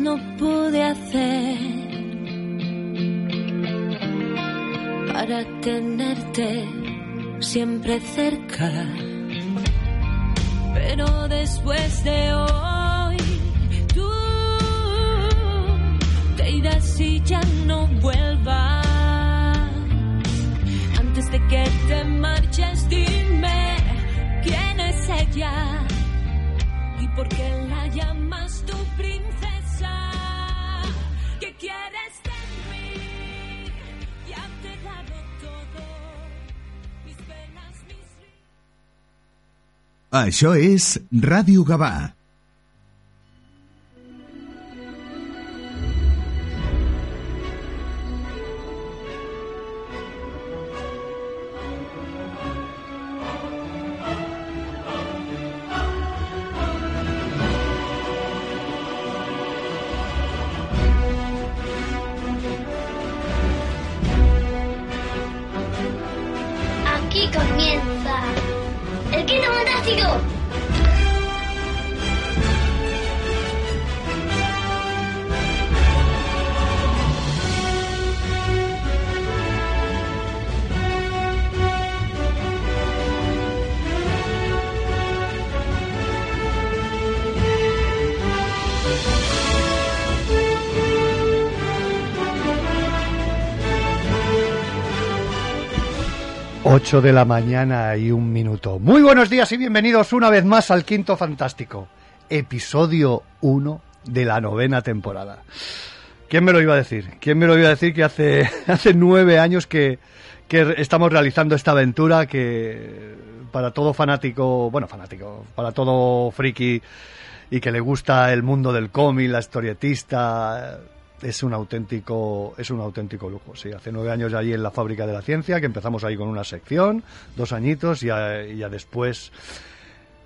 no pude hacer para tenerte siempre cerca. Pero después de hoy, tú te irás y ya no vuelvas. Antes de que te marches, dime quién es ella y por qué Això és Ràdio Gavà. 8 de la mañana y un minuto. Muy buenos días y bienvenidos una vez más al Quinto Fantástico, episodio 1 de la novena temporada. ¿Quién me lo iba a decir? ¿Quién me lo iba a decir que hace, hace nueve años que, que estamos realizando esta aventura que para todo fanático, bueno, fanático, para todo friki y que le gusta el mundo del cómic, la historietista, es un auténtico es un auténtico lujo sí. Hace nueve años allí en la fábrica de la ciencia que empezamos ahí con una sección dos añitos y ya, ya después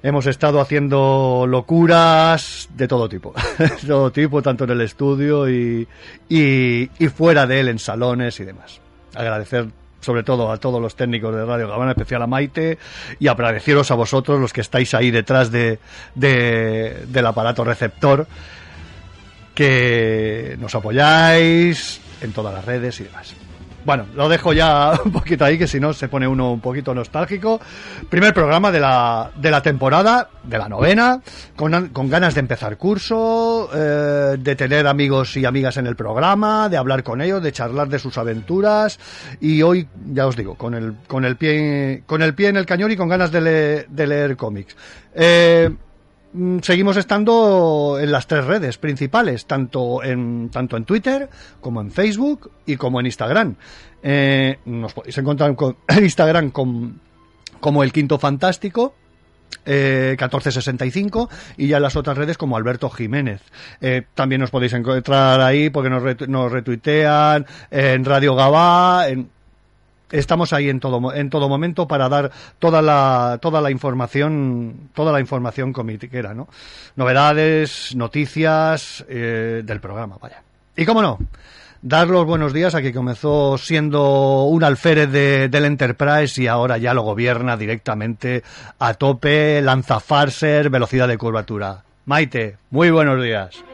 hemos estado haciendo locuras de todo tipo de todo tipo tanto en el estudio y, y, fuera de él en salones y demás. Agradecer sobre todo a todos los técnicos de Radio Gabana, especial a Maite, y agradeceros a vosotros, los que estáis ahí detrás de, de- del aparato receptor, que nos apoyáis en todas las redes y demás. Bueno, lo dejo ya un poquito ahí, que si no se pone uno un poquito nostálgico. Primer programa de la, de la temporada, de la novena, con, con ganas de empezar curso, eh, de tener amigos y amigas en el programa, de hablar con ellos, de charlar de sus aventuras. Y hoy, ya os digo, con el, con el, pie, con el pie en el cañón y con ganas de, le- de leer cómics. Eh, seguimos estando en las tres redes principales, tanto en, tanto en Twitter como en Facebook y como en Instagram. Eh, nos podéis encontrar con- en Instagram con- como El Quinto Fantástico. eh, 1465 y ya las otras redes como Alberto Jiménez. Eh, también nos podéis encontrar ahí porque nos, nos retuitean en Radio Gabá, en, estamos ahí en todo en todo momento para dar toda la toda la información toda la información comiquera no novedades noticias eh, del programa vaya. Y cómo no dar los buenos días a que comenzó siendo un alférez de- del Enterprise y ahora ya lo gobierna directamente a tope lanza farser velocidad de curvatura. Maite muy buenos días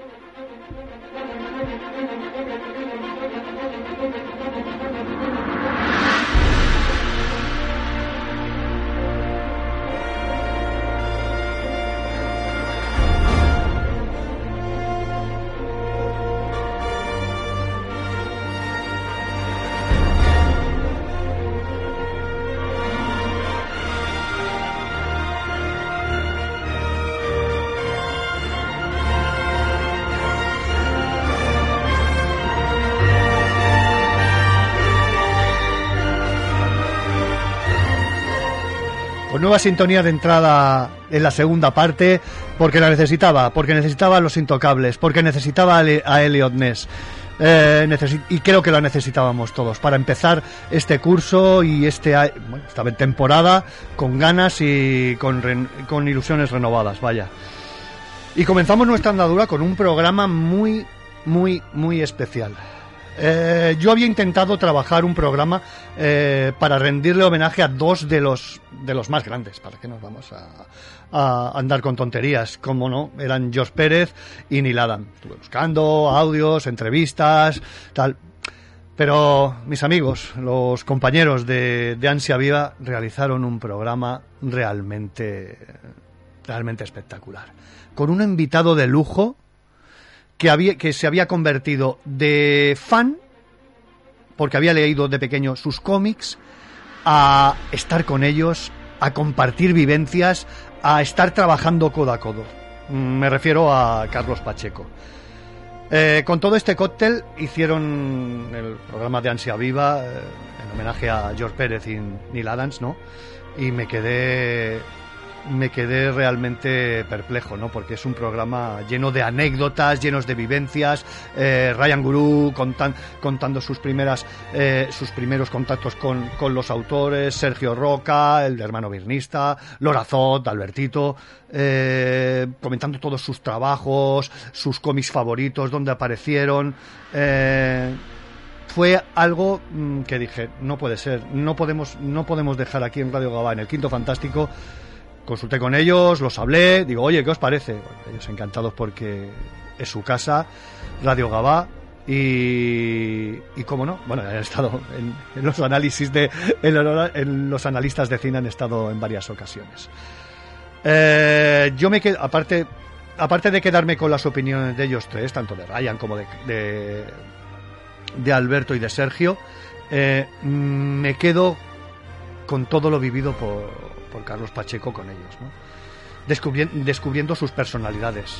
nueva sintonía de entrada en la segunda parte, porque la necesitaba, porque necesitaba a los intocables, porque necesitaba a Elliot Ness. Eh, y creo que la necesitábamos todos para empezar este curso y este bueno, esta temporada con ganas y con, con ilusiones renovadas, vaya. Y comenzamos nuestra andadura con un programa muy, muy, muy especial. Eh, yo había intentado trabajar un programa eh, para rendirle homenaje a dos de los, de los más grandes, para que nos vamos a, a andar con tonterías, como no, eran George Pérez y Neil Adam. Estuve buscando audios, entrevistas, tal. Pero mis amigos, los compañeros de, de Ansia Viva, realizaron un programa realmente, realmente espectacular. Con un invitado de lujo que, había, que se había convertido de fan, porque había leído de pequeño sus cómics, a estar con ellos, a compartir vivencias, a estar trabajando codo a codo. Mm, Me refiero a Carlos Pacheco. Eh, con todo este cóctel hicieron el programa de Ansia Viva eh, en homenaje a George Pérez y Neil Adams, ¿no? Y me quedé me quedé realmente perplejo, ¿no? Porque es un programa lleno de anécdotas, llenos de vivencias. Eh, Ryan Guru contan, contando sus primeras, eh, sus primeros contactos con, con, los autores, Sergio Roca, el hermano birnista, Lorazot, Albertito, eh, comentando todos sus trabajos, sus cómics favoritos, dónde aparecieron. Fue algo mm, que dije, no puede ser, no podemos, no podemos dejar aquí en Radio Gabá, en el Quinto Fantástico, consulté con ellos, los hablé, digo, oye, ¿qué os parece? Bueno, ellos encantados porque es su casa, Radio Gabá, y, y cómo no, bueno, han estado en, los análisis de, en, los analistas de cine han estado en varias ocasiones. Eh, yo me quedo, aparte, aparte de quedarme con las opiniones de ellos tres, tanto de Ryan como de, de, Alberto y de Sergio, eh, me quedo con todo lo vivido por, por Carlos Pacheco con ellos, descubriendo sus personalidades.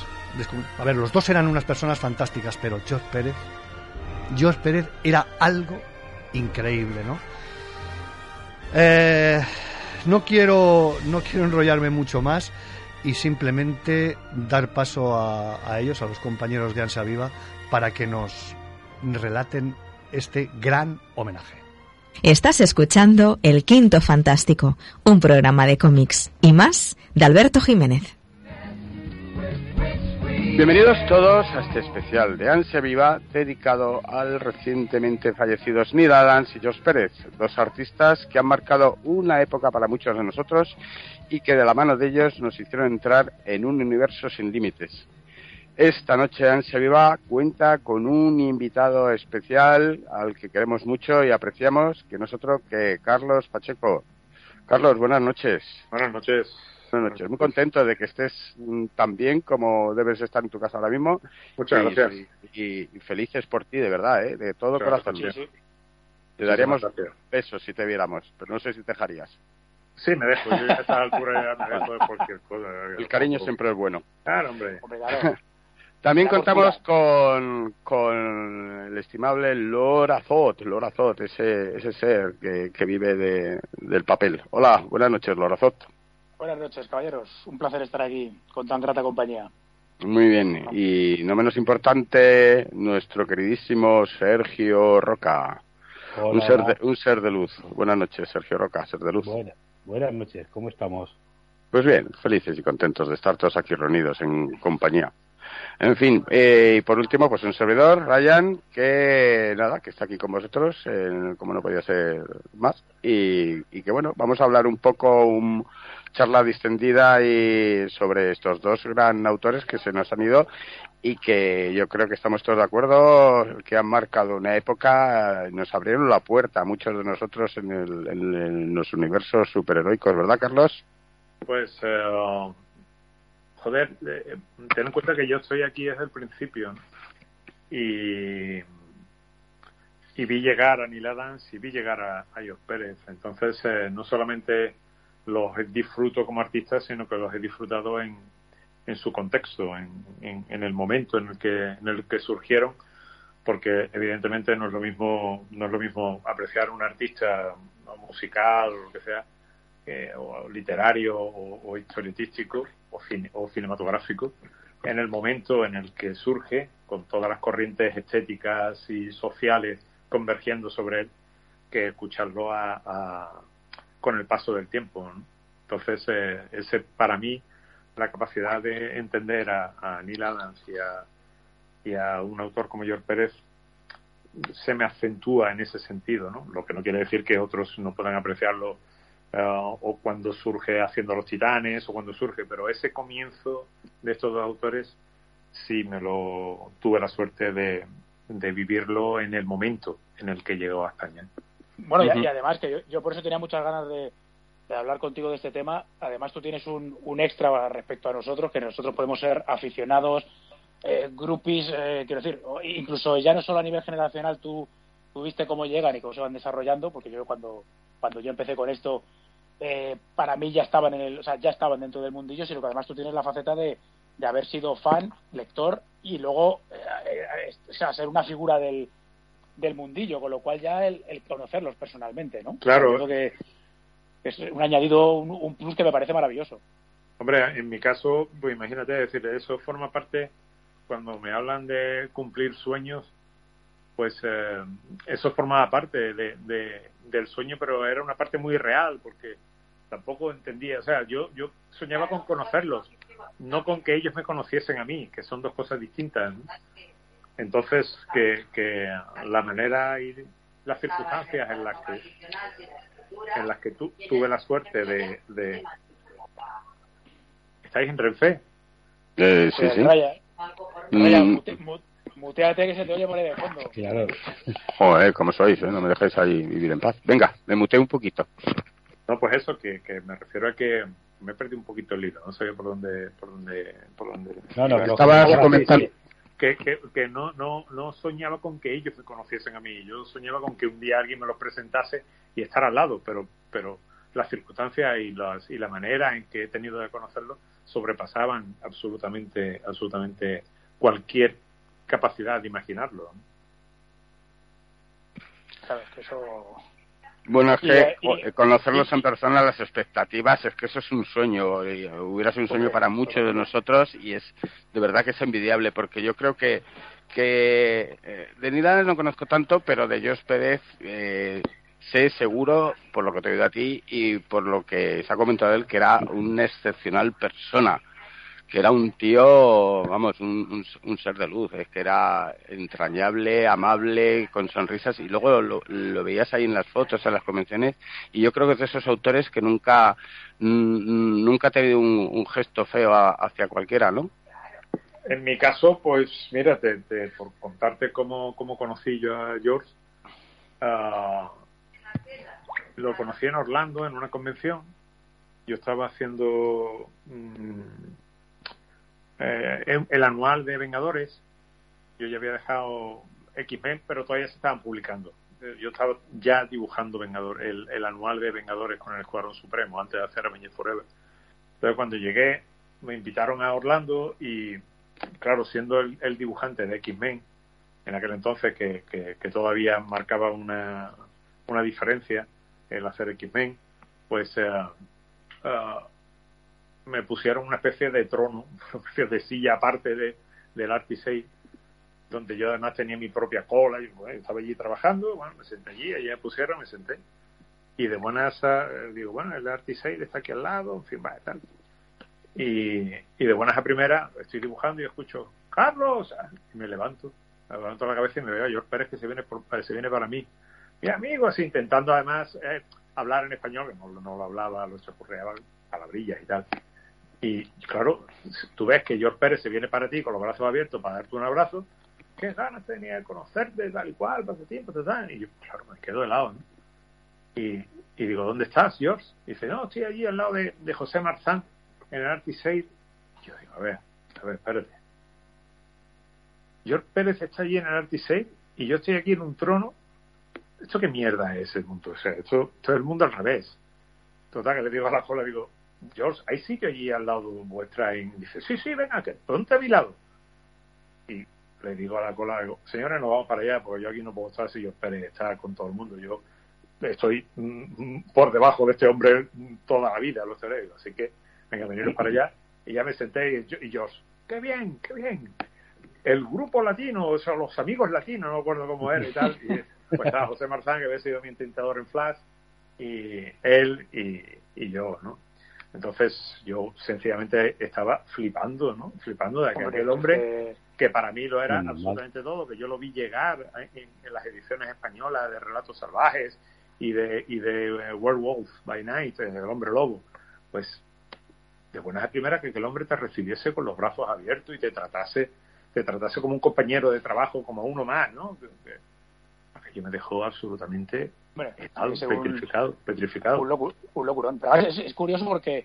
A ver, los dos eran unas personas fantásticas, pero George Pérez, George Pérez era algo increíble, ¿no? Eh, no quiero, no quiero enrollarme mucho más y simplemente dar paso a, a ellos, a los compañeros de Ansa Viva, para que nos relaten este gran homenaje. Estás escuchando El Quinto Fantástico, un programa de cómics y más de Alberto Jiménez. Bienvenidos todos a este especial de Ansia Viva dedicado al recientemente fallecidos Neil Adams y George Pérez, dos artistas que han marcado una época para muchos de nosotros y que de la mano de ellos nos hicieron entrar en un universo sin límites. Esta noche Ansia Viva cuenta con un invitado especial al que queremos mucho y apreciamos, que no es otro que Carlos Pacheco. Carlos, buenas noches. Buenas noches. Buenas noches. Muy contento de que estés tan bien como debes estar en tu casa ahora mismo. Muchas y, gracias. Y, y, felices por ti, de verdad, ¿eh? de todo Muchas corazón. gracias. Te daríamos besos si te viéramos, pero no sé si te dejarías. Sí, me dejo. Yo a esta altura ya me dejo de cualquier cosa. El cariño siempre es bueno. Claro, hombre. También contamos con, con el estimable Lorazot, Lorazot, ese, ese ser que, que vive de, del papel. Hola, buenas noches, Lorazot. Buenas noches, caballeros. Un placer estar aquí con tan grata compañía. Muy bien. Y no menos importante, nuestro queridísimo Sergio Roca. Hola. Un ser, de, un ser de luz. Buenas noches, Sergio Roca, ser de luz. Buena, buenas noches, ¿cómo estamos? Pues bien, felices y contentos de estar todos aquí reunidos en compañía. En fin, eh, y por último, pues un servidor, Ryan, que nada, que está aquí con vosotros, eh, como no podía ser más, y, que bueno, vamos a hablar un poco, un charla distendida y sobre estos dos gran autores que se nos han ido y que yo creo que estamos todos de acuerdo, que han marcado una época, nos abrieron la puerta a muchos de nosotros en, el, en, los universos superheroicos, ¿verdad, Carlos? Pues, uh joder, eh, ten en cuenta que yo estoy aquí desde el principio y, vi llegar a Neil Adams y vi llegar a, a Pérez. Entonces, eh, no solamente los disfruto como artista, sino que los he disfrutado en, en su contexto, en, en, en, el momento en el que en el que surgieron, porque evidentemente no es lo mismo no es lo mismo apreciar un artista musical o lo que sea eh, o literario o, o historietístico o, cine, o, cinematográfico en el momento en el que surge con todas las corrientes estéticas y sociales convergiendo sobre él que escucharlo a, con el paso del tiempo entonces eh, ese para mí la capacidad de entender a, a Neil Adams y a, y a un autor como George Pérez se me acentúa en ese sentido, ¿no? Lo que no quiere decir que otros no puedan apreciarlo eh, o cuando surge haciendo los titanes o cuando surge, pero ese comienzo de estos dos autores sí me lo tuve la suerte de, de vivirlo en el momento en el que llegó a España. Bueno, y, y además que yo, yo, por eso tenía muchas ganas de, de, hablar contigo de este tema. Además, tú tienes un, un, extra respecto a nosotros, que nosotros podemos ser aficionados, eh, groupies, eh, quiero decir, incluso ya no solo a nivel generacional, tú, tú viste cómo llegan y cómo se van desarrollando, porque yo cuando, cuando yo empecé con esto, eh, para mí ya estaban en el, o sea, ya estaban dentro del mundillo, sino que además tú tienes la faceta de, de haber sido fan, lector y luego eh, eh, o sea, ser una figura del, del mundillo, con lo cual ya el, el conocerlos personalmente, ¿no? Claro. Creo que es un añadido, un, un, plus que me parece maravilloso. Hombre, en mi caso, pues imagínate, decir, eso forma parte, cuando me hablan de cumplir sueños, pues eh, eso formaba parte de, de, del sueño, pero era una parte muy real, porque tampoco entendía, o sea, yo, yo soñaba con conocerlos, no con que ellos me conociesen a mí, que son dos cosas distintas. ¿no? Entonces, que, que la manera y las circunstancias en las que en las que tu, tuve la suerte de, de... ¿Estáis en Renfe? Eh, sí, sí. Raya, Raya, mm. mute, muteate que se te oye por ahí de fondo. Claro. Joder, como sois, ¿eh? no me dejéis ahí vivir en paz. Venga, me muteo un poquito. No, pues eso, que, que me refiero a que me perdí un poquito el hilo, no sabía por dónde, por dónde, por dónde. No, no, estaba comentando. Que, que, que, no, no, no soñaba con que ellos me conociesen a mí, yo soñaba con que un día alguien me los presentase y estar al lado, pero, pero las circunstancias y, las, y la manera en que he tenido de conocerlos sobrepasaban absolutamente, absolutamente cualquier capacidad de imaginarlo. Claro, que eso bueno, es que y, conocerlos y, en persona, las expectativas, es que eso es un sueño, hubiera sido un sueño para muchos de nosotros y es de verdad que es envidiable, porque yo creo que, que eh, de Nidanes no conozco tanto, pero de Jos Pérez eh, sé seguro, por lo que te he oído a ti y por lo que se ha comentado él, que era una excepcional persona que era un tío, vamos, un, un, ser de luz, es que era entrañable, amable, con sonrisas, y luego lo, lo, veías ahí en las fotos, en las convenciones, y yo creo que es de esos autores que nunca, nunca ha tenido un, gesto feo a, hacia cualquiera, ¿no? En mi caso, pues mira, te, por contarte cómo, cómo conocí yo a George, uh, lo conocí en Orlando en una convención. Yo estaba haciendo mmm, eh, el anual de Vengadores. Yo ya había dejado X-Men, pero todavía se estaban publicando. Eh, yo estaba ya dibujando Vengador, el, el, anual de Vengadores con el Escuadrón Supremo antes de hacer Avengers Forever. Entonces, cuando llegué, me invitaron a Orlando y, claro, siendo el, el dibujante de X-Men, en aquel entonces que, que, que, todavía marcaba una, una diferencia el hacer X-Men, pues uh, me pusieron una especie de trono, una especie de silla aparte de, del Artisei, donde yo además tenía mi propia cola, y bueno, estaba allí trabajando, bueno, me senté allí, allí me pusieron, me senté. Y de buenas, a, digo, bueno, el Artisei está aquí al lado, en fin, va, tal. Y, y de buenas a primera estoy dibujando y escucho, Carlos, y me levanto, me levanto la cabeza y me veo a George Pérez que se viene, por, se viene para mí. Mi amigo, así, intentando además eh, hablar en español, que no, no lo hablaba, lo chapurreaba palabrillas y tal. Y claro, tú ves que George Pérez se viene para ti con los brazos abiertos para darte un abrazo. Qué ganas tenía de conocerte, tal y cual, hace tiempo, tal. Y yo, claro, me quedo helado, ¿no? Y, y digo, ¿dónde estás, George? Y dice, no, estoy allí al lado de, José Marzán, en el Artisade. Yo digo, a ver, a ver, espérate. George Pérez está allí en el Artisade y yo estoy aquí en un trono. ¿Esto qué mierda es el mundo? O sea, esto, esto es el mundo al revés. Total, que le digo a la cola, digo, George, ¿hay sitio allí al lado vuestra? Y dice, sí, sí, venga, que ponte a mi lado. Y le digo a la cola, digo, señores, nos vamos para allá, porque yo aquí no puedo estar si yo espere estar con todo el mundo. Yo estoy mm, por debajo de este hombre toda la vida, lo sé, así que venga, veniros para allá. Y ya me senté y, y George, qué bien, qué bien. El grupo latino, o sea, los amigos latinos, no me acuerdo cómo era y tal. Y pues estaba José Marzán, que había sido mi intentador en Flash, y él y yo, ¿no? Entonces yo sencillamente estaba flipando, ¿no? Flipando de que hombre, aquel hombre que para mí lo era Mm, absolutamente todo, que yo lo vi llegar en, en las ediciones españolas de Relatos Salvajes y de, y de eh, Werewolf by Night, eh, El Hombre Lobo. Pues de buenas a primeras que, que el hombre te recibiese con los brazos abiertos y te tratase te tratase como un compañero de trabajo, como uno más, ¿no? Que, que aquello me dejó absolutamente Sí, según- petrificado, petrificado. un, locu- un locurón. Pero ahora es, es curioso porque,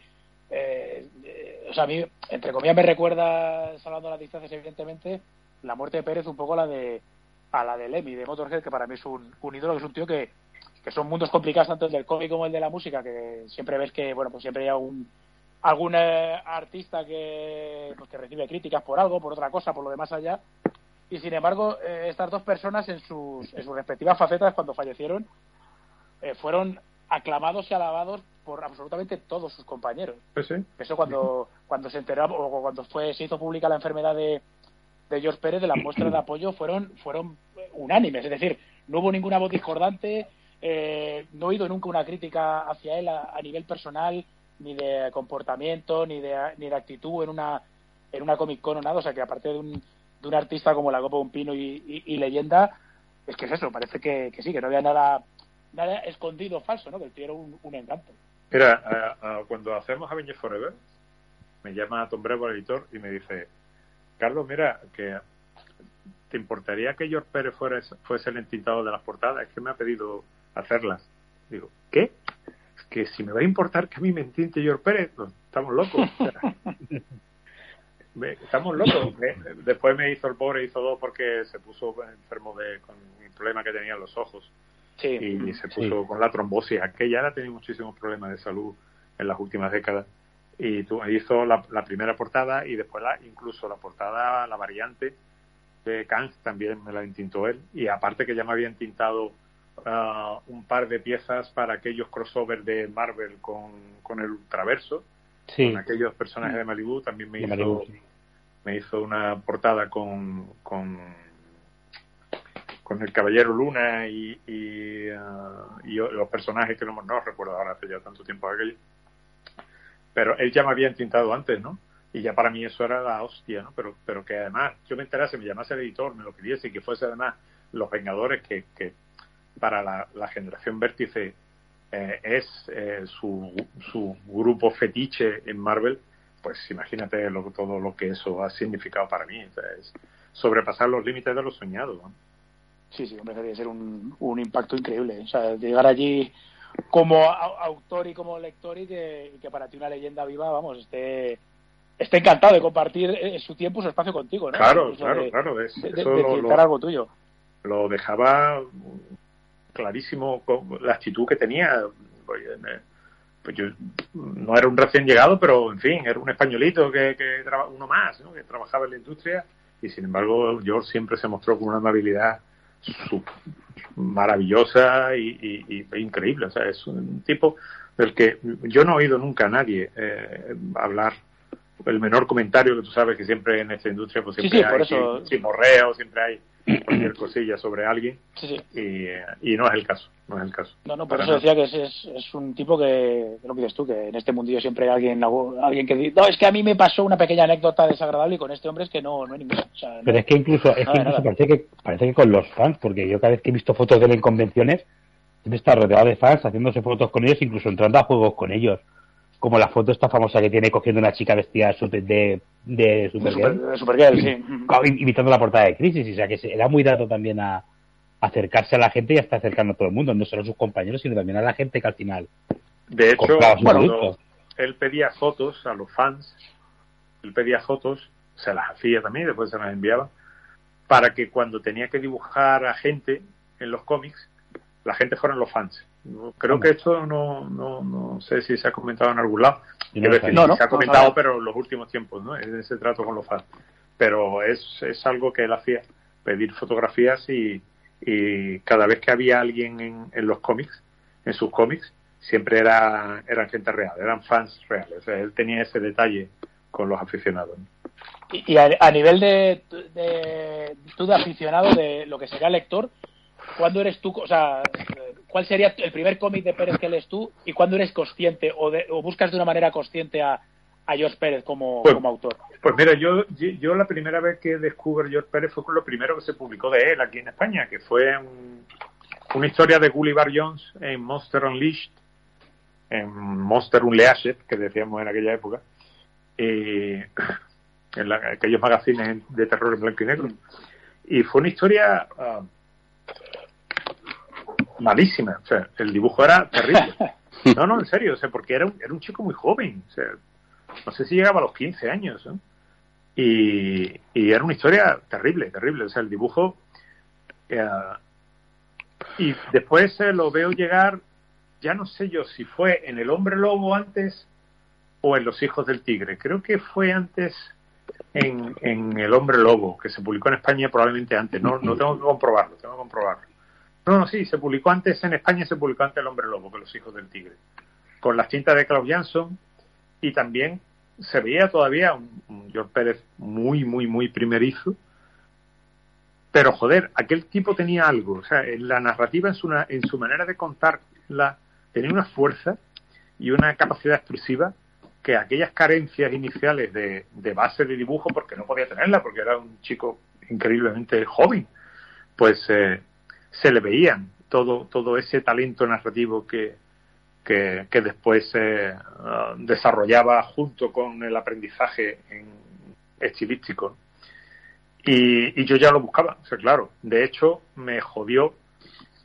eh, eh, o sea, a mí, entre comillas, me recuerda, salvando las distancias, evidentemente, la muerte de Pérez un poco a la de a la de Lemmy, de Motorhead, que para mí es un, un ídolo, que es un tío que, que son mundos complicados, tanto el del cómic como el de la música, que siempre ves que, bueno, pues siempre hay algún algún eh, artista que, pues, que recibe críticas por algo, por otra cosa, por lo demás allá. Y sin embargo, eh, estas dos personas en sus, en sus respectivas facetas, cuando fallecieron, eh, fueron aclamados y alabados por absolutamente todos sus compañeros. Pues sí. Eso cuando, cuando se enteró o cuando fue, se hizo pública la enfermedad de, de George Pérez, de las muestras de apoyo fueron, fueron unánimes. Es decir, no hubo ninguna voz discordante, eh, no he oído nunca una crítica hacia él a, a nivel personal, ni de comportamiento, ni de, ni de actitud en una, en una Comic Con o nada. O sea que aparte de un, de un artista como la Copa de un Pino y, y- y leyenda, es que es eso, parece que, que sí, que no había nada, nada escondido falso, ¿no? Que el tío era un, un encanto. Mira, a- a- cuando hacemos Avengers Forever, me llama Tom Brevo, el editor, y me dice, Carlos, mira, que ¿te importaría que George Pérez fuera, fuese el entintado de las portadas? Es que me ha pedido hacerlas. Digo, ¿qué? Es que si me va a importar que a mí me entinte George Pérez, pues, estamos locos. Me- estamos locos. Después me hizo el pobre, hizo dos porque se puso enfermo de, con el problema que tenía en los ojos Sí. y se puso con la trombosis. Aquella ahora tenía muchísimos problemas de salud en las últimas décadas. Y tu- hizo la, la primera portada y después la, incluso la portada, la variante de Kang también me la entintó él. Y aparte que ya me había entintado ah, un par de piezas para aquellos crossovers de Marvel con, con el Ultraverso, Sí, con aquellos personajes de Malibu, también me de hizo, Malibu, sí. me hizo una portada con, con, con el Caballero Luna y, y, ah, y los personajes que no, no recuerdo ahora, hace ya tanto tiempo aquello. Pero él ya me había entintado antes, ¿no? Y ya para mí eso era la hostia, ¿no? Pero, pero que además yo me enterase, me llamase el editor, me lo pidiese y que fuese además Los Vengadores, que, que para la, generación vértice eh, es eh, su, su grupo fetiche en Marvel, pues imagínate lo, todo lo que eso ha significado para mí. Es sobrepasar los límites de lo soñado. ¿no? Sí, sí, hombre, debe ser un, un impacto increíble. O sea, llegar allí como autor y como lector y que, y que para ti una leyenda viva, vamos, esté, esté encantado de compartir eh, su tiempo, su espacio contigo, ¿no? Claro, Incluso claro, de, claro. es- de- eso de lo- algo tuyo. lo dejaba clarísimo con la actitud que tenía. Pues yo no era un recién llegado, pero en fin, era un españolito que, que uno más, ¿no? que trabajaba en la industria y sin embargo George siempre se mostró con una amabilidad su- maravillosa y, y- y- increíble. O sea, es un tipo del que yo no he oído nunca a nadie eh, hablar el menor comentario que tú sabes que siempre en esta industria pues siempre sí, hay eso- chismorreo, siempre hay cualquier cosilla sobre alguien Sí, sí. y, eh, y no es el caso, no es el caso. No, no, por Para eso nada. decía que es, es, es un tipo que, que lo que dices tú, que en este mundillo siempre hay alguien, alguien que dice, no, es que a mí me pasó una pequeña anécdota desagradable y con este hombre es que no, no hay ninguna. O sea, Pero es que incluso, es que incluso parece que parece que con los fans, porque yo cada vez que he visto fotos de él en convenciones, siempre está rodeado de fans haciéndose fotos con ellos, incluso entrando a juegos con ellos. Como la foto esta famosa que tiene cogiendo una chica vestida de, de de Supergirl, Super- de Supergirl, sí. imitando la portada de Crisis. O sea que se- era muy dado también a acercarse a la gente y a estar acercando a todo el mundo, no solo a sus compañeros, sino también a la gente que al final De hecho, cuando él pedía fotos a los fans, él pedía fotos, se las hacía también, después se las enviaba, para que cuando tenía que dibujar a gente en los cómics, la gente fueran los fans. Creo que esto no, no, no sé si se ha comentado en algún lado. No decir. No, no, se ha comentado, pero en los últimos tiempos, ¿no? En ese trato con los fans. Pero es, es algo que él hacía, pedir fotografías y, y cada vez que había alguien en, en los cómics, en sus cómics, siempre era, eran gente real, eran fans reales. O sea, él tenía ese detalle con los aficionados. Y, y a, nivel de, de tú de aficionado de lo que sería lector, ¿cuándo eres tú, o sea, cuál sería el primer cómic de Pérez que lees tú y cuándo eres consciente o, de- o buscas de una manera consciente a, a George Pérez como, Pues- como autor. Pues mira, yo, yo la primera vez que descubro George Pérez fue con lo primero que se publicó de él aquí en España, que fue un- una historia de Gulliver Jones en Monster Unleashed, en Monster Unleashed, que decíamos en aquella época, y en la- aquellos magazines de terror en blanco y negro. Y fue una historia ah, malísima, o sea, el dibujo era terrible. No, no, en serio, o sea, porque era un, era un chico muy joven, o sea, no sé si llegaba a los 15 años. Y, y era una historia terrible, terrible, o sea, el dibujo... eh, y después eh, lo veo llegar, ya no sé yo si fue en El Hombre Lobo antes o en Los Hijos del Tigre. Creo que fue antes en, en El Hombre Lobo, que se publicó en España probablemente antes. No, no tengo que comprobarlo, tengo que comprobarlo. No, no, sí, se publicó antes en España, se publicó antes El Hombre Lobo que Los Hijos del Tigre. Con las tintas de Klaus Jansson y también se veía todavía un, George Pérez muy, muy, muy primerizo. Pero joder, aquel tipo tenía algo, o sea, en la narrativa, en su, en su manera de contarla, tenía una fuerza y una capacidad expresiva que aquellas carencias iniciales de, de base de dibujo, porque no podía tenerla, porque era un chico increíblemente joven, pues eh, se le veían todo, todo ese talento narrativo que, que, después eh, ah, desarrollaba junto con el aprendizaje en estilístico. Y, y yo ya lo buscaba, o claro. De hecho, me jodió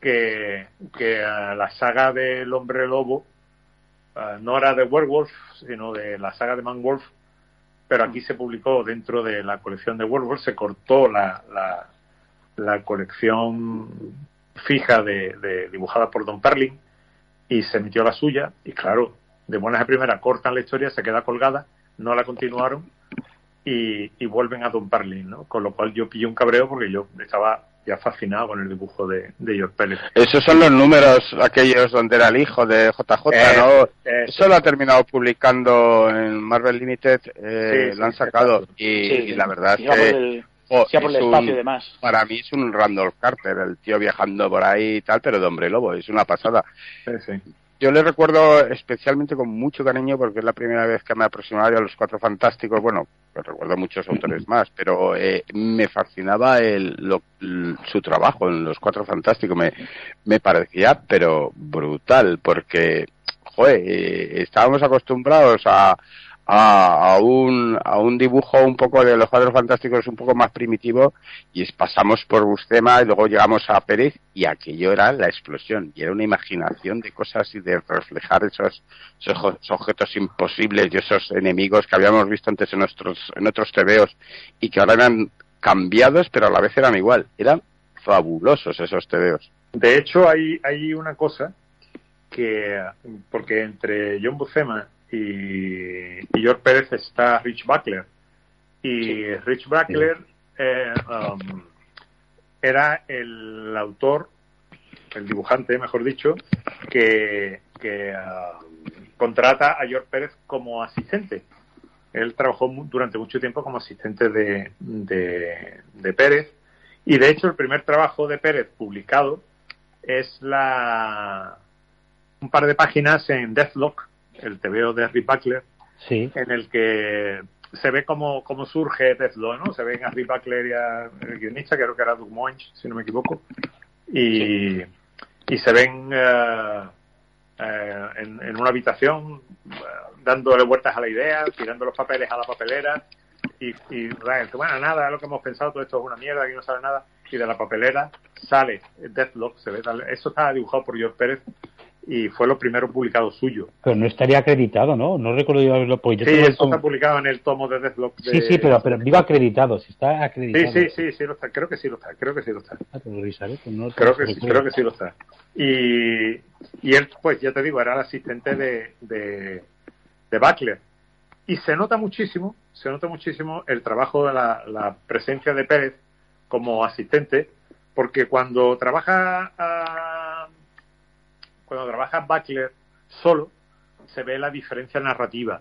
que, que ah, la saga del hombre lobo ah, no era de Werewolf, sino de la saga de Man Wolf, pero aquí se publicó dentro de la colección de Werewolf, se cortó la, la, la colección fija de, de- dibujada por Don Perlin y se emitió la suya y claro, de buenas a primeras cortan la historia, se queda colgada, no la continuaron y, y vuelven a Don Perlin, ¿no? Con lo cual yo pillé un cabreo porque yo estaba ya fascinado con el dibujo de, de George Pérez. Esos son los números aquellos donde era el hijo de JJ, Eh, ¿no? eh, Eso lo ha terminado publicando en Marvel Limited, eh, Sí, lo han sacado y, Sí, y la verdad que el- oh, sí, por el es un- espacio y demás. para mí es un Randolph Carter, el tío viajando por ahí y tal, pero de hombre lobo, es una pasada. Sí, sí. Yo le recuerdo especialmente con mucho cariño porque es la primera vez que me aproximaba yo a los Cuatro Fantásticos. Bueno, pues recuerdo muchos autores más, pero eh, me fascinaba el, lo- su trabajo en los Cuatro Fantásticos. Me, me parecía, pero brutal, porque, joder, eh, estábamos acostumbrados a, a, a un, a un dibujo un poco de los Cuatro Fantásticos un poco más primitivo y pasamos por Bustema y luego llegamos a Pérez y aquello era la explosión y era una imaginación de cosas y de reflejar esos, esos objetos imposibles y esos enemigos que habíamos visto antes en nuestros en otros tebeos y que ahora eran cambiados pero a la vez eran igual. Eran fabulosos esos tebeos. De hecho, hay, hay una cosa que, porque entre John Buscema y, y George Pérez está Rich Buckler. Y Rich Buckler eh, um, era el autor, el dibujante, mejor dicho, que, que ah, contrata a George Pérez como asistente. Él trabajó mu- durante mucho tiempo como asistente de, de, de Pérez. Y de hecho, el primer trabajo de Pérez publicado es la un par de páginas en Deathlock, el TVO de Rick Buckler, Sí. en el que se ve cómo, cómo surge Deathlock, ¿no? Se ven a Rick Buckler y a el guionista, creo que era Doug Moench, si no me equivoco, y, y se ven eh, eh, en, en una habitación eh, dándole vueltas a la idea, tirando los papeles a la papelera, y, y bueno, nada, es lo que hemos pensado, todo esto es una mierda, aquí no sale nada, y de la papelera sale Deathlock, se ve, eso estaba dibujado por George Pérez y fue lo primero publicado suyo. Pero no estaría acreditado, ¿no? No recuerdo yo haberlo. Porque yo Sí, eso está tomo- publicado en el tomo de Deathlock. de- sí, sí, pero, pero digo acreditado. Si está Sí, acreditado. sí, sí, sí, lo está, creo que sí lo está, creo que sí lo está. Ah, pues lo revisaré, pues no Creo que sí, creo que sí lo está. Y, y él, pues ya te digo, era el asistente de, de, de Buckler. Y se nota muchísimo, se nota muchísimo el trabajo de la, la presencia de Pérez como asistente, porque cuando trabaja ah, cuando trabaja Buckler solo, se ve la diferencia narrativa.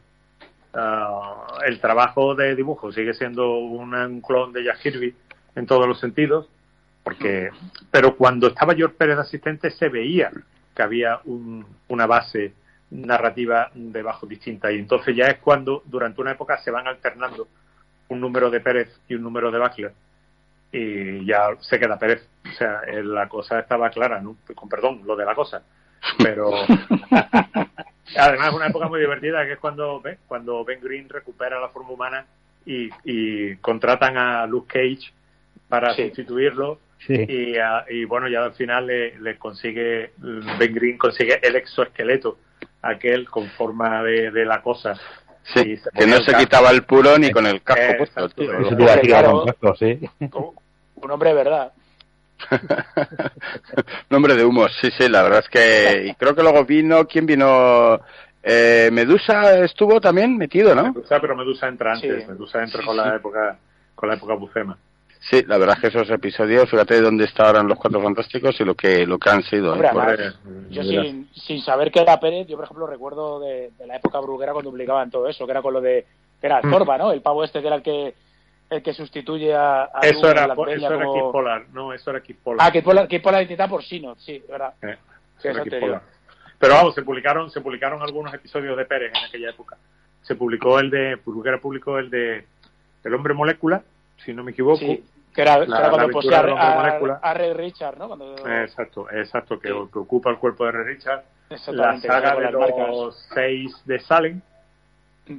Ah, el trabajo de dibujo sigue siendo un, clon de Jack Kirby en todos los sentidos, porque pero cuando estaba George Pérez asistente se veía que había un- una base narrativa debajo distinta. Y entonces ya es cuando durante una época se van alternando un número de Pérez y un número de Bachler y ya se queda Pérez. O sea, la cosa estaba clara, ¿no? con perdón, lo de la cosa. Pero además es una época muy divertida que es cuando, ¿ves? cuando Ben Green recupera la forma humana y, y contratan a Luke Cage para Sí. sustituirlo Sí. y, y bueno, ya al final le, le consigue, Ben Green consigue el exoesqueleto, aquel con forma de, de la cosa. Sí, que no se casco. quitaba el puro ni con el casco Eh, puesto. exacto. tío. Eso te iba a decir Claro. ahora un casco, sí. Un hombre de verdad. Nombre de humo, sí, sí, la verdad es que. Y creo que luego vino, ¿quién vino? Eh, Medusa estuvo también metido, ¿no? Medusa, pero Medusa entra antes. Sí. Medusa entra con la época con la época bucema. Sí, la verdad es que esos episodios, fíjate dónde en los Cuatro Fantásticos y lo que lo que han sido. Hombre, ¿eh? además, Pues, yo sin, sin saber que era Pérez, yo por ejemplo recuerdo de, de la época bruguera cuando publicaban todo eso, que era con lo de, que era Mm. Zorba, ¿no? El pavo este que era el que el que sustituye a, a Eso era, peña eso era como- Keith Pollard, no, eso era Keith Pollard. Ah, que Pollard, que Pollard intentaba por Sinot, sí, verdad. Eh, Sí, eso Keith. Pero vamos, se publicaron, se publicaron algunos episodios de Pérez en aquella época. Se publicó el de, Bruguera publicó el de El hombre molécula, si no me equivoco. Sí, que era, que La- era cuando hombre a, a, a Red Richard, ¿no? Cuando, Exacto, exacto, que, Sí. que ocupa el cuerpo de Red Richard. La saga de las marcas. los seis de Salem,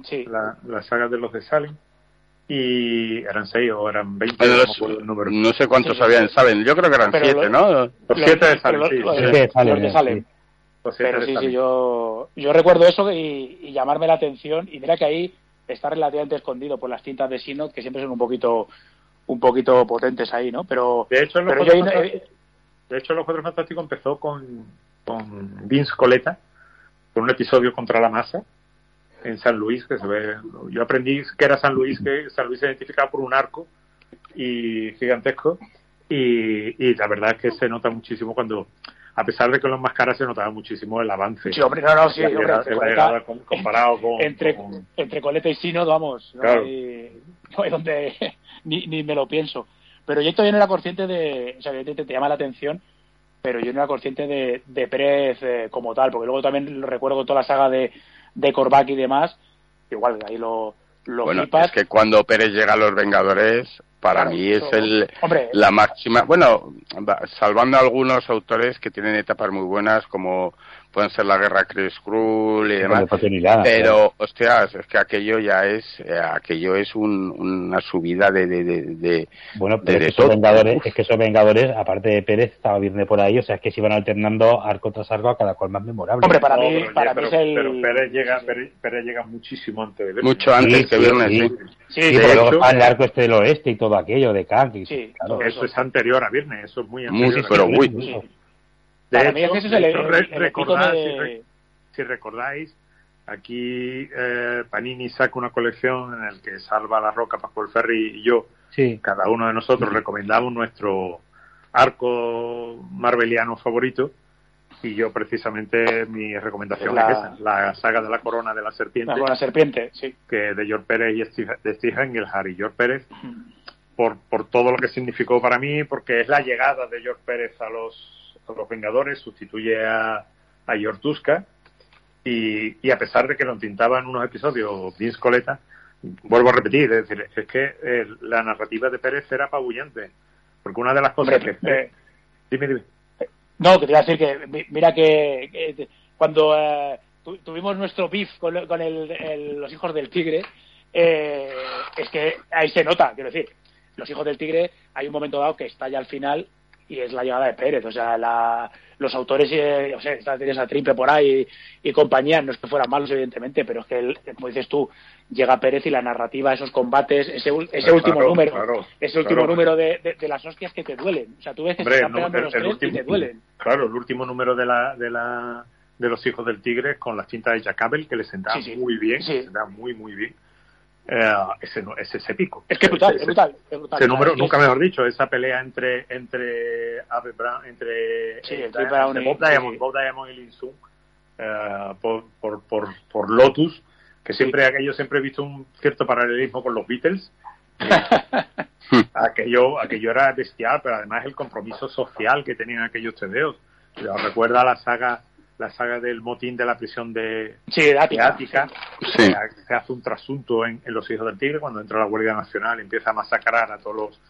Sí, la, la saga de los de Salem. Y eran seis o eran veinte, Bueno, no me los- número. no sé cuántos habían, sí. ¿saben? Yo creo que eran Pero siete, lo- ¿no? Los Los- siete de Salem, sí. lo- sí. Los de Salem. Los Pero sí, sí, yo, yo recuerdo eso y, y llamarme la atención. Y mira que ahí está relativamente escondido por las cintas de Sinot, que siempre son un poquito un poquito potentes ahí, ¿no? Pero, De hecho, los pero Cuatro yo Fantásticos- de hecho, los Cuatro Fantásticos empezó con, con Vince Coleta, con un episodio contra la masa en San Luis, que se ve, yo aprendí que era San Luis, que San Luis se identificaba por un arco y gigantesco, y, y la verdad es que se nota muchísimo cuando, a pesar de que los máscaras se notaba muchísimo el avance. Sí, hombre, no, no, sí, hombre, entre Coleta- con- comparado con, entre, con- entre Coleta y Sinot, vamos, no, hay, no hay donde ni, ni me lo pienso. Pero yo todavía no era consciente de, o sea, evidentemente te llama la atención, pero yo no era consciente de, de Pérez eh, como tal, porque luego también lo recuerdo con toda la saga de, de Korvac y demás, igual ahí lo, lo Bueno, flipas. es que cuando Pérez llega a los Vengadores, para Claro, mí es el, hombre, la máxima. Bueno, va- salvando a algunos autores que tienen etapas muy buenas, como pueden ser la Guerra Chris Skrull y demás. Pero, hostias, es que aquello ya es, eh, aquello es un- una subida de, de, de, de- Bueno, de- pero de es que, esos. Vengadores, Uf. es que esos Vengadores, aparte de Pérez, estaba Virne por ahí, o sea, es que se iban alternando arco tras arco a cada cual más memorable. Hombre, para No, mí, pero, para pero- mí es el... pero Pérez llega, Pérez, Pérez llega muchísimo antes de mucho antes Sí, que sí, Viernes, sí. sí. Sí, porque luego hecho- está el arco este del oeste y todo aquello de Kang. y- Sí, claro. todo Eso es anterior a Viernes, eso es muy Muy, anterior. a pero Viernes. De Para mí es que ese es el, de hecho, el- re- el pico recordad, de- si, re- si recordáis, aquí eh, Panini saca una colección en la que Salva la Roca, Pascual Ferry y yo, Sí. cada uno de nosotros recomendamos nuestro arco marveliano favorito y yo precisamente mi recomendación La- es esa, la saga de la corona de la serpiente, la serpiente, sí. que de George Pérez y Steve, de Steve Engelhardt y George Pérez, por, por todo lo que significó para mí, porque es la llegada de George Pérez a los, a los Vengadores, sustituye a, a George Tuska, y, y a pesar de que lo tintaba en unos episodios Vince Coleta, vuelvo a repetir, es decir, es que eh, la narrativa de Pérez era apabullante, porque una de las cosas Hombre, que... eh, dime, dime. No, que te iba a decir que, mi- mira que, que cuando eh, tu- tuvimos nuestro beef con, con el- el- los hijos del tigre, eh, es que ahí se nota, quiero decir, los hijos del tigre, hay un momento dado que estalla al final y es la llegada de Pérez, o sea, la- los autores, eh, o sea, tienes a Triple por ahí y, compañía, no es que fueran malos evidentemente, pero es que, el- como dices tú, llega Pérez y la narrativa, esos combates, ese, ul- ese Claro, último número, claro, ese último claro. número de, de- de las hostias que te duelen, o sea, tú ves que Hombre, se están no, el- los el tres último- y te duelen. Claro, el último número de la de la de los hijos del tigre con las cintas de Jack Abel que le sentaba Sí, sí. muy bien, Sí. le sentaba muy muy bien. Eh, ese, no- ese es épico. Es que es brutal, Ese- es brutal, es brutal. Ese número, Y nunca mejor dicho, esa pelea entre entre entre, Sí, eh, entre Brown y- Bob Diamond, sí. Bob Diamond y Lin Sun, eh, por, por, por, por Lotus, que siempre aquello siempre he visto un cierto paralelismo con los Beatles. aquello, aquello era bestial, pero además el compromiso social que tenían aquellos tebeos. Recuerda la saga la saga del motín de la prisión de, Sí, de Ática. Ática, Sí. se- se hace un trasunto en, en Los Hijos del Tigre cuando entra la Guardia Nacional y empieza a masacrar a todos los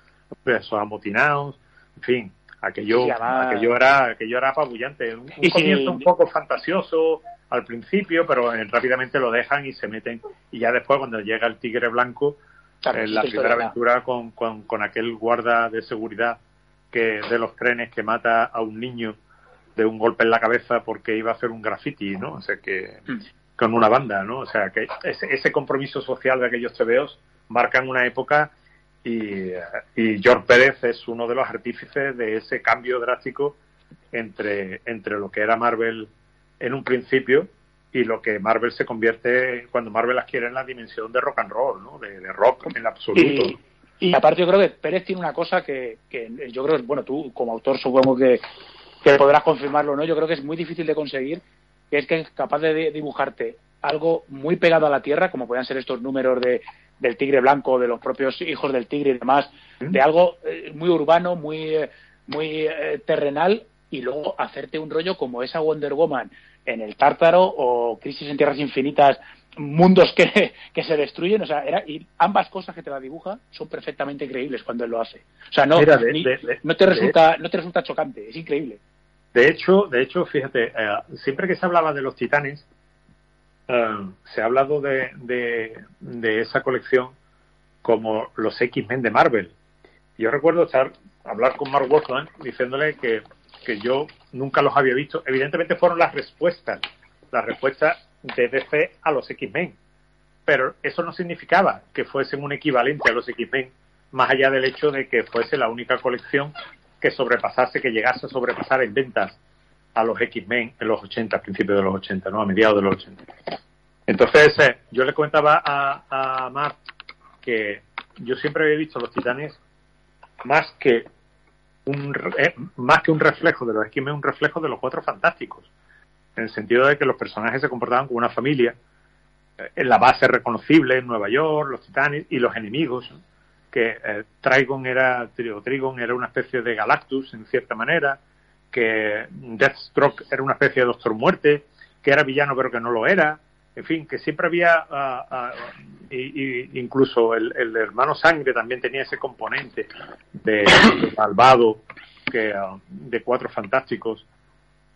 presos amotinados. En fin, aquello, Sí, además- aquello, era, aquello era apabullante. Un, comienzo un poco fantasioso al principio, pero eh, rápidamente lo dejan y se meten. Y ya después, cuando llega el Tigre Blanco, Claro, en la primera aventura con, con, con aquel guarda de seguridad que de los trenes que mata a un niño de un golpe en la cabeza porque iba a hacer un graffiti, ¿no? O sea que Mm. con una banda, ¿no? O sea que ese, ese compromiso social de aquellos tebeos marcan una época y, y George Pérez es uno de los artífices de ese cambio drástico entre, entre lo que era Marvel en un principio y lo que Marvel se convierte cuando Marvel adquiere en la dimensión de rock and roll, ¿no? De, de rock en absoluto. Y, y aparte yo creo que Pérez tiene una cosa que, que yo creo, bueno, tú como autor supongo que, que podrás confirmarlo, ¿no? Yo creo que es muy difícil de conseguir, que es que es capaz de di- dibujarte algo muy pegado a la tierra, como puedan ser estos números de, del tigre blanco, de los propios hijos del tigre y demás, de algo eh, muy urbano, muy, eh, muy eh, terrenal, y luego hacerte un rollo como esa Wonder Woman en el Tártaro o Crisis en Tierras Infinitas, mundos que, que se destruyen, o sea, era, y ambas cosas que te la dibuja son perfectamente creíbles cuando él lo hace. O sea, no, Mira, de- ni- de- de- no te resulta, no te resulta chocante, es increíble. De hecho, de hecho, fíjate, eh, siempre que se hablaba de los titanes, eh, se ha hablado de, de, de esa colección como los X-Men de Marvel. Yo recuerdo estar hablar con Mark Wolfman diciéndole que, que yo nunca los había visto. Evidentemente fueron las respuestas, las respuestas de DC a los X-Men. Pero eso no significaba que fuesen un equivalente a los X-Men, más allá del hecho de que fuese la única colección que sobrepasase, que llegase a sobrepasar en ventas a los X-Men en los 80, a principios de los 80, ¿no? A mediados de los 80. Entonces, eh, yo le comentaba a, a Mark que yo siempre había visto a los titanes más que un eh, más que un reflejo de los X-Men, un reflejo de los cuatro fantásticos. En el sentido de que los personajes se comportaban como una familia, eh, en la base reconocible en Nueva York, los titanes y los enemigos, que eh, Trigon era, Trigon era una especie de Galactus en cierta manera, que Deathstroke era una especie de Doctor Muerte, que era villano pero que no lo era, en fin, que siempre había, ah, ah, y, y incluso el, el hermano Sangre también tenía ese componente de, de malvado, que ah, de cuatro fantásticos,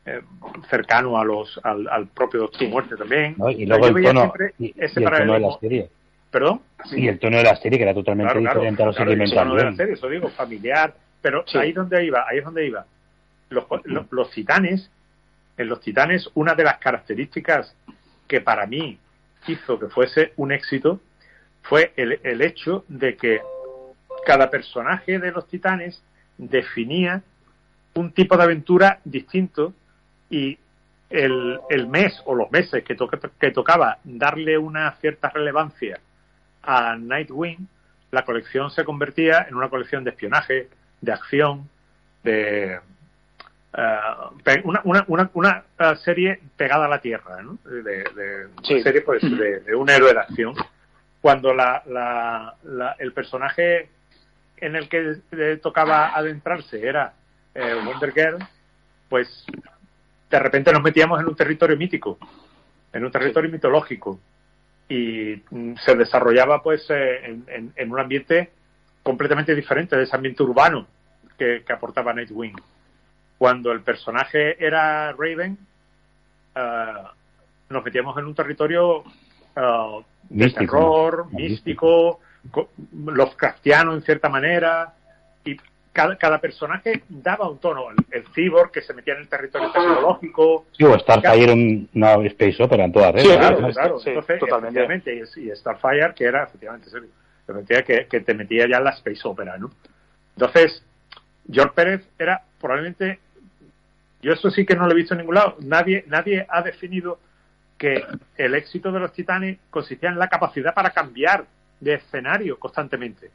eh, cercano a los al, al propio Doctor Muerte también. ¿no? Y luego el tono, y, ese y el tono de la serie. ¿Perdón? Y el tono de la serie, que era totalmente Claro, claro, diferente a los claro, el tono de la serie, eso digo, familiar. Pero Sí. ahí es donde iba, ahí es donde iba. Los, los, los titanes, en los titanes, una de las características que para mí hizo que fuese un éxito fue el, el hecho de que cada personaje de los titanes definía un tipo de aventura distinto y el, el mes o los meses que, toca- que tocaba darle una cierta relevancia a Nightwing, la colección se convertía en una colección de espionaje, de acción, de eh, pe- una, una, una, una, eh, serie pegada a la tierra, ¿no? de, de- Sí. serie pues, de, de un héroe de acción. Cuando la, la, la- el personaje en el que le tocaba adentrarse era eh, Wonder Girl, pues de repente nos metíamos en un territorio mítico, en un territorio mitológico y mm, se desarrollaba pues eh, en, en- en un ambiente completamente diferente de ese ambiente urbano que, que aportaba Nightwing. Cuando el personaje era Raven, eh, nos metíamos en un territorio eh, de Místico, terror, místico, co- Lovecraftiano en cierta manera, y cada, cada personaje daba un tono. El, el cyborg que se metía en el territorio tecnológico, Sí, o Starfire era un- una space opera en toda red. Sí, ¿no? claro, Además, claro. sí, Entonces, totalmente. y, Starfire, que era, efectivamente, metía que, que te metía ya en la space opera, ¿no? Entonces, George Pérez era probablemente, yo eso sí que no lo he visto en ningún lado, nadie, nadie ha definido que el éxito de los titanes consistía en la capacidad para cambiar de escenario constantemente.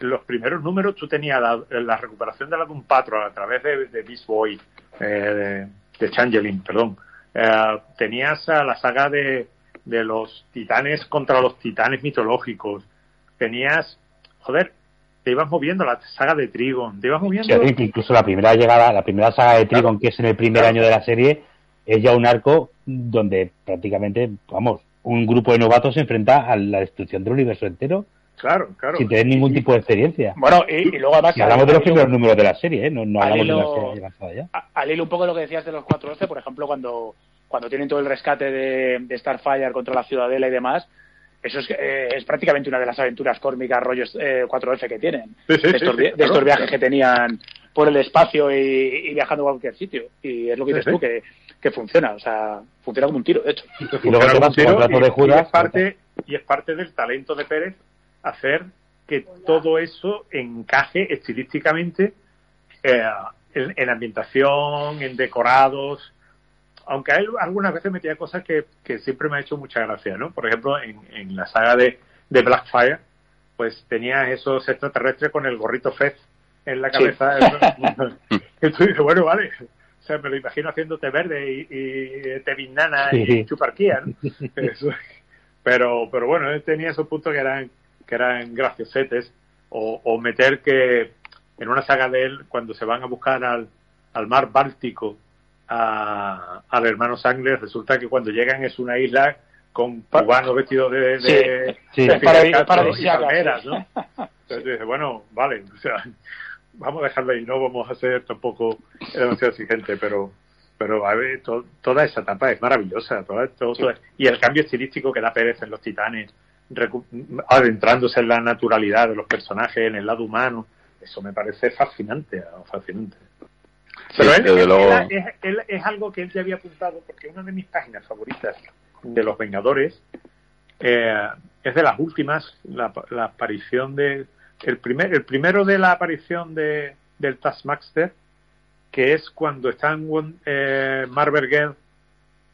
Los primeros números tú tenías la, la recuperación de la Patrol a través de, de Beast Boy, eh, de, de Changeling, perdón. Eh, tenías a la saga de, de los titanes contra los titanes mitológicos. Tenías, joder, te ibas moviendo la saga de Trigon, te ibas moviendo. Sí, incluso la primera llegada, la primera saga de Trigon, que es en el primer Claro. año de la serie, es ya un arco donde prácticamente, vamos, un grupo de novatos se enfrenta a la destrucción del universo entero Claro, claro. sin tener ningún tipo de experiencia. Bueno, y, y luego además... Y hablamos de los primeros números de la serie, ¿eh? no, no hablamos de la serie avanzada ya. al hilo un poco de lo que decías de los 4F, por ejemplo, cuando, cuando tienen todo el rescate de, de Starfire contra la Ciudadela y demás, eso es, eh, es prácticamente una de las aventuras cósmicas rollos eh, 4F que tienen. Sí, sí, de, estos, sí, de claro, estos viajes claro. que tenían por el espacio y, y viajando a cualquier sitio. Y es lo que dices sí. tú, que, que funciona. O sea, funciona como un tiro, de hecho. Y luego y- de y Judas. es parte y es parte del talento de Pérez hacer que todo eso encaje estilísticamente eh, en, en ambientación, en decorados. Aunque él algunas veces metía cosas que, que siempre me ha hecho mucha gracia, ¿no? Por ejemplo, en, en la saga de, de Blackfire, pues tenía esos extraterrestres con el gorrito Fez en la Sí. cabeza. y tú dices, bueno, vale. O sea, me lo imagino haciéndote verde y, y te binana Sí. y chuparquía, ¿no? Eso. Pero, pero bueno, él tenía esos puntos que eran, que eran graciosetes. O, o meter que en una saga de él, cuando se van a buscar al, al mar Báltico a, al hermano Sangler, resulta que cuando llegan es una isla con cubanos vestidos de, de, Sí, sí. de para- y palmeras, sí. ¿no? Entonces dice, bueno, vale, o sea, vamos a dejarlo ahí, no vamos a ser tampoco demasiado exigente, pero pero a ver, to- toda esa etapa es maravillosa, toda, todo, todo- y el cambio estilístico que da Pérez en los titanes, adentrándose en la naturalidad de los personajes, en el lado humano, eso me parece fascinante, fascinante. Pero él, desde él- luego. él- es, él- es algo que él ya había apuntado, porque una de mis páginas favoritas de Los Vengadores eh, es de las últimas, la, la aparición de. El, primer, el primero de la aparición de, del Taskmaster, que es cuando están eh, Marvel Girl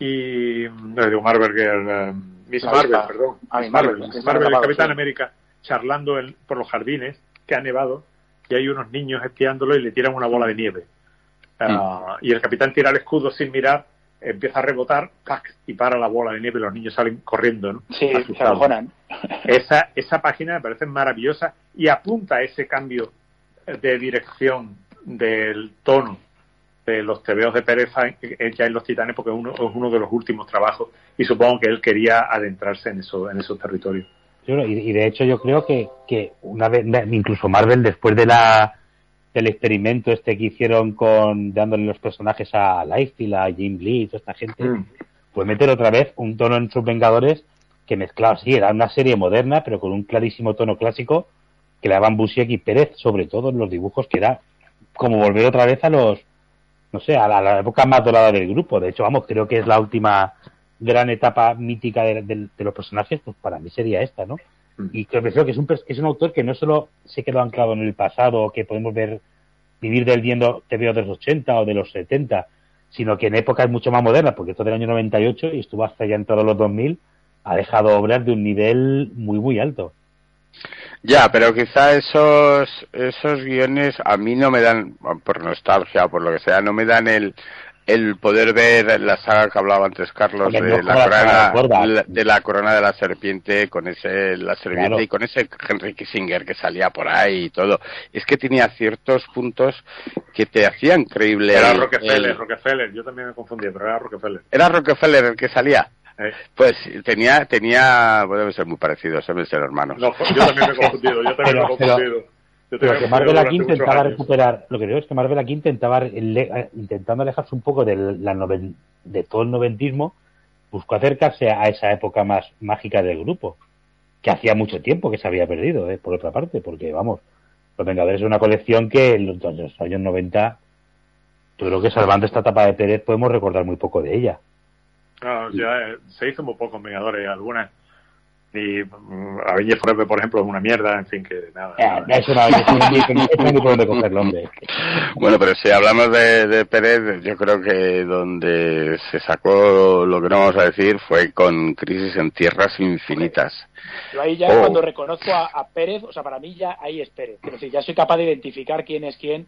y. No digo Marvel eh, Miss Marvel, perdón. Ah, Miss Marvel, Marvel, Miss Miss Marvel y Marvel, Capitán sí. América charlando en- por los jardines, que ha nevado, y hay unos niños espiándolo y le tiran una bola de nieve. Ah, y el capitán tira el escudo sin mirar, empieza a rebotar, ¡pac! y para la bola de nieve y los niños salen corriendo, ¿no? Sí, se Asustados. acojonan. Esa, esa página me parece maravillosa y apunta a ese cambio de dirección del tono de los tebeos de Pérez eh, ya en Los Titanes porque es uno, es uno de los últimos trabajos y supongo que él quería adentrarse en, eso, en esos territorios. Y, y de hecho yo creo que, que una vez, incluso Marvel, después de la del experimento este que hicieron con dándole los personajes a Liefeld, a Jim Lee, toda esta gente, Mm. pues meter otra vez un tono en sus Vengadores que mezclaba, sí, era una serie moderna, pero con un clarísimo tono clásico que le daban Busiek y Pérez, sobre todo en los dibujos, que era como volver otra vez a los, no sé, a la, a la época más dorada del grupo. De hecho, vamos, creo que es la última gran etapa mítica de, de- de los personajes, pues para mí sería esta, ¿no? Mm. Y creo que es un, es un autor que no solo se quedó anclado en el pasado, que podemos ver vivir del viendo TVO de los 80 o de los 70, sino que en épocas mucho más modernas, porque esto del año 98 y estuvo hasta ya en todos los 2000, ha dejado obras de un nivel muy, muy alto. Ya, pero quizá esos esos guiones a mí no me dan, por nostalgia o por lo que sea, no me dan el el poder ver la saga que hablaba antes Carlos de no la corona la- de la corona de la serpiente con ese la serpiente Claro. y con ese Henry Kissinger que salía por ahí y todo. Es que tenía ciertos puntos que te hacían creíble. Era el- Rockefeller, el- Rockefeller, yo también me confundí, pero era Rockefeller. era Rockefeller el que salía. Eh, Pues tenía tenía bueno, debe ser muy parecidos, deben ser hermanos. no, yo también me he confundido, yo también Pero- me he confundido. Yo Pero también que me he Marvel confundido aquí intentaba recuperar, lo que creo es que Marvel aquí intentaba, eh, intentando alejarse un poco del, la noven- de todo el noventismo, buscó acercarse a esa época más mágica del grupo, que hacía mucho tiempo que se había perdido, eh, por otra parte, porque vamos, Los Vengadores es una colección que en los años, años 90, yo creo que salvando esta etapa de Pérez podemos recordar muy poco de ella. No, ya eh, se hizo muy poco en Vengadores, algunas. Y mm, Avengers Forever, por ejemplo, es una mierda, en fin, que nada. Eh, nada. no, eso cogerlo, hombre. Bueno, pero si hablamos de, de Pérez, yo creo que donde se sacó lo que no vamos a decir fue con Crisis en Tierras Infinitas. Yo ahí ya Oh. cuando reconozco a, a Pérez, o sea, para mí ya ahí es Pérez. Quiero decir, ya soy capaz de identificar quién es quién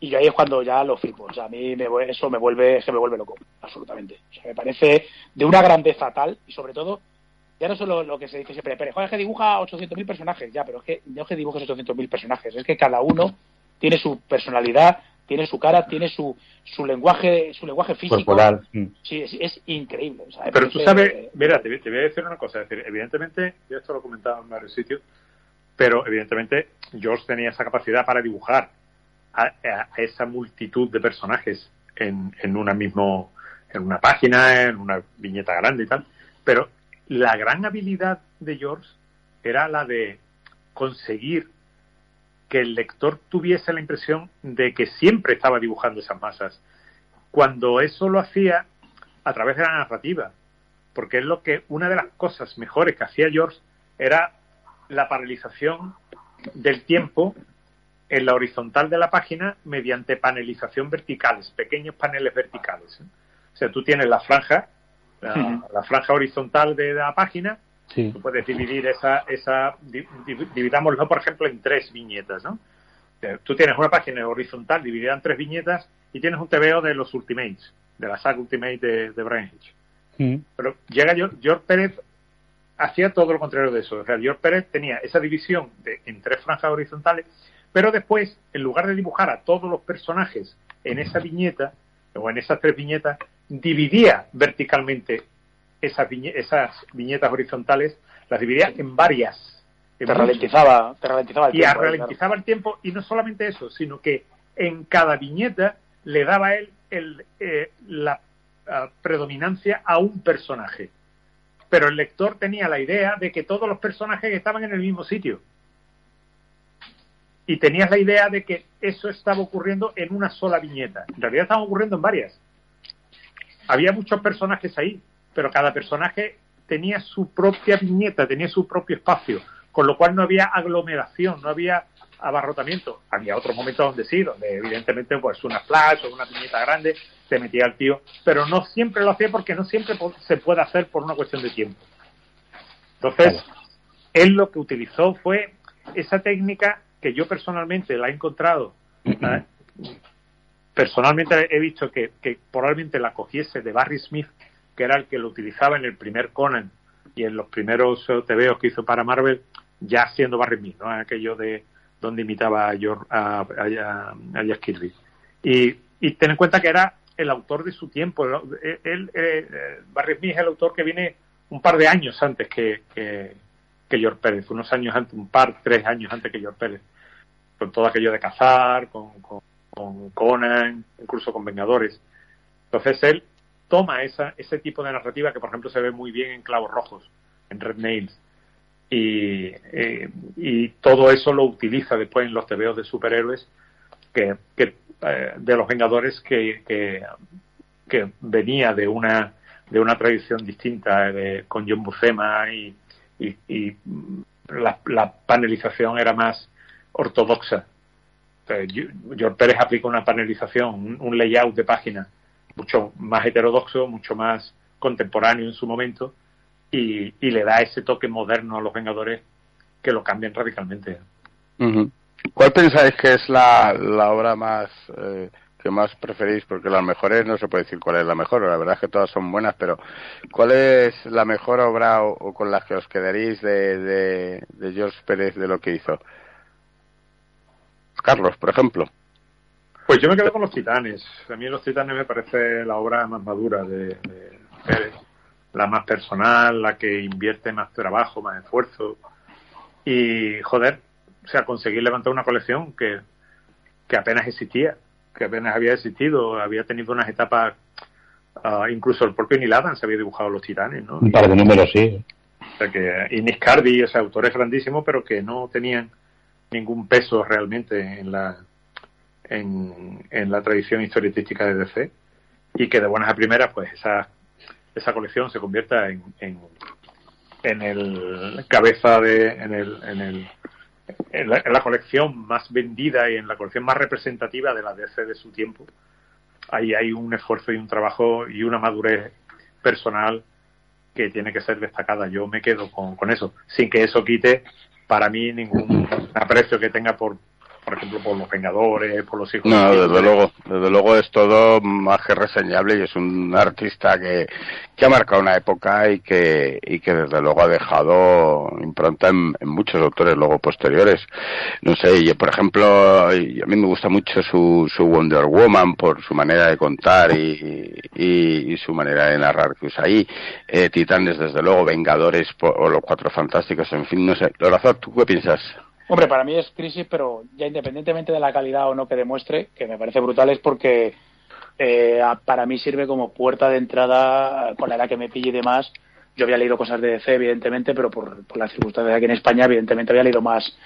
y yo ahí es cuando ya lo flipo. O sea, a mí me, eso me vuelve, se me vuelve loco, absolutamente. O sea, me parece de una grandeza tal y sobre todo, ya no solo lo que se dice siempre, joder, es que dibuja 800.000 personajes, ya, pero es que no es que dibujes 800.000 personajes, es que cada uno tiene su personalidad, tiene su cara, tiene su, su lenguaje, su lenguaje físico. Corporal. mm. Sí, es, es increíble. o sea, Pero tú parece- sabes, mira, te, te voy a decir una cosa. Es decir, evidentemente, yo esto lo he comentado en varios sitios, pero evidentemente George tenía esa capacidad para dibujar a, esa multitud de personajes en, en una mismo, en una página, en una viñeta grande y tal. Pero la gran habilidad de George era la de conseguir que el lector tuviese la impresión de que siempre estaba dibujando esas masas, cuando eso lo hacía a través de la narrativa, porque es lo que una de las cosas mejores que hacía George era la paralización del tiempo en la horizontal de la página mediante panelización verticales, pequeños paneles verticales. ¿eh? O sea, tú tienes la franja, la, franja horizontal de la página, Sí. tú puedes dividir esa, esa di- di- dividámoslo, por ejemplo, en tres viñetas, ¿no? Tú tienes una página horizontal dividida en tres viñetas y tienes un TVO de los Ultimates, de la saga Ultimate de, de Brian Hitch. Pero llega George, George Pérez hacía todo lo contrario de eso. O sea, George Pérez tenía esa división de, en tres franjas horizontales, pero después, en lugar de dibujar a todos los personajes en esa viñeta, o en esas tres viñetas, dividía verticalmente esas, viñe- esas viñetas horizontales, las dividía en varias. en te ralentizaba, te ralentizaba el y tiempo, ¿eh? ralentizaba el tiempo y no solamente eso, sino que en cada viñeta le daba él el, eh, la predominancia a un personaje. Pero el lector tenía la idea de que todos los personajes estaban en el mismo sitio. Y tenías la idea de que eso estaba ocurriendo en una sola viñeta. En realidad estaban ocurriendo en varias. Había muchos personajes ahí, pero cada personaje tenía su propia viñeta, tenía su propio espacio, con lo cual no había aglomeración, no había abarrotamiento. Había otros momentos donde sí, donde evidentemente pues una flash o una viñeta grande se metía el tío, pero no siempre lo hacía porque no siempre se puede hacer por una cuestión de tiempo. Entonces, él lo que utilizó fue esa técnica que yo personalmente la he encontrado. Personalmente he visto que, probablemente la cogiese de Barry Smith, que era el que lo utilizaba en el primer Conan y en los primeros eh, TVOs que hizo para Marvel, ya siendo Barry Smith, ¿no? aquello de donde imitaba a, George- a, a- Jack Kirby. Y, ten en cuenta que era el autor de su tiempo. ¿no? Él, eh, eh, Barry Smith es el autor que viene un par de años antes que, que George Pérez, unos años antes, un par, tres años antes que George Pérez, con todo aquello de cazar, con, con, con Conan, incluso con Vengadores. Entonces él toma esa, ese tipo de narrativa que, por ejemplo, se ve muy bien en Clavos Rojos, en Red Nails, y, eh, y todo eso lo utiliza después en los tebeos de superhéroes que, que, eh, de los Vengadores que, que, venía de una de una tradición distinta de, con John Buscema y, y, la panelización era más ortodoxa. Eh, George Pérez aplica una panelización, un, layout de página mucho más heterodoxo, mucho más contemporáneo en su momento y, le da ese toque moderno a los Vengadores que lo cambian radicalmente. ¿Cuál pensáis que es la, obra más eh, que más preferís? Porque las mejores no se puede decir cuál es la mejor, la verdad es que todas son buenas, pero ¿cuál es la mejor obra o, con la que os quedaréis de, de George Pérez de lo que hizo? Carlos, por ejemplo. Pues yo me quedo con los Titanes. A mí los Titanes me parece la obra más madura de, de Pérez, la más personal, la que invierte más trabajo, más esfuerzo. Y, joder, o sea, conseguir levantar una colección que, que apenas existía, que apenas había existido, había tenido unas etapas, ah, incluso el propio Neil Adams había dibujado los Titanes, ¿no? Un par de números, sí. O sea que, y Nick Carby, o sea, autores grandísimos, pero que no tenían ningún peso realmente en la en, la tradición historietística de DC y que de buenas a primeras pues esa esa colección se convierta en, en, en el cabeza de en el en el en la, en la colección más vendida y en la colección más representativa de la DC de su tiempo ahí hay un esfuerzo y un trabajo y una madurez personal que tiene que ser destacada. Yo me quedo con, con eso, sin que eso quite para mí ningún aprecio que tenga por, por ejemplo, por los Vengadores, por los hijos. No, de desde luego, desde luego es todo más que reseñable y es un artista que, que ha marcado una época y que, y que desde luego ha dejado impronta en, en muchos autores luego posteriores. No sé, yo por ejemplo, a mí me gusta mucho su, su Wonder Woman por su manera de contar y, y, y su manera de narrar que usa ahí. Eh, Titanes, desde luego, Vengadores po- o Los Cuatro Fantásticos, en fin, no sé. Lorazar, ¿tú qué piensas? Hombre, para mí es crisis, pero ya independientemente de la calidad o no que demuestre, que me parece brutal, es porque eh, para mí sirve como puerta de entrada con la edad que me pille y demás. Yo había leído cosas de DC, evidentemente, pero por, por las circunstancias aquí en España, evidentemente había leído más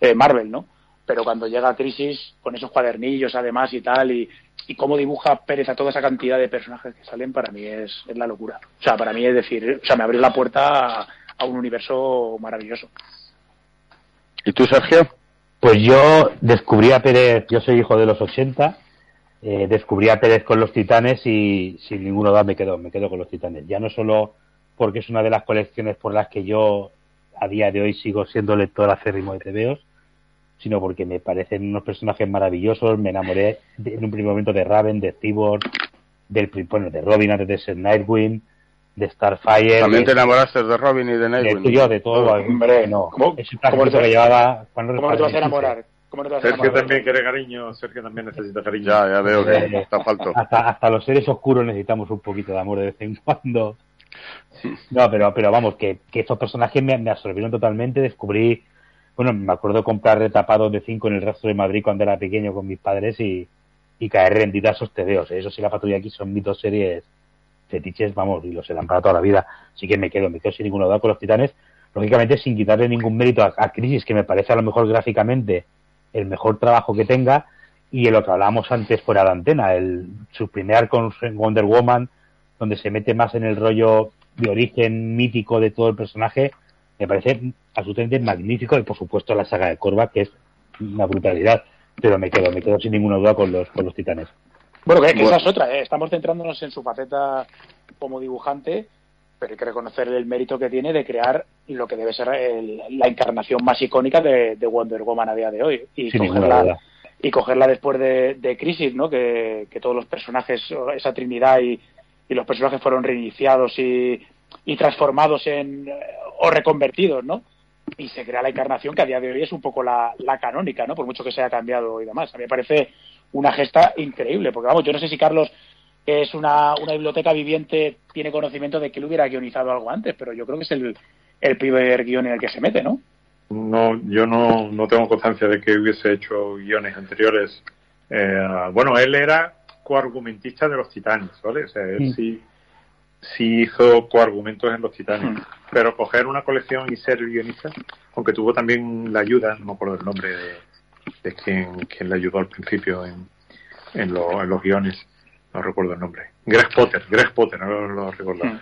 eh, Marvel, ¿no? Pero cuando llega Crisis, con esos cuadernillos además y tal, y, y cómo dibuja Pérez a toda esa cantidad de personajes que salen, para mí es, la locura. O sea, para mí es decir, o sea, me abre la puerta a un universo maravilloso. ¿Y tú, Sergio? Pues yo descubrí a Pérez, yo soy hijo de los 80, eh, descubrí a Pérez con los Titanes y sin ninguna duda me quedo, me quedo con los Titanes. Ya no solo porque es una de las colecciones por las que yo a día de hoy sigo siendo lector acérrimo de TVOs, sino porque me parecen unos personajes maravillosos, me enamoré en un primer momento de Raven, de Cyborg, del bueno, de Robin antes de ser Nightwing, de Starfire. ¿También de- te enamoraste de Robin y de de Nightwing? tuyo, de todo. Hombre, no. ¿cómo- Es un cómo te- que llevaba ¿Cómo no te vas a enamorar? ¿Cómo no te vas a Sergio enamorar? también quiere cariño, Sergio también necesita cariño. Ya, ya veo que Eh, está falto. hasta, hasta los seres oscuros necesitamos un poquito de amor de vez en cuando. No, pero, pero vamos, que, que estos personajes me, me absorbieron totalmente. Descubrí, bueno, me acuerdo comprar retapados de 5 en el resto de Madrid cuando era pequeño con mis padres y, y caer rendida a esos tebeos. ¿eh? Eso sí, la patrulla aquí son mis dos series fetiches, vamos, y los serán para toda la vida. Así que me quedo, me quedo sin ninguna duda con los titanes. Lógicamente, sin quitarle ningún mérito a, Crisis, que me parece a lo mejor gráficamente el mejor trabajo que tenga, y en lo que hablábamos antes fuera de antena, el, su primer con Wonder Woman, donde se mete más en el rollo de origen mítico de todo el personaje, me parece absolutamente magnífico, y por supuesto la saga de Corva, que es una brutalidad, pero me quedo, me quedo sin ninguna duda con los, con los titanes. Bueno, que, que Bueno. esa es otra, ¿eh? estamos centrándonos en su faceta como dibujante, pero hay que reconocer el mérito que tiene de crear lo que debe ser el- la encarnación más icónica de, de Wonder Woman a día de hoy. Y Sin cogerla, y cogerla después de, de Crisis, ¿no? Que, que todos los personajes, esa trinidad y, y los personajes fueron reiniciados y, y transformados en o reconvertidos, ¿no? Y se crea la encarnación que a día de hoy es un poco la, la canónica, ¿no? Por mucho que se haya cambiado y demás. A mí me parece una gesta increíble, porque vamos, yo no sé si Carlos que es una, una biblioteca viviente, tiene conocimiento de que él hubiera guionizado algo antes, pero yo creo que es el, el primer guion en el que se mete, ¿no? No, yo no, no tengo constancia de que hubiese hecho guiones anteriores. Eh, bueno, él era coargumentista de los Titanes, ¿vale? O sea, él Mm. sí, sí hizo coargumentos en los Titanes. Mm. Pero coger una colección y ser guionista, aunque tuvo también la ayuda, no me acuerdo el nombre de, de quien, quien le ayudó al principio en, en, lo- en los guiones, no recuerdo el nombre. Greg Potter, Greg Potter, no lo, lo recuerdo. Mm.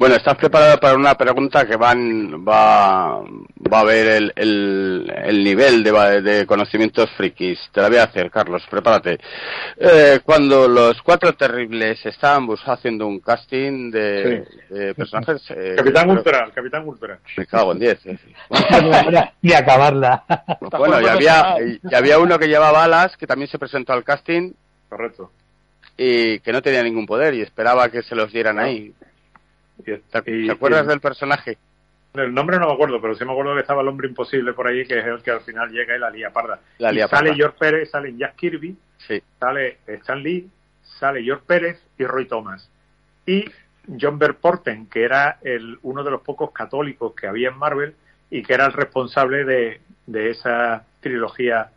Bueno, ¿estás preparado para una pregunta que van, va, va a ver el, el, el nivel de, de conocimientos frikis? Te la voy a hacer, Carlos, prepárate. Eh, cuando los cuatro terribles estaban bus- haciendo un casting de, de personajes... eh, Capitán Ultra, el Capitán Ultra. Me cago en diez. eh. Ni acabarla. Bueno, y había, y había uno que llevaba alas, que también se presentó al casting Correcto. y que no tenía ningún poder y esperaba que se los dieran Ah. ahí. Y- ¿Te, y- te acuerdas y- del personaje? El nombre no me acuerdo, pero sí me acuerdo que estaba el hombre imposible por ahí, que es el que al final llega y la lía parda. La Y sale. George Pérez, sale Jack Kirby, Sí. sale Stan Lee, sale George Pérez y Roy Thomas. Y John Verporten, que era el, uno de los pocos católicos que había en Marvel y que era el responsable de, de esa trilogía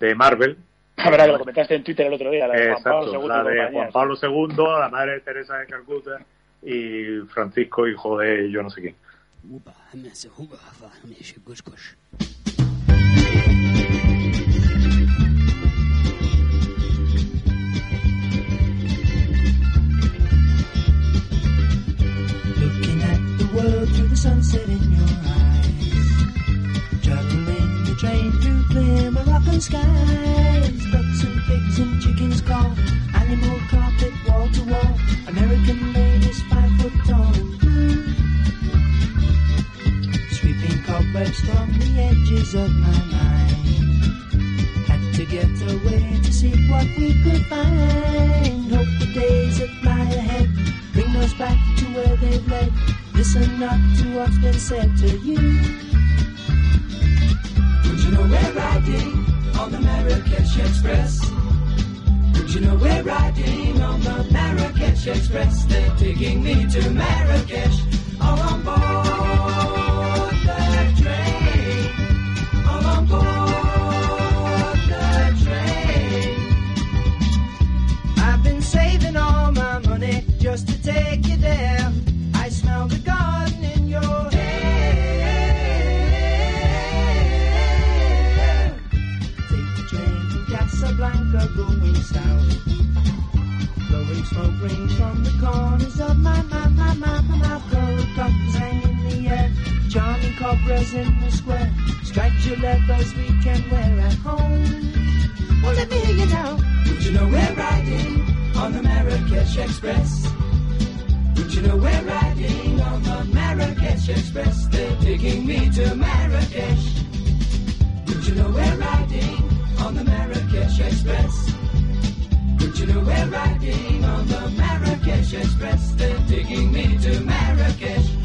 de Marvel. La verdad que lo comentaste en Twitter el otro día, la de Juan Pablo II. la y de compañía, Juan sí. Pablo II, la madre de Teresa de Calcuta y Francisco, hijo de yo no sé quién. Looking at the world through the sunset in your eyes. Traveling the train through clear Moroccan skies. Ducks and pigs and chickens call. Animal Cobwebs from the edges of my mind. Had to get away to see what we could find. Hope the days that lie ahead bring us back to where they've led. Listen not to what's been said to you. Would you know we're riding on the Marrakesh Express? Would you know we're riding on the Marrakesh Express? They're taking me to Marrakesh. All on board smoke rings from the corners of my, my, my, my, my mouth. Helicopters hang in the air. Charming cobras in the square. Striped your leathers we can wear at home. Well, let me hear you now. Would you know we're riding on the Marrakesh Express? Would you know we're riding on the Marrakesh Express? They're taking me to Marrakesh. Would you know we're riding on the Marrakesh Express? We're riding on the Marrakesh Express? They're taking me to Marrakesh.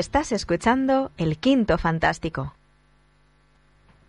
Estás escuchando El Quinto Fantástico.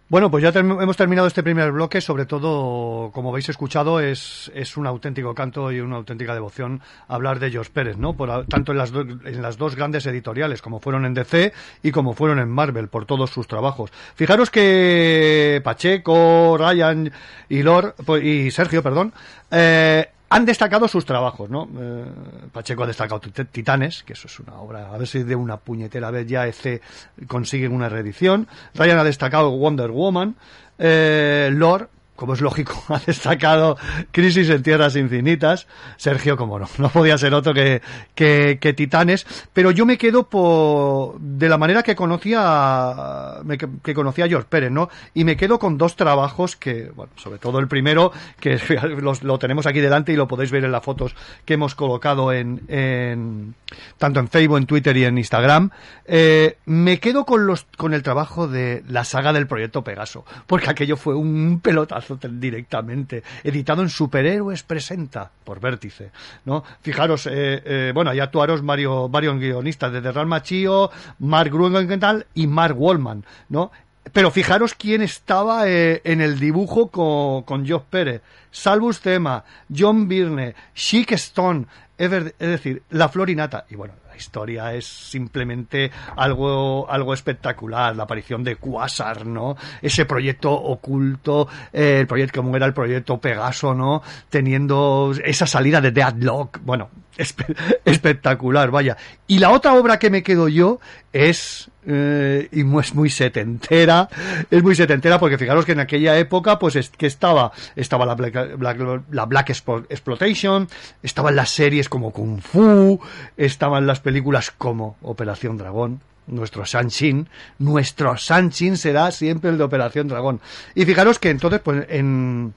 Bueno, pues ya hemos terminado este primer bloque. Sobre todo, como habéis escuchado, es, es un auténtico canto y una auténtica devoción hablar de George Pérez, ¿no? Por, tanto en las, en las dos grandes editoriales, como fueron en DC y como fueron en Marvel, por todos sus trabajos. Fijaros que Pacheco, Ryan y Lor, pues, y Sergio, perdón, eh, han destacado sus trabajos, ¿no? Eh, Pacheco ha destacado Tit- Titanes, que eso es una obra, a ver si de una puñetera vez ya EC consiguen una reedición. Ryan ha destacado Wonder Woman. Eh, Lord, como es lógico, ha destacado Crisis en Tierras Infinitas. Sergio, como no, no podía ser otro que, que, Titanes. Pero yo me quedo por, de la manera que conocía, que, conocía a George Pérez, ¿no? Y me quedo con dos trabajos que, bueno, sobre todo el primero, que los- lo tenemos aquí delante y lo podéis ver en las fotos que hemos colocado en, en tanto en Facebook, en Twitter y en Instagram. Eh, me quedo con los, con el trabajo de la saga del proyecto Pegaso, porque aquello fue un pelotazo te- directamente, editado en Superhéroes Presenta por Vértice, ¿no? Fijaros, eh, eh, bueno, ahí actuaros varios, varios guionistas, desde Real Machío, Mark Gruenthal y Mark Wallman, ¿no? Pero fijaros quién estaba eh, en el dibujo con, con Josh Pérez. Salvus Tema, John Byrne, Chic Stone, es decir, La Florinata. Y bueno, la historia es simplemente algo, algo espectacular. La aparición de Quasar, ¿no? Ese proyecto oculto, eh, el proyecto, como era el proyecto Pegaso, ¿no? Teniendo esa salida de Deadlock. Bueno, espe- espectacular, vaya. Y la otra obra que me quedo yo es eh, y es muy setentera, es muy setentera porque fijaros que en aquella época pues es que estaba estaba la Black, Exploitation, estaban las series como Kung Fu, estaban las películas como Operación Dragón, nuestro Sanshin, nuestro Sanshin será siempre el de Operación Dragón. Y fijaros que entonces pues en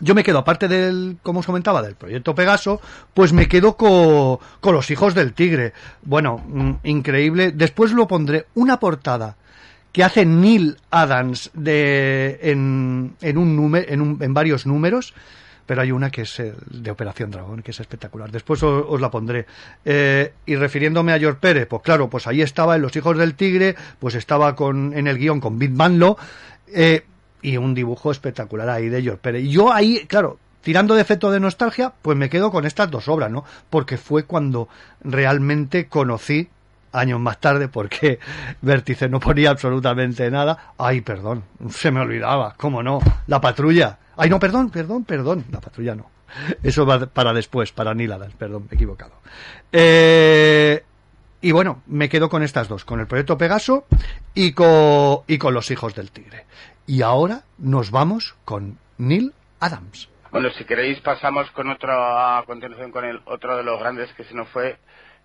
yo me quedo, aparte del, como os comentaba, del proyecto Pegaso, pues me quedo co- con los hijos del tigre. Bueno, mm, increíble. Después lo pondré una portada que hace Neil Adams de, en, en, un número, en, un- en varios números, pero hay una que es de Operación Dragón, que es espectacular. Después os, os la pondré. Eh, y refiriéndome a George Pérez, pues claro, pues ahí estaba en Los Hijos del Tigre, pues estaba con, en el guion con Big Manlo, eh, y un dibujo espectacular ahí de George Pérez. Yo ahí, claro, tirando de efecto de nostalgia, pues me quedo con estas dos obras, ¿no? Porque fue cuando realmente conocí años más tarde porque Vértice no ponía absolutamente nada. Ay, perdón, se me olvidaba, ¿cómo no? La patrulla. Ay, no, perdón, perdón, perdón, la patrulla no. Eso va para después, para Neil Adams, perdón, me he equivocado. Eh, Y bueno, me quedo con estas dos, con el proyecto Pegaso y con, y con los hijos del tigre. Y ahora nos vamos con Neil Adams. Bueno, si queréis pasamos con otro, a continuación con el otro de los grandes que se nos fue,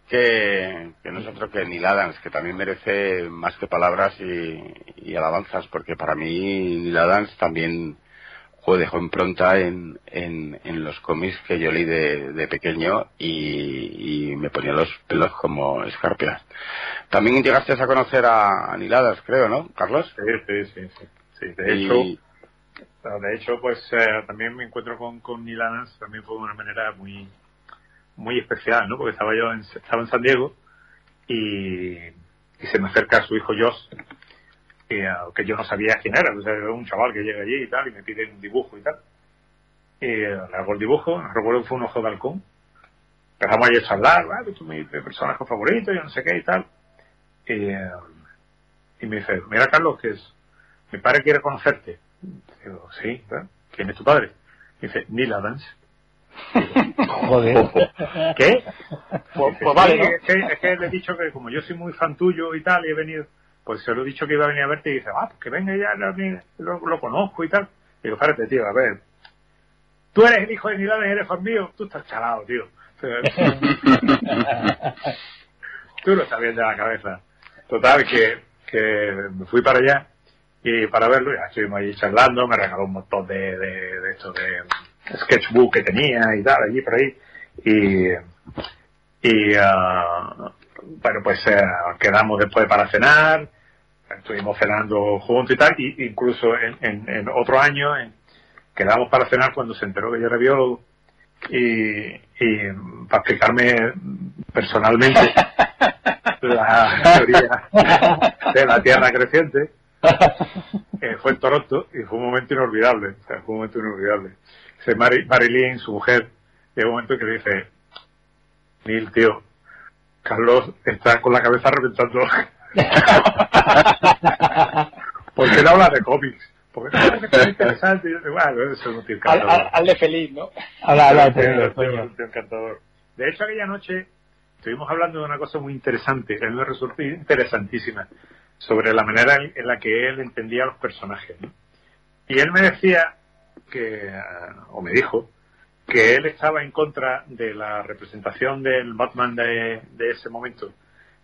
que, que no es otro que Neil Adams, que también merece más que palabras y, y alabanzas, porque para mí Neil Adams también dejó impronta en, en, en los cómics que yo leí de, de pequeño y, y me ponía los pelos como escarpias. También llegaste a conocer a, a Neil Adams, creo, ¿no, Carlos? Sí, sí, sí. sí. Sí, de Y- hecho, de hecho, pues eh, también me encuentro con, con Neil Adams, también fue de una manera muy muy especial, ¿no? Porque estaba yo en, estaba en San Diego y, y se me acerca su hijo Josh, y, eh, que yo no sabía quién era, o sea, era un chaval que llega allí y tal, y me pide un dibujo y tal. Y eh, le hago el dibujo, recuerdo que fue un ojo de halcón. Empezamos ahí a charlar, ¿vale? Tu mi personaje favorito, yo no sé qué y tal. Y, eh, y me dice, mira Carlos, que es, mi padre quiere conocerte. Digo, sí. ¿quién es tu padre? dice, Neil Adams. Joder. ¿Qué? Pues, pues vale, "Sí, ¿no? es, que, es que le he dicho que como yo soy muy fan tuyo y tal, y he venido, pues se lo he dicho que iba a venir a verte y dice, ah, pues que venga ya, lo, lo- lo conozco y tal. Digo, espérate, tío, a ver, tú eres el hijo de y eres fan mío, tú estás chalado, tío. Tú estás bien de la cabeza. Total, que, que me fui para allá y para verlo, ya estuvimos ahí charlando, me regaló un montón de, de, de esto de sketchbook que tenía y tal, allí por ahí. Y, y ah, bueno, pues eh, quedamos después para cenar, estuvimos cenando juntos y tal, y incluso en, en, en otro año en- quedamos para cenar cuando se enteró que yo era biólogo y, y para explicarme personalmente la teoría de la Tierra creciente eh, fue en Toronto y fue un momento inolvidable, o sea, fue un momento inolvidable. Dice Mary, Marilyn, su mujer, llega un momento que dice, Neil, tío, Carlos está con la cabeza reventando. Porque él habla de cómics. Porque no, que es interesante. Y yo digo, bueno, eso es un tío encantador. al- al de feliz, ¿no? Habla, habla, un tío encantador. De hecho, aquella noche estuvimos hablando de una cosa muy interesante, a mí me resultó interesantísima, sobre la manera en, la que él entendía a los personajes. Y él me decía que, o me dijo, que él estaba en contra de la representación del Batman de, de ese momento,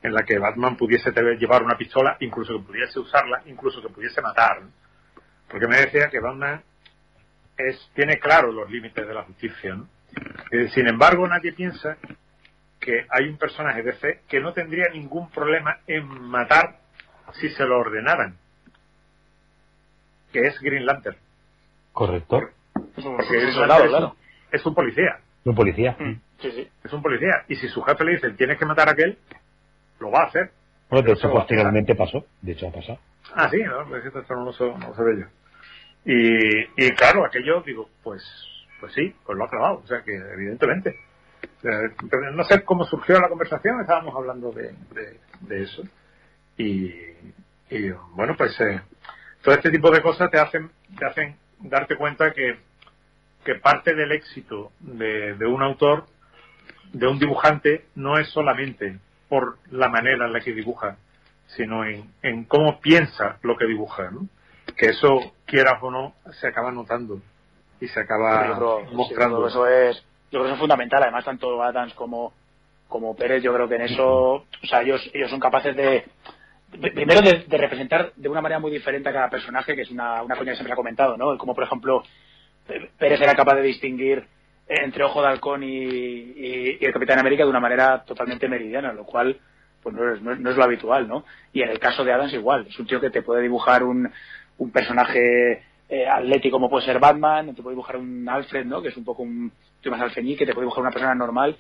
en la que Batman pudiese llevar una pistola, incluso que pudiese usarla, incluso que pudiese matar. Porque me decía que Batman es, tiene claro los límites de la justicia. Eh, sin embargo, nadie piensa que hay un personaje de DC que no tendría ningún problema en matar si se lo ordenaran, que es Green Lantern. Correcto. Porque un soldado, es, claro. un, es un policía, Un policía. Sí, sí. es un policía. Y si su jefe le dice tienes que matar a aquel, lo va a hacer. Bueno, de hecho, posteriormente pasó. De hecho, ha pasado. Ah, sí, no, pues esto no lo, sé- no lo sabía yo. Y, y claro, aquello, digo, pues, pues sí, pues lo ha clavado, o sea que evidentemente. Eh, pero no sé cómo surgió la conversación, estábamos hablando de, de, de eso. Y, y, bueno, pues eh, todo este tipo de cosas te hacen, te hacen darte cuenta que, que parte del éxito de, de un autor, de un dibujante, no es solamente por la manera en la que dibuja, sino en, en cómo piensa lo que dibuja, ¿no? Que eso, quieras o no, se acaba notando y se acaba creo- mostrando. eso es, yo creo que eso es fundamental. Además, tanto Adams como, como Pérez, yo creo que en eso, o sea, ellos, ellos son capaces de- primero de, de representar de una manera muy diferente a cada personaje, que es una, una coña que siempre ha comentado, ¿no? Como por ejemplo, Pérez era capaz de distinguir entre Ojo de Halcón y, el Capitán América de una manera totalmente meridiana, lo cual pues no es, no es- no es lo habitual, ¿no? Y en el caso de Adams igual, es un tío que te puede dibujar un, un personaje eh, atlético como puede ser Batman, te puede dibujar un Alfred, ¿no? Que es un poco un tío más alfeñique, te puede dibujar una persona normal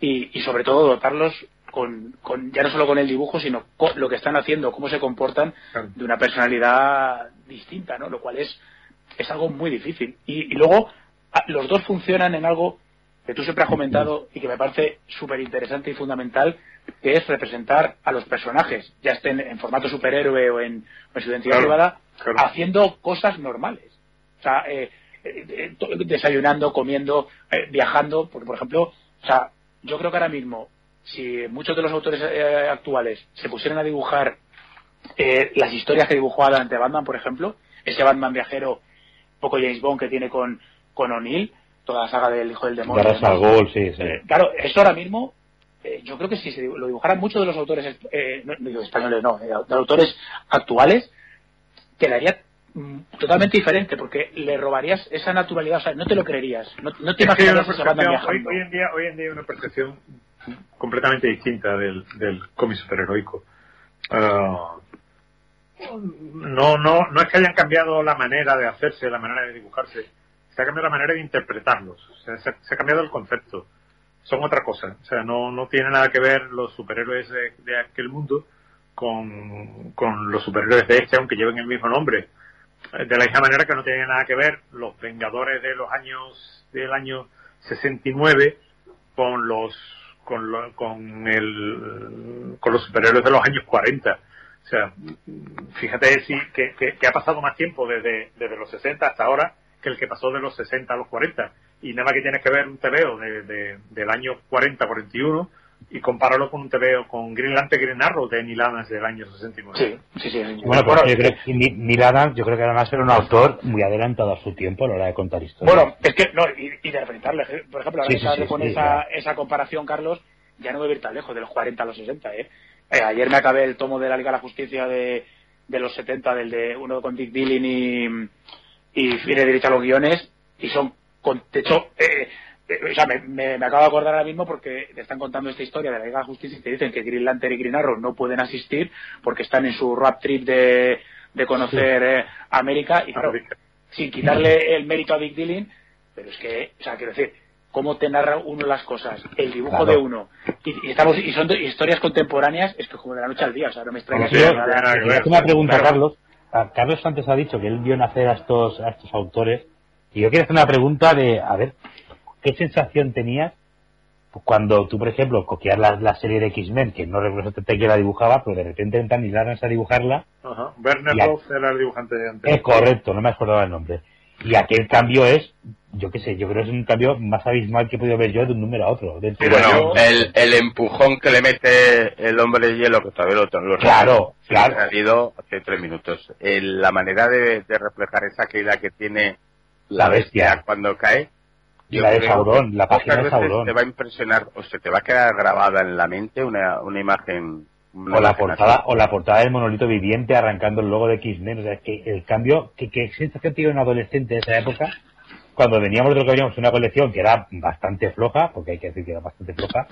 y, y sobre todo dotarlos con, con ya no solo con el dibujo, sino con lo que están haciendo, cómo se comportan Claro. de una personalidad distinta, ¿no? Lo cual es, es algo muy difícil. Y, y luego, los dos funcionan en algo que tú siempre has comentado y que me parece súper interesante y fundamental, que es representar a los personajes, ya estén en formato superhéroe o en, o en su identidad Claro, privada, claro. haciendo cosas normales. O sea, eh, eh, desayunando, comiendo, eh, viajando, porque por ejemplo, o sea, yo creo que ahora mismo si muchos de los autores eh, actuales se pusieran a dibujar eh, las historias que dibujó Adam de Batman, por ejemplo, ese Batman viajero, poco James Bond que tiene con, con O'Neill, toda la saga del Hijo del Demonio. Garras al gol, sí, sí. Eh, claro, eso ahora mismo, eh, yo creo que si se lo dibujaran muchos de los autores, eh, no, no digo españoles, no, eh, de autores actuales, quedaría mm, totalmente diferente, porque le robarías esa naturalidad, o sea, no te lo creerías, no, no te percepción- hoy, hoy en día, hoy en día hay una percepción completamente distinta del, del cómic superheroico. Ah, no, no, no es que hayan cambiado la manera de hacerse, la manera de dibujarse, se ha cambiado la manera de interpretarlos, se, ha cambiado el concepto. Son otra cosa, o sea, no, no tiene nada que ver los superhéroes de, aquel mundo con, con los superhéroes de este, aunque lleven el mismo nombre. De la misma manera que no tiene nada que ver los Vengadores de los años del año 69 con los con, lo- con el con los superhéroes de los años 40. O sea, fíjate si que, que- que ha pasado más tiempo desde, desde los 60 hasta ahora que el que pasó de los 60 a los 40. Y nada más que tienes que ver un TVO de, de- del año 40-41 y compáralo con un TVO con Green Lantern Green Arrow de Neil Adams del año 69. Sí, sí, sí. Bueno, pues yo creo que Neil Adams, yo creo que además era un autor muy adelantado a su tiempo a la hora de contar historias. Bueno, es que, no, y, y de enfrentarle, eh, por ejemplo, ahora Sí, sí, sí, sí, esa, claro. esa comparación, Carlos, ya no voy a ir tan lejos, de los 40 a los 60, ¿eh? Eh, ayer me acabé el tomo de la Liga de la Justicia de, de los 70, del de uno con Dick Dillon y, y Fire dirige a los guiones, y son, con, de hecho, eh, o sea, me, me, me acabo de acordar ahora mismo porque te están contando esta historia de la Liga de Justicia y te dicen que Green Lantern y Green Arrow no pueden asistir porque están en su rap trip de, de conocer eh, América y claro, sin quitarle el mérito a Dick Dillon, pero es que, o sea, quiero decir, cómo te narra uno las cosas, el dibujo Claro. de uno, y, y estamos y son historias contemporáneas, es que como de la noche al día, o sea, no me extraña hacer una pregunta, Carlos. A Carlos antes ha dicho que él vio nacer a estos, a estos autores. Y yo quiero hacer una pregunta de, a ver, ¿qué sensación tenías cuando tú, por ejemplo, copiar la, la serie de X-Men, que no recuerdo exactamente quién la dibujaba, pero de repente entran y Adams a dibujarla? Ajá. Werner era el dibujante de antes. Es correcto, no me acordaba el nombre. Y aquel cambio es, yo qué sé, yo creo que es un cambio más abismal que he podido ver yo de un número a otro. Bueno, el, el empujón que le mete el hombre de hielo, que todavía lo, lo Claro, claro. ha salido hace tres minutos. El- la manera de, de reflejar esa caída que tiene La bestia. cuando cae. Yo La de Sauron, la página de Sauron. Te va a impresionar o se te va a quedar grabada en la mente una, una imagen. una o la portada así. o la portada del monolito viviente arrancando el logo de X-Men o sea es que el cambio que, que sensación tiene un adolescente de esa época cuando veníamos de lo que veníamos una colección que era bastante floja porque hay que decir que era bastante floja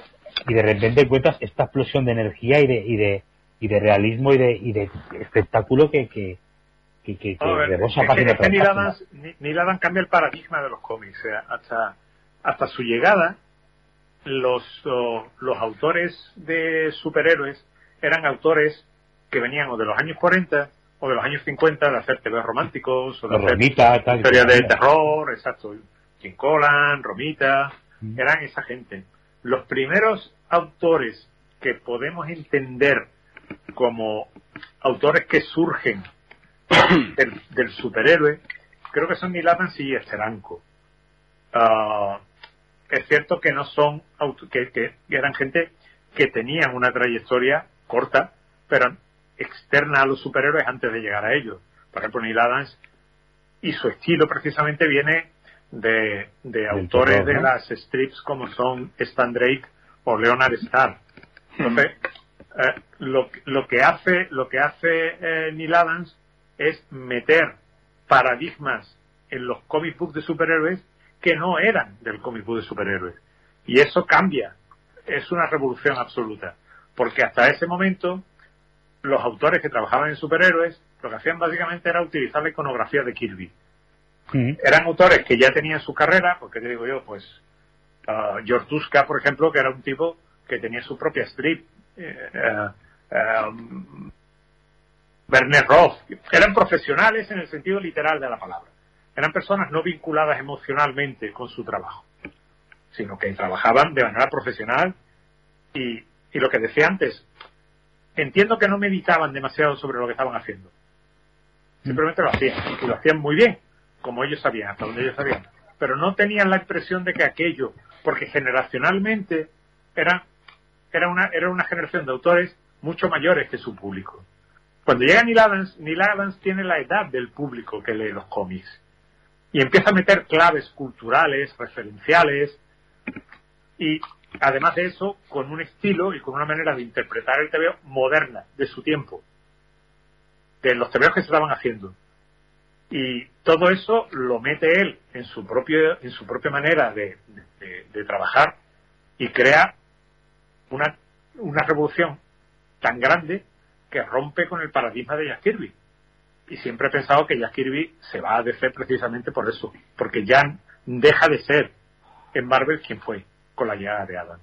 y de repente encuentras esta explosión de energía y de y de y de realismo y de y de espectáculo que que que, que, que A ver, es que- página es página. Adams, Ni- Adams cambia el paradigma de los cómics. o sea, hasta, hasta su llegada, los, los autores de superhéroes eran autores que venían o de los años 40 o de los años 50 de hacer TV románticos o de hacer Romita, tal, historias de terror, exacto. Jim Collan, Romita, Mm. eran esa gente. Los primeros autores que podemos entender como autores que surgen del, del superhéroe, creo que son Neil Adams y Esteranco. Ah, es cierto que no son auto- que, que eran gente que tenían una trayectoria corta, pero externa a los superhéroes antes de llegar a ellos. Por ejemplo, Neil Adams y su estilo precisamente viene de, de autores terror, de las strips como son Stan Drake o Leonard Starr. Entonces, eh, lo, lo que hace lo que hace eh, Neil Adams es meter paradigmas en los comic books de superhéroes que no eran del comic book de superhéroes. Y eso cambia. Es una revolución absoluta. Porque hasta ese momento, los autores que trabajaban en superhéroes, lo que hacían básicamente era utilizar la iconografía de Kirby. Mm. Eran autores que ya tenían su carrera, porque te digo yo, pues, ah, George Duska, por ejemplo, que era un tipo que tenía su propia strip. Eh, eh, eh, Werner Roth. Eran profesionales en el sentido literal de la palabra. Eran personas no vinculadas emocionalmente con su trabajo, sino que trabajaban de manera profesional y, y lo que decía antes, entiendo que no meditaban demasiado sobre lo que estaban haciendo. Simplemente lo hacían, y lo hacían muy bien, como ellos sabían, hasta donde ellos sabían. Pero no tenían la impresión de que aquello, porque generacionalmente eran era una, era una generación de autores mucho mayores que su público. Cuando llega Neil Adams, Neil Adams tiene la edad del público que lee los cómics. Y empieza a meter claves culturales, referenciales, y además de eso, con un estilo y con una manera de interpretar el TVO moderna, de su tiempo, de los TVOs que se estaban haciendo. Y todo eso lo mete él en su propio, en su propia manera de, de- de trabajar y crea una, una revolución tan grande que rompe con el paradigma de Jack Kirby. Y siempre he pensado que Jack Kirby se va a DC precisamente por eso, porque ya deja de ser en Marvel quien fue con la llegada de Adams.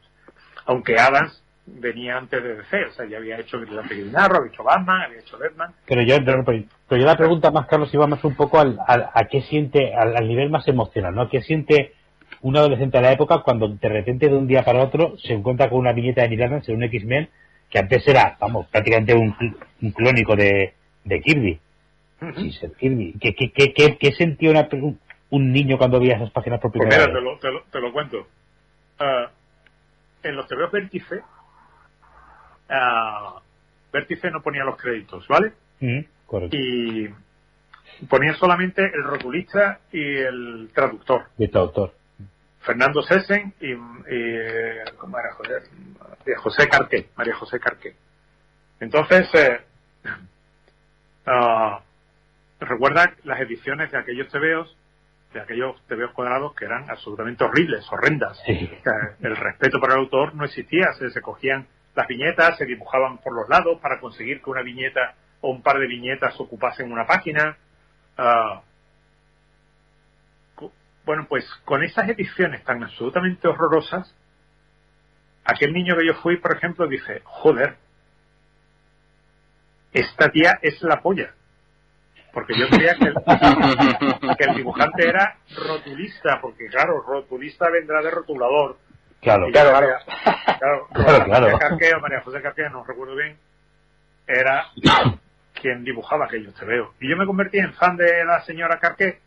Aunque Adams venía antes de DC, o sea, ya había hecho la Arrow, había hecho Batman, había hecho Batman. Pero yo, pero, yo la pregunta más, Carlos, iba más un poco al, a qué siente, al, nivel más emocional, ¿no? ¿Qué siente un adolescente de la época cuando de repente de un día para otro se encuentra con una viñeta de Adams en un X-Men que antes era, vamos, prácticamente un, un clónico de, de Kirby? Sí, ser Kirby. ¿Qué, qué, qué, qué, qué sentía una- un, un niño cuando veía esas páginas por Pues mira, vez? te lo, te lo, te lo cuento. Ah, en los TVOs Vértice, ah, Vértice no ponía los créditos, ¿vale? Mm, correcto. Y ponía solamente el rotulista y el traductor. De tu autor. Fernando Sesen y, y, ¿cómo era? Joder, María José Carqué, María José Carqué. Entonces, eh, ah, recuerda las ediciones de aquellos tebeos, de aquellos tebeos cuadrados que eran absolutamente horribles, horrendas. Sí. O sea, el respeto para el autor no existía, se, se cogían las viñetas, se dibujaban por los lados para conseguir que una viñeta o un par de viñetas ocupasen una página. Ah, bueno, pues con esas ediciones tan absolutamente horrorosas, aquel niño que yo fui, por ejemplo, dice, joder, esta tía es la polla. Porque yo creía que el, que el dibujante era rotulista, porque claro, rotulista vendrá de rotulador. Claro, claro, claro, Claro, claro. María Carqueo, María José Carqueo, no recuerdo bien, era quien dibujaba aquellos veo Y yo me convertí en fan de la señora Carqué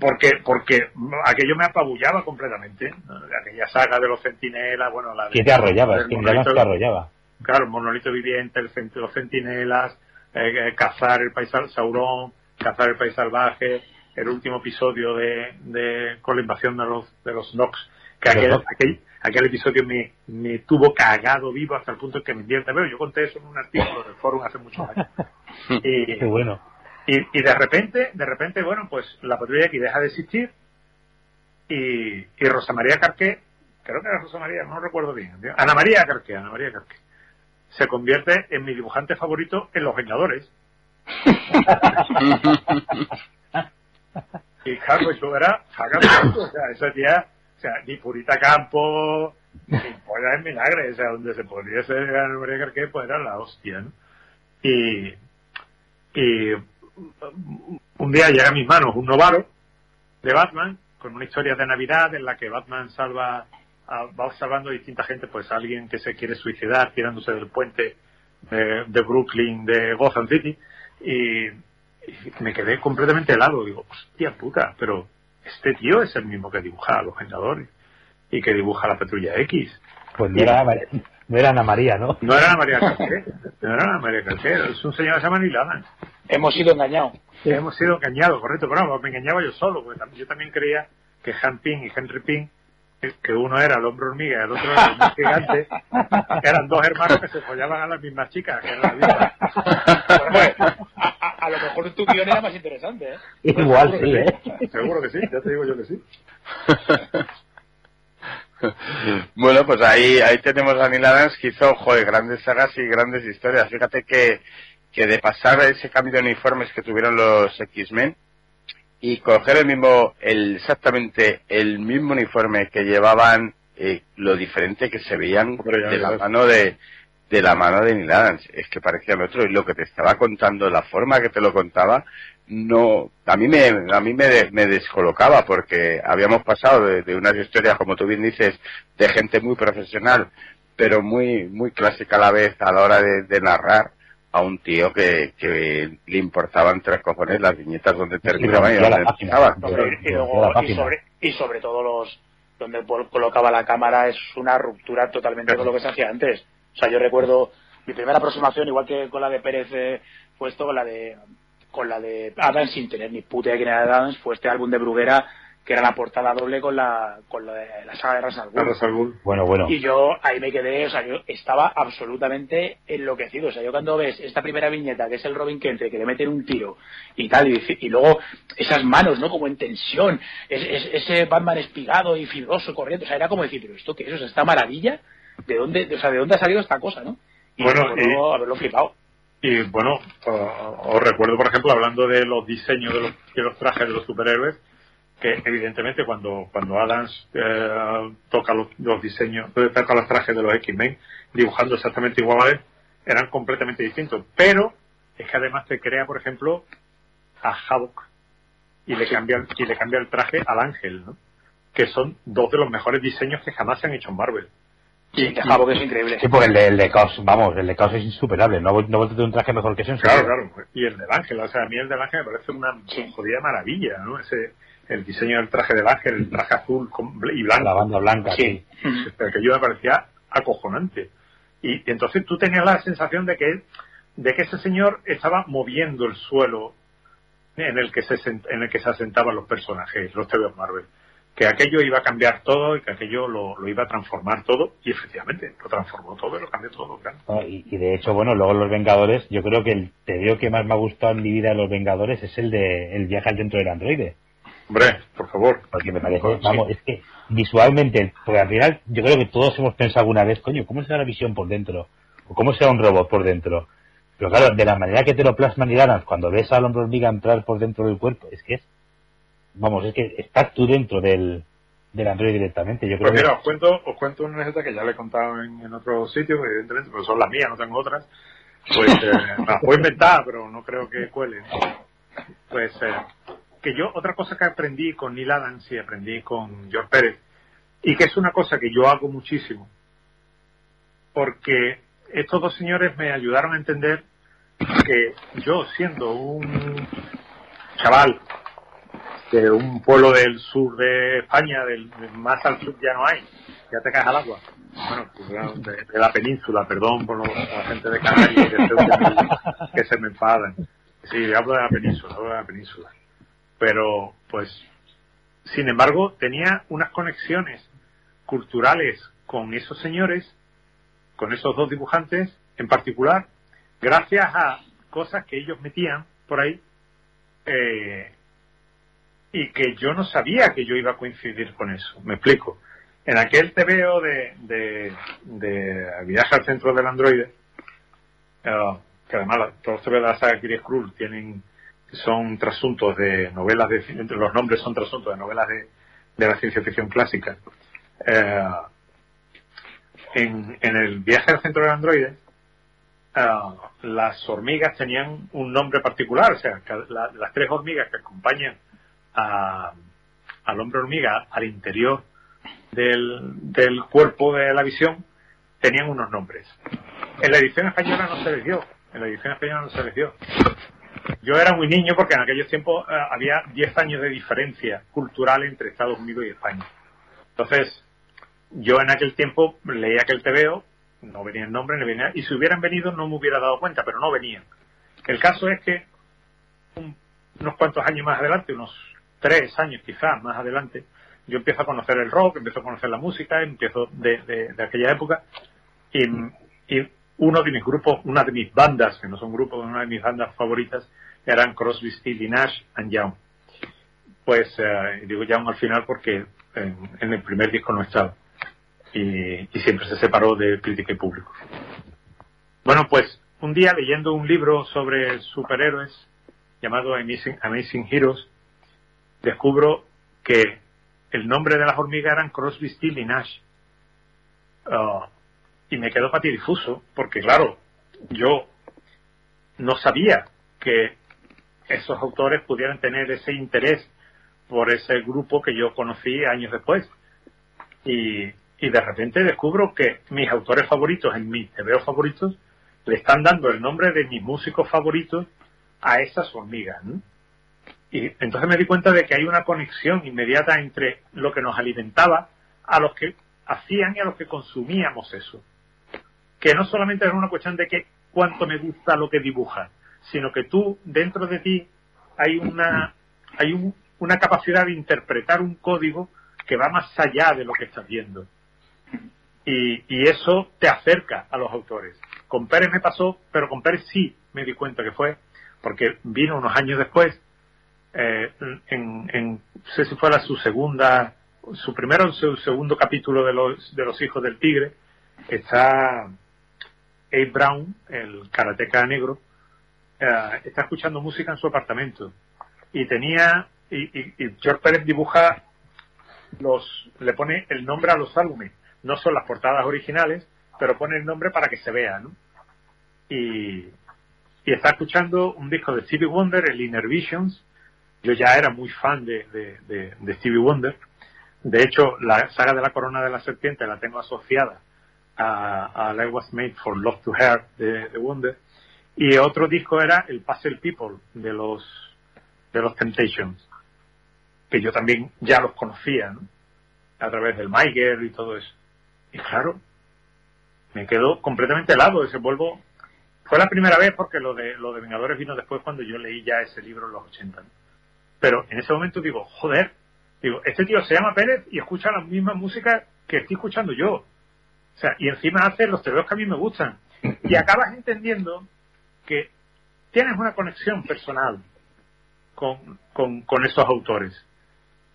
porque porque aquello me apabullaba completamente. Aquella saga de los centinelas, bueno, la de, Que te arrollaba, es que te arrollaba. Claro, monolito viviente, el cent- los centinelas, eh, eh, cazar el país Saurón, cazar el país salvaje, el último episodio de, de con la invasión de los de los Nox, que aquel, aquel, aquel episodio me, me tuvo cagado vivo hasta el punto que me invierte. Pero yo conté eso en un artículo del foro hace muchos años. Y, Qué bueno. Y, y de repente, de repente, bueno, pues la patrulla aquí deja de existir y, y Rosa María Carqué, creo que era Rosa María, no recuerdo bien. Ana María Carqué, Ana María Carqué, se convierte en mi dibujante favorito en Los Vengadores. y claro, yo era o sea, esa tía, o sea, ni Purita Campo, ni Polla en Vinagre, o sea, donde se podría ser Ana María Carqué, pues era la hostia, ¿no? Y, y un día llega a mis manos un novaro de Batman con una historia de Navidad en la que Batman salva a- va salvando a distinta gente, pues a alguien que se quiere suicidar tirándose del puente de, de Brooklyn, de Gotham City, y, y me quedé completamente helado. Digo, hostia puta, pero este tío es el mismo que dibuja a los Vengadores y que dibuja a la Patrulla X. Pues era, no era Ana María, ¿no? No era Ana María Carqué, no era Ana María Carqué, es un señor que se llama Neil Adams. Hemos sido engañados. Hemos sido engañados, correcto, pero no, me engañaba yo solo, porque yo también creía que Han Ping y Henry Ping, que- que uno era el hombre hormiga y el otro era el más gigante, eran dos hermanos que se follaban a las mismas chicas, que era la misma. Bueno, a, a- a lo mejor tu guion era más interesante, ¿eh? Igual sí, ¿eh? Seguro que sí, ya te digo yo que sí. bueno, pues ahí, ahí tenemos a Neil Adams que hizo, joder, grandes sagas y grandes historias. Fíjate que, que de pasar ese cambio de uniformes que tuvieron los X-Men y coger el mismo, el, exactamente el mismo uniforme que llevaban, eh, lo diferente que se veían de la mano de, de la mano de Neil Adams. Es que parecían otro y lo que te estaba contando, la forma que te lo contaba, no, a mí me, a mí me, me descolocaba porque habíamos pasado de, de unas historias, como tú bien dices, de gente muy profesional, pero muy, muy clásica a la vez a la hora de, de narrar a un tío que, que le importaban tres cojones las viñetas donde terminaban y donde empezaban. Y, luego, y, sobre, y sobre todo los donde colocaba la cámara es una ruptura totalmente con lo que se hacía antes. O sea, yo recuerdo mi primera aproximación, igual que con la de Pérez, eh, fue esto con la de con la de Adams sin tener ni puta idea quién era Adams, fue este álbum de Bruguera que era la portada doble con la con la, de la saga de Ra's al Ghul. Ra's al Ghul. Bueno, bueno. Y yo ahí me quedé, o sea, yo estaba absolutamente enloquecido. O sea, yo cuando ves esta primera viñeta, que es el Robin Kent, que le meten un tiro y tal, y, luego esas manos, ¿no? Como en tensión, es- es- ese Batman espigado y fibroso corriendo, o sea, era como decir, pero esto qué es, o sea, esta maravilla, ¿de dónde, o sea, de dónde ha salido esta cosa, no? Y Bueno, recuerdo haberlo flipado. Y bueno, os recuerdo, por ejemplo, hablando de los diseños de los, de los trajes de los superhéroes, que evidentemente cuando, cuando Adams eh, toca los, los diseños, eh, toca los trajes de los X-Men, dibujando exactamente iguales, eran completamente distintos. Pero es que además te crea, por ejemplo, a Havoc y le cambia, y le cambia el traje al Ángel, que son dos de los mejores diseños que jamás se han hecho en Marvel. Sí, que es increíble. Sí, porque el de, el de Caos, vamos, el de Caos es insuperable. No, no tener un traje mejor que ese. Claro, claro. Y el del ángel, o sea, a mí el del ángel me parece una jodida maravilla, ¿no? Ese, el diseño del traje del ángel, el traje azul con y blanco. La banda blanca, sí. El que yo me parecía acojonante. Y, y entonces tú tenías la sensación de que, de que ese señor estaba moviendo el suelo en el que se, en el que se asentaban los personajes, los TV Marvel. Que aquello iba a cambiar todo y que aquello lo, lo iba a transformar todo. Y efectivamente, lo transformó todo y lo cambió todo, claro. No, y, y de hecho, bueno, luego Los Vengadores, yo creo que el TVO que más me ha gustado en mi vida de Los Vengadores es el de El viaje al centro del androide. Hombre, por favor. Porque me parece, Sí. vamos, es que visualmente, porque al final yo creo que todos hemos pensado alguna vez, coño, ¿cómo será la visión por dentro? ¿O cómo será un robot por dentro? Pero claro, de la manera que te lo plasman y ganas, cuando ves al hombre hormiga entrar por dentro del cuerpo, es que es, vamos, es que estás tú dentro del, del androide directamente. Yo creo Pues mira, que os cuento, os cuento una anécdota que ya le he contado en, en otros sitios, evidentemente, pero son las mías, no tengo otras. Pues eh, las puedo inventar, pero no creo que cuelen. Pues eh, que yo, otra cosa que aprendí con Neil Adams y aprendí con George Pérez, y que es una cosa que yo hago muchísimo, porque estos dos señores me ayudaron a entender que yo, siendo un chaval de un pueblo del sur de España, del, más al sur ya no hay, ya te caes al agua. Bueno, pues, de, la península, perdón por lo- la gente de Canarias que, que se me enfadan. Sí, hablo de la península, hablo de la península. Pero, pues, sin embargo, tenía unas conexiones culturales con esos señores, con esos dos dibujantes en particular, gracias a cosas que ellos metían por ahí, eh, y que yo no sabía que yo iba a coincidir con eso. Me explico. En aquel TVO de, de, de Viaje al centro del androide, eh, que además todos los TVO de la saga Kiris Krull tienen, son trasuntos de novelas de, entre los nombres son trasuntos de novelas de, de la ciencia ficción clásica. Eh, en, en el viaje al centro del androide, ah, las hormigas tenían un nombre particular, o sea, la- las tres hormigas que acompañan a- al hombre hormiga al interior del, del cuerpo de la visión tenían unos nombres. En la edición española no se les dio, en la edición española no se les dio. Yo era muy niño porque en aquellos tiempos eh, había 10 años de diferencia cultural entre Estados Unidos y España. Entonces, yo en aquel tiempo leía aquel TVO, no venía el nombre, y si hubieran venido no me hubiera dado cuenta, pero no venían. El caso es que un- unos cuantos años más adelante, unos tres años quizás más adelante, yo empiezo a conocer el rock, empiezo a conocer la música, empiezo de, de- de aquella época, y, y uno de mis grupos, una de mis bandas, que no son grupos, una de mis bandas favoritas, eran Crosby, y Nash and Young. Pues eh, digo Young al final porque en, en el primer disco no estaba y, y siempre se separó de crítica y público. Bueno, pues un día leyendo un libro sobre superhéroes llamado Amazing, Amazing Heroes, descubro que el nombre de las hormigas eran Crosby, Stills y Nash. Ah, y me quedo patidifuso, porque claro, yo no sabía que esos autores pudieran tener ese interés por ese grupo que yo conocí años después. Y, de repente descubro que mis autores favoritos, en mis TVO favoritos, le están dando el nombre de mis músicos favoritos a esas hormigas. Y entonces me di cuenta de que hay una conexión inmediata entre lo que nos alimentaba a los que hacían y a los que consumíamos eso. Que no solamente era una cuestión de que cuánto me gusta lo que dibuja, sino que tú, dentro de ti, hay una, hay un- una capacidad de interpretar un código que va más allá de lo que estás viendo. Y, y eso te acerca a los autores. Con Pérez me pasó, pero con Pérez sí me di cuenta que fue, porque vino unos años después, eh, en, en, sé si fue la, su segunda, su primero o su segundo capítulo de los, de los hijos del tigre, está Abe Brown, el karateca negro, eh, está escuchando música en su apartamento y tenía y, y, y George Pérez dibuja los le pone el nombre a los álbumes no son las portadas originales pero pone el nombre para que se vea ¿no? y, y está escuchando un disco de Stevie Wonder el Inner Visions yo ya era muy fan de, de, de, Stevie Wonder de hecho la saga de la corona de la serpiente la tengo asociada a, a I Was Made for Love to Her de, de Wonder y otro disco era el Puzzle People de los de los Temptations que yo también ya los conocía ¿no? a través del Maiger y todo eso y claro me quedó completamente helado ese vuelvo fue la primera vez porque lo de lo de Vengadores vino después cuando yo leí ya ese libro en los 80 ¿no? Pero en ese momento digo joder digo este tío se llama Pérez y escucha la misma música que estoy escuchando yo o sea y encima hace los tebeos que a mí me gustan y acabas entendiendo que tienes una conexión personal con, con, con esos autores.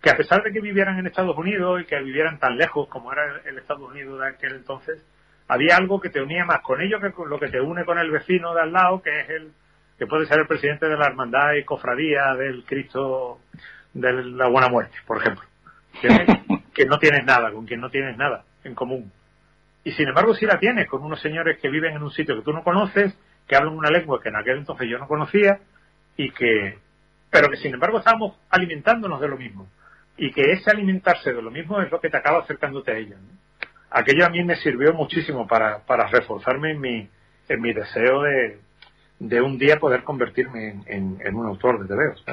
Que a pesar de que vivieran en Estados Unidos y que vivieran tan lejos como era el, el Estados Unidos de aquel entonces, había algo que te unía más con ellos que con lo que te une con el vecino de al lado, que es el que puede ser el presidente de la hermandad y cofradía del Cristo de la Buena Muerte, por ejemplo. Que, no tienes nada, con quien no tienes nada en común. Y sin embargo sí la tienes con unos señores que viven en un sitio que tú no conoces, que hablan una lengua que en aquel entonces yo no conocía y que pero que sin embargo estábamos alimentándonos de lo mismo y que ese alimentarse de lo mismo es lo que te acaba acercándote a ellos ¿no? aquello a mí me sirvió muchísimo para, para reforzarme en mi en mi deseo de, de un día poder convertirme en, en, en un autor de tebeos.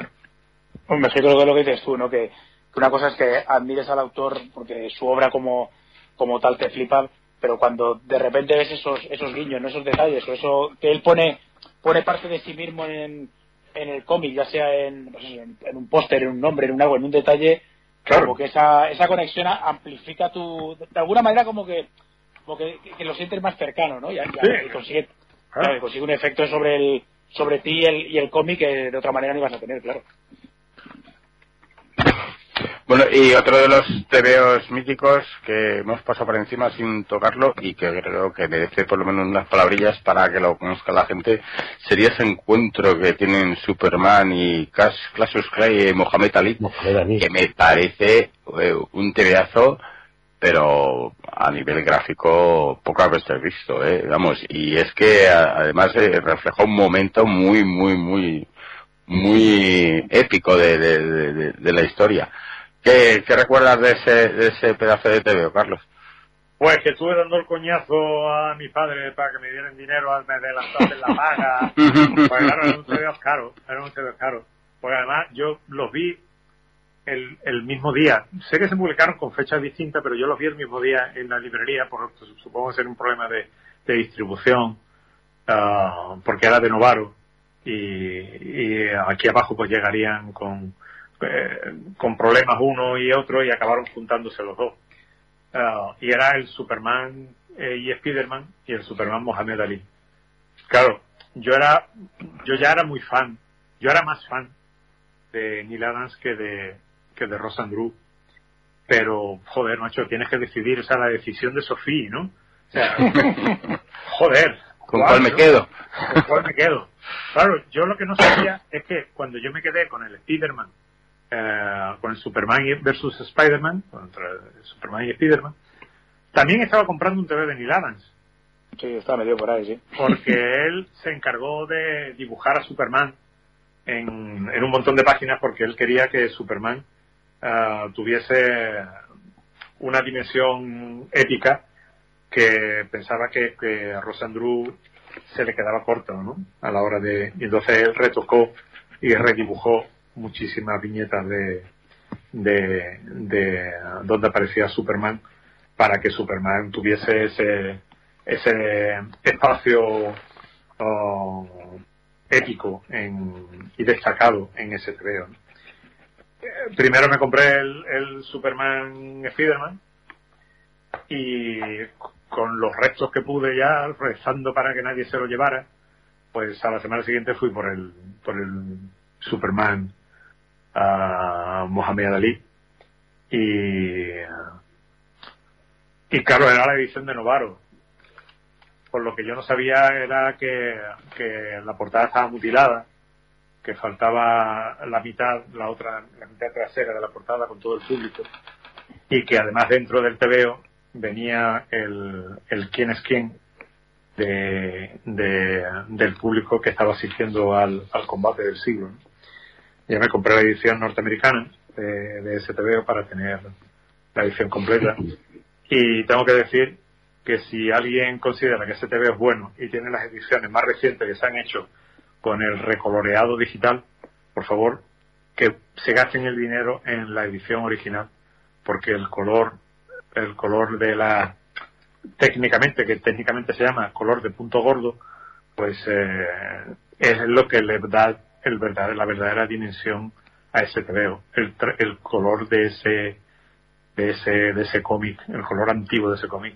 Hombre, sí creo que es lo que dices tú, ¿no? Que, que una cosa es que admires al autor porque su obra como, como tal te flipa, pero cuando de repente ves esos, esos guiños, ¿no? esos detalles, o eso que él pone, pone parte de sí mismo en, en el cómic, ya sea en, pues en, en un póster, en un nombre, en un algo, en un detalle, Claro. como que esa, esa conexión amplifica tu, de alguna manera como que, como que, que lo sientes más cercano, ¿no? Y, y- Sí. y consigue, Claro. claro, y consigue un efecto sobre el, sobre ti y el, y el cómic que de otra manera no ibas a tener, claro. Bueno, y otro de los tebeos míticos que hemos pasado por encima sin tocarlo y que creo que merece por lo menos unas palabrillas para que lo conozca la gente sería ese encuentro que tienen Superman y Cash, Cassius Clay y Mohamed Ali, Mohamed Ali. que me parece eh, un tebeazo pero a nivel gráfico pocas veces visto, ¿eh? Vamos, y es que además eh, refleja un momento muy, muy, muy, muy épico de, de, de- de- de la historia. ¿Qué, qué recuerdas de ese, de ese pedazo de TVO, Carlos? Pues que estuve dando el coñazo a mi padre para que me dieran dinero al mes de la, la paga. Pues claro, era un TVO caro, era un TVO caro. Porque además yo los vi el, el mismo día. Sé que se publicaron con fechas distintas, pero yo los vi el mismo día en la librería, por supongo ser un problema de, de distribución, ah, porque era de Novaro. Y, y aquí abajo pues llegarían con, eh, con problemas uno y otro y acabaron juntándose los dos. Ah, y era el Superman eh, y Spiderman y el Superman Mohamed Ali. Claro, yo era, yo ya era muy fan, yo era más fan de Neil Adams que de, que de Ross Andrew. Pero, joder, macho, tienes que decidir, o sea, la decisión de Sofía, ¿no? O sea, joder. ¿Con cuál me ¿no? quedo? ¿Con cuál me quedo? Claro, yo lo que no sabía es que cuando yo me quedé con el Spider-Man, eh, con el Superman versus Spider-Man, contra el Superman y Spider-Man, también estaba comprando un TV de Neil Adams Sí, está medio por ahí, sí. porque él se encargó de dibujar a Superman en, en un montón de páginas porque él quería que Superman ah, tuviese una dimensión épica que pensaba que, que a Rosandru se le quedaba corto ¿no? a la hora de y entonces él retocó y redibujó muchísimas viñetas de, de, de donde aparecía Superman para que Superman tuviese ese, ese espacio oh, épico en- y destacado en ese TVO. ¿no? Eh, Primero me compré el, el Superman Spiderman y con los restos que pude ya, rezando para que nadie se lo llevara, pues a la semana siguiente fui por el, por el Superman a Mohamed Ali y, y claro, era la edición de Novaro. Por lo que yo no sabía era que, que la portada estaba mutilada, que faltaba la mitad, la otra, la mitad trasera de la portada con todo el público y que además dentro del TVO venía el, el quién es quién de, de- del público que estaba asistiendo al, al combate del siglo. ¿no? Ya me compré la edición norteamericana de, de ese TVO para tener la edición completa y tengo que decir que si alguien considera que ese TVO es bueno y tiene las ediciones más recientes que se han hecho con el recoloreado digital, por favor, que se gasten el dinero en la edición original, porque el color, el color de la, técnicamente, que técnicamente se llama color de punto gordo, pues eh, es lo que le da el verdad, la verdadera dimensión a ese TVO. El, el color de ese, de ese, de ese cómic, el color antiguo de ese cómic,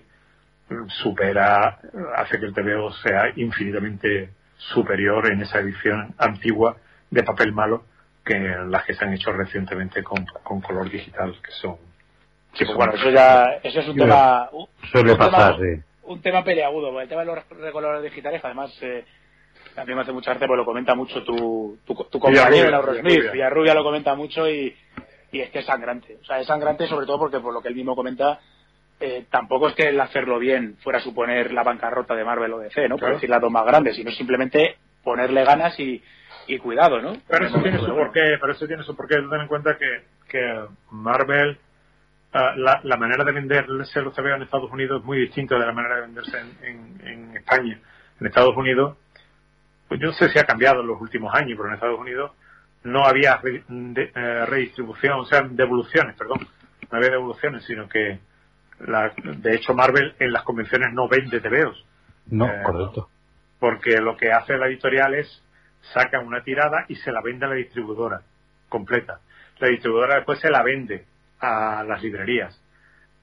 supera, hace que el TVO sea infinitamente superior en esa edición antigua de papel malo que las que se han hecho recientemente con, con color digital, que son... Sí, pues bueno, eso ya, eso es un tema, un, Suele un pasar, tema, sí. un tema peleagudo, porque el tema de los recolores digitales, además, eh, a mí me hace mucha arte, porque lo comenta mucho tu, tu, tu compañero. Villarrubia lo comenta mucho y, y es que es sangrante. O sea, es sangrante sobre todo porque por lo que él mismo comenta, eh, tampoco es que el hacerlo bien fuera a suponer la bancarrota de Marvel o DC, ¿no? Por decir las dos más grandes, sino simplemente ponerle ganas y, y cuidado, ¿no? Pero eso tiene su bueno. porqué, pero eso tiene su porqué. Ten en cuenta que, que Marvel, ah, la, la manera de venderse los TVO en Estados Unidos es muy distinta de la manera de venderse en, en- en España. En Estados Unidos, pues yo no sé si ha cambiado en los últimos años, pero en Estados Unidos no había re- de- eh, redistribución, o sea, devoluciones, perdón. No había devoluciones, sino que, la- de hecho, Marvel en las convenciones no vende TVOs No, Eh, correcto. porque lo que hace la editorial es saca una tirada y se la vende a la distribuidora completa. La distribuidora después se la vende a las librerías.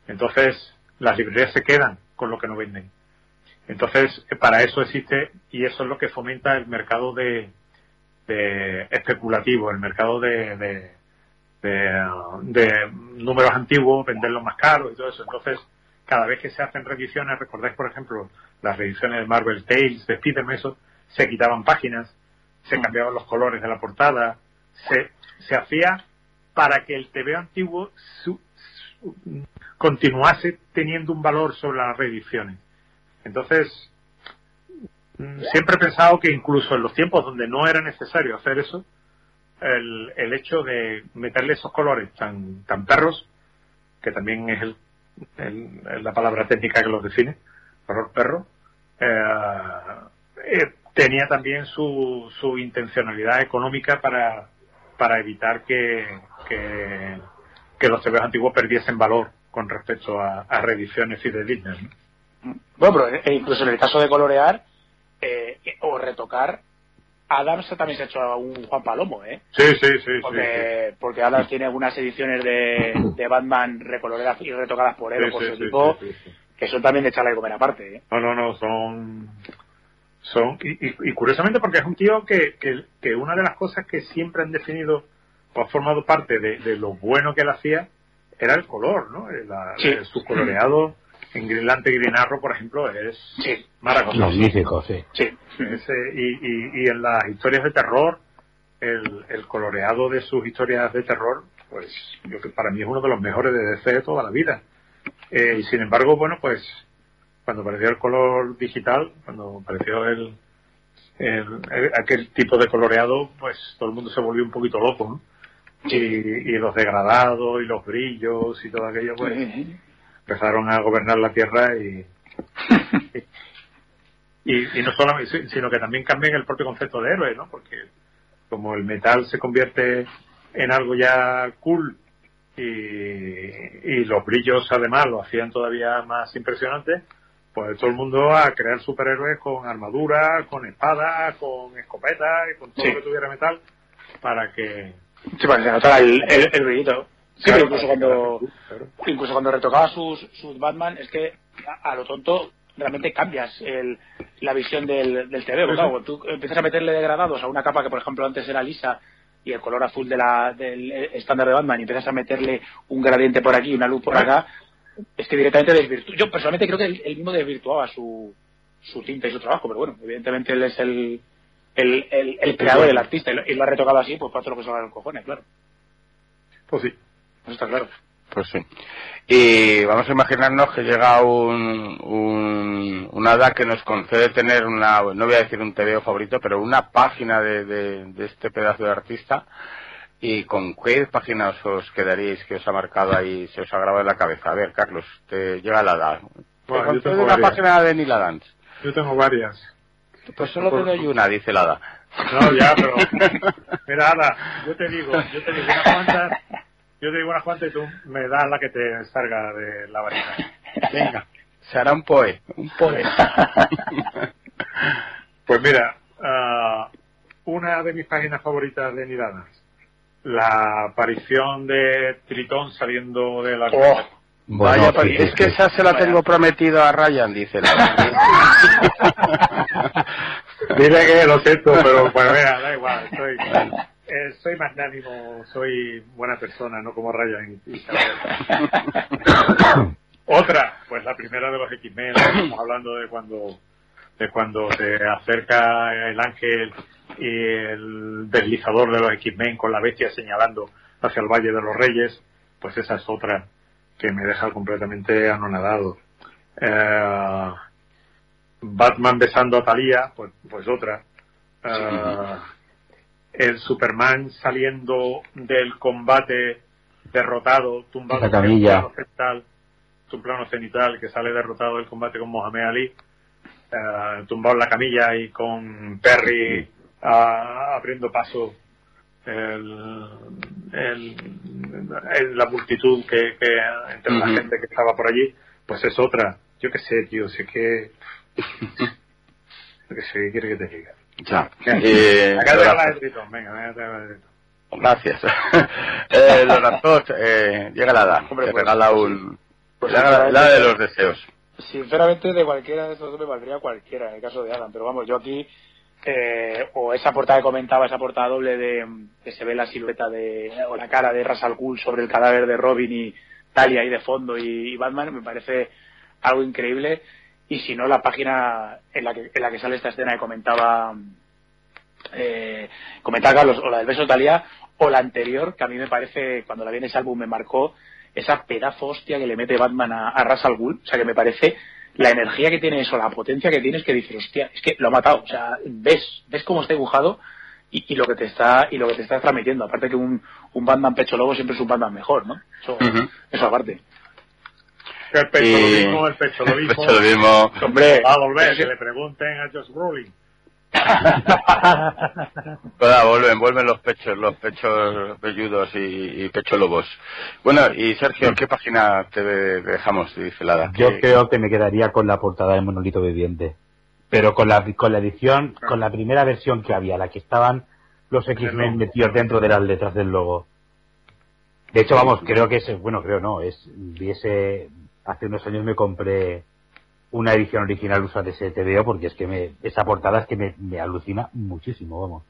Entonces, las librerías se quedan con lo que no venden. Entonces, para eso existe y eso es lo que fomenta el mercado de, de especulativo, el mercado de, de, de, de números antiguos, venderlos más caros y todo eso. Entonces, cada vez que se hacen revisiones, recordáis, por ejemplo, las revisiones de Marvel Tales, de Spiderman, eso, se quitaban páginas, se cambiaban los colores de la portada, se, se hacía para que el TV antiguo su- su- continuase teniendo un valor sobre las reediciones. Entonces, mm, siempre he pensado que incluso en los tiempos donde no era necesario hacer eso, el, el hecho de meterle esos colores tan, tan perros, que también es el, la palabra técnica que los define, color perro, eh, eh, tenía también su, su intencionalidad económica para, para evitar que, que, que los TVs antiguos perdiesen valor con respecto a, a reediciones fidedignas. ¿no? Bueno, pero eh, incluso en el caso de colorear eh, o retocar, Adams también se ha hecho un Juan Palomo, ¿eh? Sí, sí, sí. sí, Porque, porque Adams tiene algunas ediciones de, de Batman recoloreadas y retocadas por él o por su equipo, que son también de echarle de comer aparte, ¿eh? No, no, no, son. son y, y- y curiosamente, porque es un tío que, que, que una de las cosas que siempre han definido o ha formado parte de, de lo bueno que él hacía era el color, ¿no? La- Sí. su coloreado en Greenland y Green Arrow, por ejemplo, es Sí, maravilloso. Magnífico, sí. sí. Y, y, y en las historias de terror, el, el coloreado de sus historias de terror, pues yo que para mí es uno de los mejores de DC de toda la vida. Eh, y sin embargo, bueno, pues cuando apareció el color digital, cuando apareció el, el- el- aquel tipo de coloreado, pues todo el mundo se volvió un poquito loco, ¿no? Y, y los degradados y los brillos y todo aquello, pues empezaron a gobernar la Tierra y, y, y no solamente, sino que también cambian el propio concepto de héroe, ¿no? Porque como el metal se convierte en algo ya cool y, y los brillos además lo hacían todavía más impresionante, pues todo el mundo a crear superhéroes con armadura, con espada, con escopeta y con todo Sí. lo que tuviera metal para que... Sí, para que se notara el, el, el brillito. Sí, Claro, pero incluso cuando, claro. incluso cuando retocaba sus, sus Batman, es que a, a lo tonto realmente cambias el, la visión del, del TV. Sí, Claro, sí. tú empiezas a meterle degradados a una capa que, por ejemplo, antes era lisa y el color azul de la, del estándar de Batman y empiezas a meterle un gradiente por aquí y una luz por acá, es que directamente desvirtúa. Yo personalmente creo que él, él mismo desvirtuaba su, su tinta y su trabajo, pero bueno, evidentemente él es el, el, el, el creador, el artista, y lo, y lo ha retocado así, pues para todo lo que se los cojones, claro. Pues sí. Eso está claro. Pues sí. Y vamos a imaginarnos que llega un, un, un hada que nos concede tener una, no voy a decir un TVO favorito, pero una página de, de, de este pedazo de artista. ¿Y con qué página os, os quedaríais que os ha marcado ahí, se os ha grabado en la cabeza? A ver, Carlos, te llega hada. Te Bueno, yo tengo una varias. página de Neil Adams. Yo tengo varias. Pues solo te doy una, dice el hada. No, ya, pero... Mira, Ada, yo te digo, yo te digo unas cuantas, yo te digo unas cuantas y tú me das la que te salga de la varita. Venga, se hará un poe. Un poe. Pues mira, ah, una de mis páginas favoritas de Nidanas, la aparición de Tritón saliendo de la... Oh. Vaya, Bueno, es que esa se la tengo prometido a Ryan, dice. Dile que lo siento, pero pues vea, da igual, soy, eh, soy magnánimo, soy buena persona, no como Ryan. Otra, pues la primera de los X-Men, estamos hablando de cuando de cuando se acerca el ángel y el deslizador de los X-Men con la bestia señalando hacia el Valle de los Reyes, pues esa es otra que me deja completamente anonadado. Eh, Batman besando a Talía, pues, pues otra. Eh, el Superman saliendo del combate derrotado, tumbado en un plano cenital, un plano cenital que sale derrotado del combate con Mohamed Ali, eh, tumbado en la camilla y con Perry ah, abriendo paso el, la multitud que, que entre la gente que estaba por allí, pues es otra. Yo qué sé, tío, sé que... Yo qué sé, ¿qué quiere que te diga? Ya. Eh, Acá te venga, Tritón. Gracias. eh, Lorazos, eh, llega la hada. Hombre, te pues, regala pues un... Pues regala- la de los deseos. Sinceramente, de cualquiera de estos dos me valdría cualquiera, en el caso de Adam. Pero vamos, yo aquí, eh, o esa portada que comentaba, esa portada doble de que se ve la silueta de, o la cara de Ras al Ghul sobre el cadáver de Robin y Talia ahí de fondo y, y Batman, me parece algo increíble. Y si no, la página en la que, en la que sale esta escena que comentaba, eh, comentaba Carlos, o la del beso de Talia, o la anterior, que a mí me parece, cuando la vi en ese álbum me marcó, esa pedazo hostia que le mete Batman a, a Ras al Ghul, o sea que me parece la energía que tiene eso, la potencia que tiene es que dices, hostia, es que lo ha matado, o sea, ves, ves cómo está dibujado y, y lo que te está y lo que te está transmitiendo, aparte que un, un Batman pecho lobo siempre es un Batman mejor, ¿no? Eso, eso aparte. El pecho Y- lo mismo, el pecho lo el mismo. pecho lo mismo. Hombre, Va a volver, que si- le pregunten a Josh Brolin. Toda, vuelven, vuelven los pechos, los pechos velludos y, y pecho lobos. Bueno, y Sergio, ¿qué página te dejamos? Yo ¿Qué- creo que me quedaría con la portada de Monolito Viviente. Pero con la, con la edición, con la primera versión que había, la que estaban los X-Men metidos dentro de las letras del logo. De hecho, vamos, creo que es, bueno, creo no, es, hace unos años me compré una edición original usa de ese TVO porque es que me, esa portada es que me, me alucina muchísimo, vamos.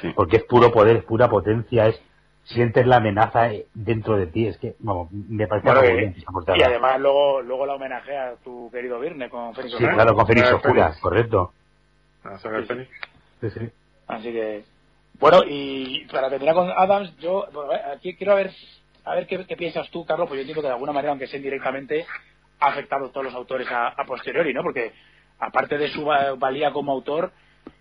Sí. Porque es puro poder, es pura potencia, es, sientes la amenaza eh, dentro de ti, es que, vamos, me parece Bueno, algo y- bien esa portada. y además luego luego la homenajea a tu querido Virne con Fénix Sí, claro, con Félix Ah, Oscura, correcto. A sacar el Fénix. Sí, sí. Así que, bueno, y para terminar con Adams, yo, bueno, aquí quiero ver, a ver qué, qué piensas tú, Carlos, pues yo entiendo que de alguna manera, aunque sea indirectamente, ha afectado a todos los autores a, a posteriori, ¿no? Porque aparte de su va- valía como autor,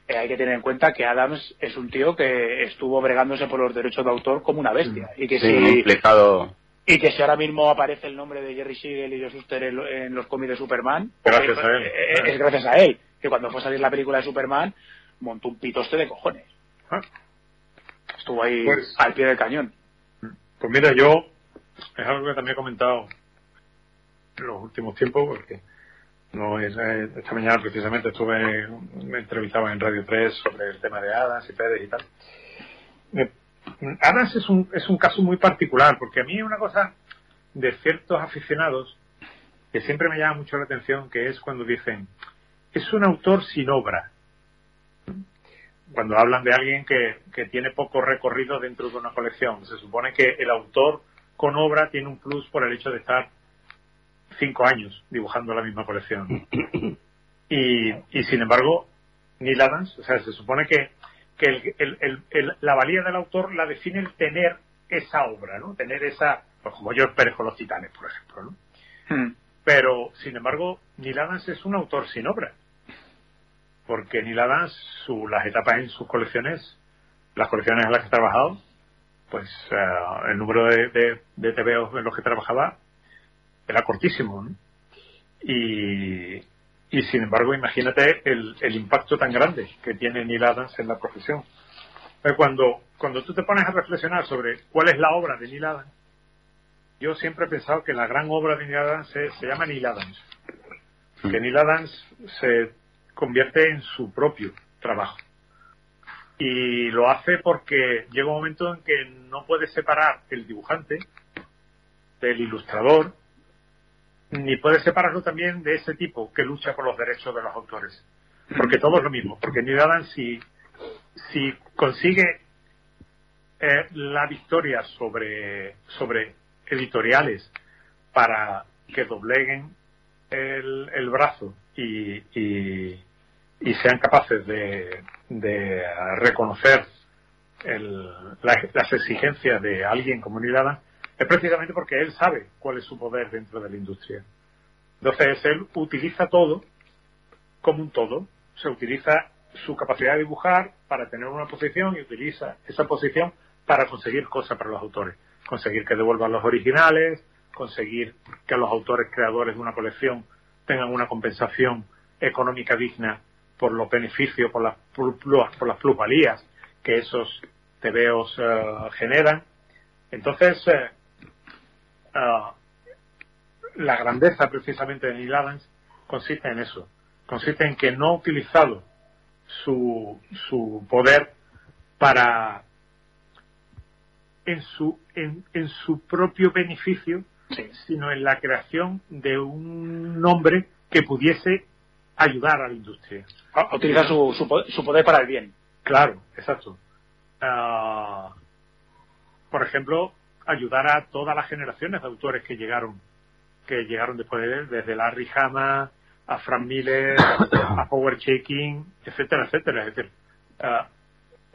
eh, hay que tener en cuenta que Adams es un tío que estuvo bregándose por los derechos de autor como una bestia. Y que Sí, si, implicado. y que si ahora mismo aparece el nombre de Jerry Siegel y Joe Shuster en, lo- en los cómics de Superman, Gracias a él. eh, eh, es gracias a él. Que cuando fue a salir la película de Superman, montó un pitoste de cojones. Ah. Estuvo ahí Pues- al pie del cañón. Pues mira, yo es algo que también he comentado en los últimos tiempos, porque no eh, esta mañana precisamente estuve, me entrevistaba en Radio 3 sobre el tema de Adams y Pérez y tal. Adams es un, es un caso muy particular, porque a mí es una cosa de ciertos aficionados que siempre me llama mucho la atención, que es cuando dicen, es un autor sin obra. Cuando hablan de alguien que, que tiene poco recorrido dentro de una colección, se supone que el autor con obra tiene un plus por el hecho de estar cinco años dibujando la misma colección. Y, y sin embargo, Neil Adams, o sea, se supone que, que el- el- el- el- la valía del autor la define el tener esa obra, ¿no? Tener esa, pues como yo Pérez con los titanes, por ejemplo, ¿no? Pero, sin embargo, Neil Adams es un autor sin obra. Porque Neil Adams, su, las etapas en sus colecciones, las colecciones en las que ha trabajado, pues eh, el número de, de, de TVOs en los que trabajaba era cortísimo. ¿no? Y, y, sin embargo, imagínate el, el impacto tan grande que tiene Neil Adams en la profesión. Eh, Cuando, cuando tú te pones a reflexionar sobre cuál es la obra de Neil Adams, yo siempre he pensado que la gran obra de Neil Adams se, se llama Neil Adams. Que Neil Adams se convierte en su propio trabajo. Y lo hace porque llega un momento en que no puede separar el dibujante del ilustrador, ni puede separarlo también de ese tipo que lucha por los derechos de los autores. Porque todo es lo mismo. Porque Neil Adams, si, si consigue eh, la victoria sobre, sobre editoriales para que dobleguen el, el brazo y, y, y sean capaces de, de reconocer el- la- las exigencias de alguien como Neil Adams, es precisamente porque él sabe cuál es su poder dentro de la industria. Entonces él utiliza todo como un todo, se utiliza su capacidad de dibujar para tener una posición y utiliza esa posición para conseguir cosas para los autores, conseguir que devuelvan los originales, conseguir que los autores creadores de una colección tengan una compensación económica digna por los beneficios, por las, por las plusvalías que esos tebeos eh, generan. Entonces, eh, ah, la grandeza precisamente de Neil Adams consiste en eso, consiste en que no ha utilizado su, su poder para en su en, en su propio beneficio sino en la creación de un nombre que pudiese ayudar a la industria utilizar su, su, su poder para el bien. Claro, exacto. Ah, por ejemplo, ayudar a todas las generaciones de autores que llegaron, que llegaron después de él, desde Larry Hama a Frank Miller, a Power Shaking, etcétera, etcétera. Es decir, ah,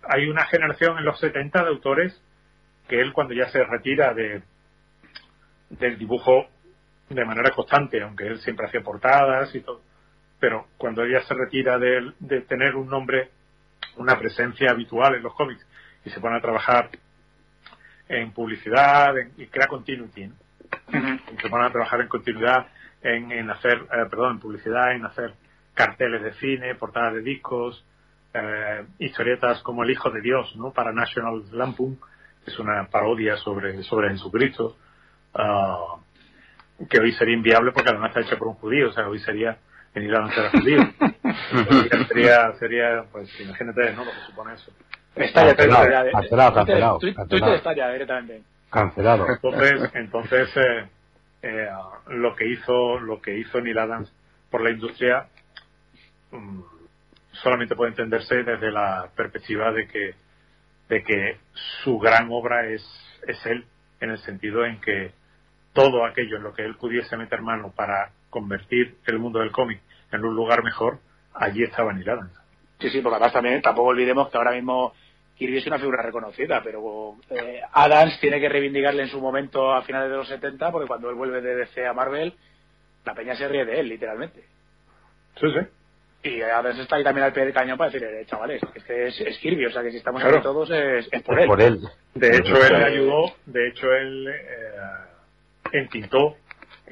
hay una generación en los 70 de autores que él cuando ya se retira de del dibujo de manera constante, aunque él siempre hacía portadas y todo, pero cuando ella se retira de, de tener un nombre, una presencia habitual en los cómics y se pone a trabajar en publicidad en- y crea continuity, ¿no? Y se pone a trabajar en continuidad, en, en hacer, eh, perdón, en publicidad, en hacer carteles de cine, portadas de discos, eh, historietas como El Hijo de Dios, ¿no? Para National Lampoon, que es una parodia sobre, sobre Jesucristo, ah, que hoy sería inviable porque además está hecha por un judío, o sea, hoy sería en Irán ser judío. Sería- sería, sería, pues imagínate, ¿no? Lo que supone eso. Está ya Cancelado, ya de- cancelado, Twitter- cancelado, Twitter cancelado. está ya directamente. Cancelado. Entonces, entonces eh, eh, lo que hizo, lo que hizo Neil Adams por la industria mm, solamente puede entenderse desde la perspectiva de que de que su gran obra es es él en el sentido en que todo aquello en lo que él pudiese meter mano para convertir el mundo del cómic en un lugar mejor, allí estaba Neil Adams. Sí, sí, porque además también tampoco olvidemos que ahora mismo Kirby es una figura reconocida, pero eh, Adams tiene que reivindicarle en su momento a finales de los 70, porque cuando él vuelve de DC a Marvel, la peña se ríe de él, literalmente. Sí, sí. Y Adams está ahí también al pie del cañón para decirle, "Eh, chavales, es que es, es Kirby, o sea que si estamos Claro. aquí todos es, es por Es él. por él. De hecho, él le ayudó, de hecho, él eh, entintó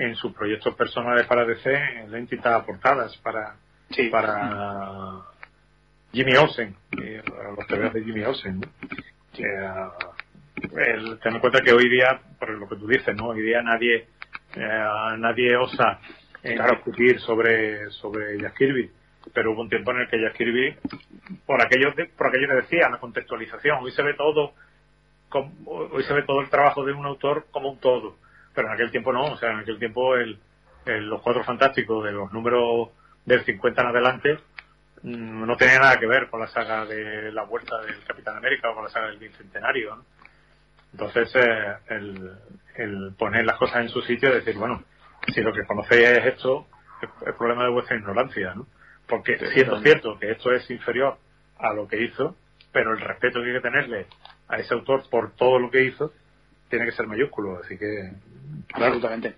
en sus proyectos personales para DC, él entintaba portadas para, para Jimmy Olsen, eh, los tebeos de Jimmy Olsen. ¿no? Eh, el, ten en cuenta que hoy día, por lo que tú dices, ¿no? Hoy día nadie, eh, nadie osa eh, discutir sobre, sobre Jack Kirby. Pero hubo un tiempo en el que Jack Kirby, por aquello, de- por aquello que decía, la contextualización, hoy se ve todo, com- hoy se ve todo el trabajo de un autor como un todo. Pero en aquel tiempo no, o sea, en aquel tiempo el, el- los cuatro fantásticos de los números del 50 en adelante mm, no tenía nada que ver con la saga de la vuelta del Capitán América o con la saga del Bicentenario. ¿no? Entonces, eh, el, el poner las cosas en su sitio y decir, bueno, si lo que conocéis es esto, es el problema de vuestra ignorancia, ¿no? Porque siendo cierto que esto es inferior a lo que hizo, pero el respeto que hay que tenerle a ese autor por todo lo que hizo tiene que ser mayúsculo, así que... Absolutamente.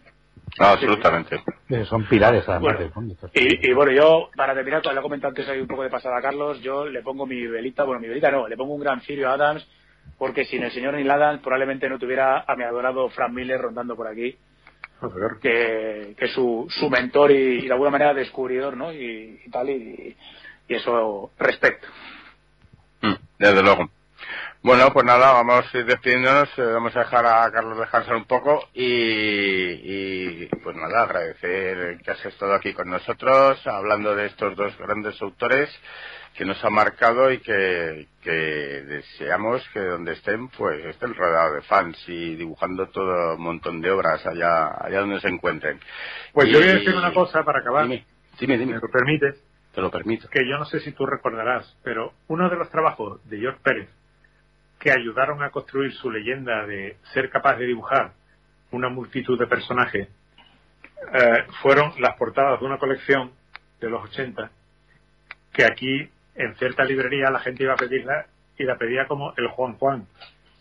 Absolutamente. Eh, Son pilares, además, Bueno, del fondo. estos Y, y bueno, yo, para terminar, como lo he comentado antes ahí un poco de pasada a Carlos, yo le pongo mi velita, bueno, mi velita no, le pongo un gran cirio a Adams, porque sin el señor Neil Adams probablemente no tuviera a mi adorado Frank Miller rondando por aquí, que, que es su, su mentor y, y de alguna manera descubridor, ¿no? Y, y tal, y, y eso respecto. Mm, Desde luego. Bueno, pues nada, vamos a ir despidiéndonos, eh, vamos a dejar a Carlos descansar un poco y, y, pues nada, agradecer que has estado aquí con nosotros hablando de estos dos grandes autores que nos ha marcado y que, que deseamos que donde estén pues estén rodeados de fans y dibujando todo un montón de obras allá, allá donde se encuentren. Pues Y- yo voy a decir una cosa para acabar, Dime, dime, dime. ¿me lo permites? Te lo permito. que yo no sé si tú recordarás, pero uno de los trabajos de George Pérez que ayudaron a construir su leyenda de ser capaz de dibujar una multitud de personajes eh, fueron las portadas de una colección de los 80 que aquí en cierta librería la gente iba a pedirla y la pedía como el Juan Juan.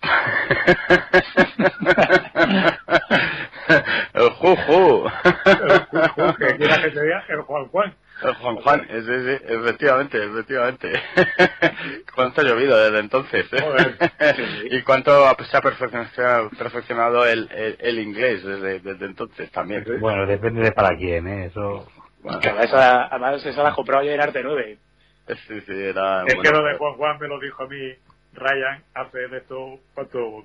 el juju. El Juju, que aquí la gente el Juan Juan. El Juan Juan, sí, sí, efectivamente, efectivamente. ¿Cuánto ha llovido desde entonces? eh? Joder. ¿Y cuánto se ha perfeccionado, perfeccionado el, el, el inglés desde, desde entonces también? Bueno, depende de para quién, ¿eh? Eso... Bueno, además, esa, además esa la has comprado ya en Arte 9. sí, sí, era, Es bueno, que lo de Juan Juan me lo dijo a mí Ryan hace de esto, ¿cuánto?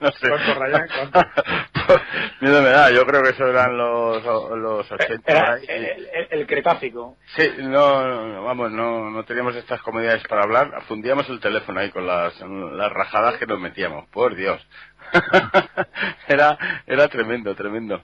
no sé. ¿Cuánto, Ryan? ¿Cuánto? Miedo me da, yo creo que eso eran los, los 80. Era el, el- el Cretácico. Sí, no, no, no, vamos, no, no teníamos estas comodidades para hablar. Fundíamos el teléfono ahí con las, las rajadas que nos metíamos, por Dios. era, era tremendo, tremendo.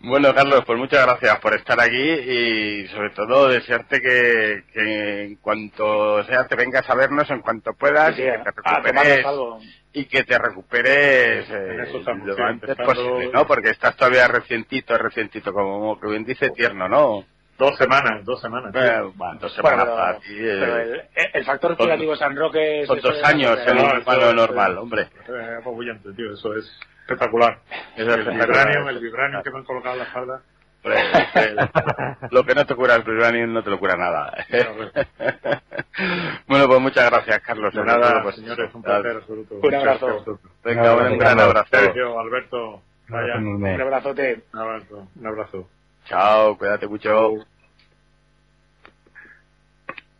Bueno, Carlos, pues muchas gracias por estar aquí y sobre todo desearte que, que en cuanto sea te vengas a vernos en cuanto puedas Sí, y que te recuperes algo. y que te recuperes eh, lo sí, antes posible, ¿no? Porque estás todavía recientito, recientito, como que bien dice, tierno, ¿no? Dos semanas, dos semanas. Eh, bueno, dos Bueno, semanas pero, para ti, eh, pero el, el factor respirativo San Roque... eso dos es- años eh, en no, un eso humano es, normal, eh, hombre. Eh, apabullante, tío, eso es espectacular. Es el vibranium, el vibranium que me han colocado en la espalda. Lo que no te cura el Vibranium no te lo cura nada. bueno, pues muchas gracias, Carlos. De nada, pues, señores, un placer absoluto. Un abrazo. a. Venga, Un gran abrazo. Sergio, Alberto, Enorme. Un abrazote. un abrazo, un abrazo. Chao, cuídate mucho.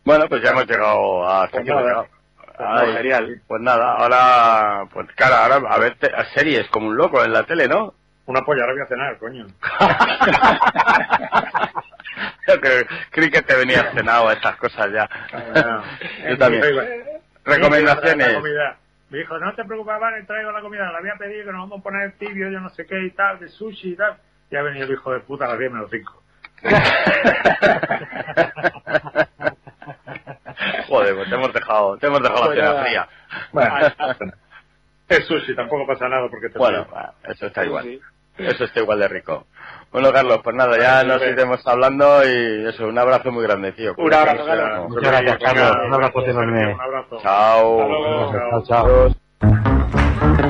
Bueno, pues ya hemos llegado hasta Pues aquí. Pues Ay, genial. Pues nada, ahora, pues claro, ahora a ver te- a series como un loco en la tele, ¿no? Una polla, ahora voy a cenar, coño. Yo que- creí que te venías cenado a estas cosas ya. Yo también. Recomendaciones. Me dijo, no te preocupes, vale, traigo la comida, la había pedido que nos vamos a poner tibio, yo no sé qué y tal, de sushi y tal. Y ha venido el hijo de puta a las 10 menos 5. Joder, pues te hemos dejado, te hemos dejado la Pues cena nada. fría. Bueno, es sushi, tampoco pasa nada porque te Bueno, eso está igual. Sí. Eso está igual de rico. Bueno, Carlos, pues nada, ya nos iremos hablando y eso, un abrazo muy grande, tío. Un abrazo, Carlos. Muchas gracias, Carlos. Un abrazo enorme. Un abrazo. Chao. Hasta luego. Chao, chao.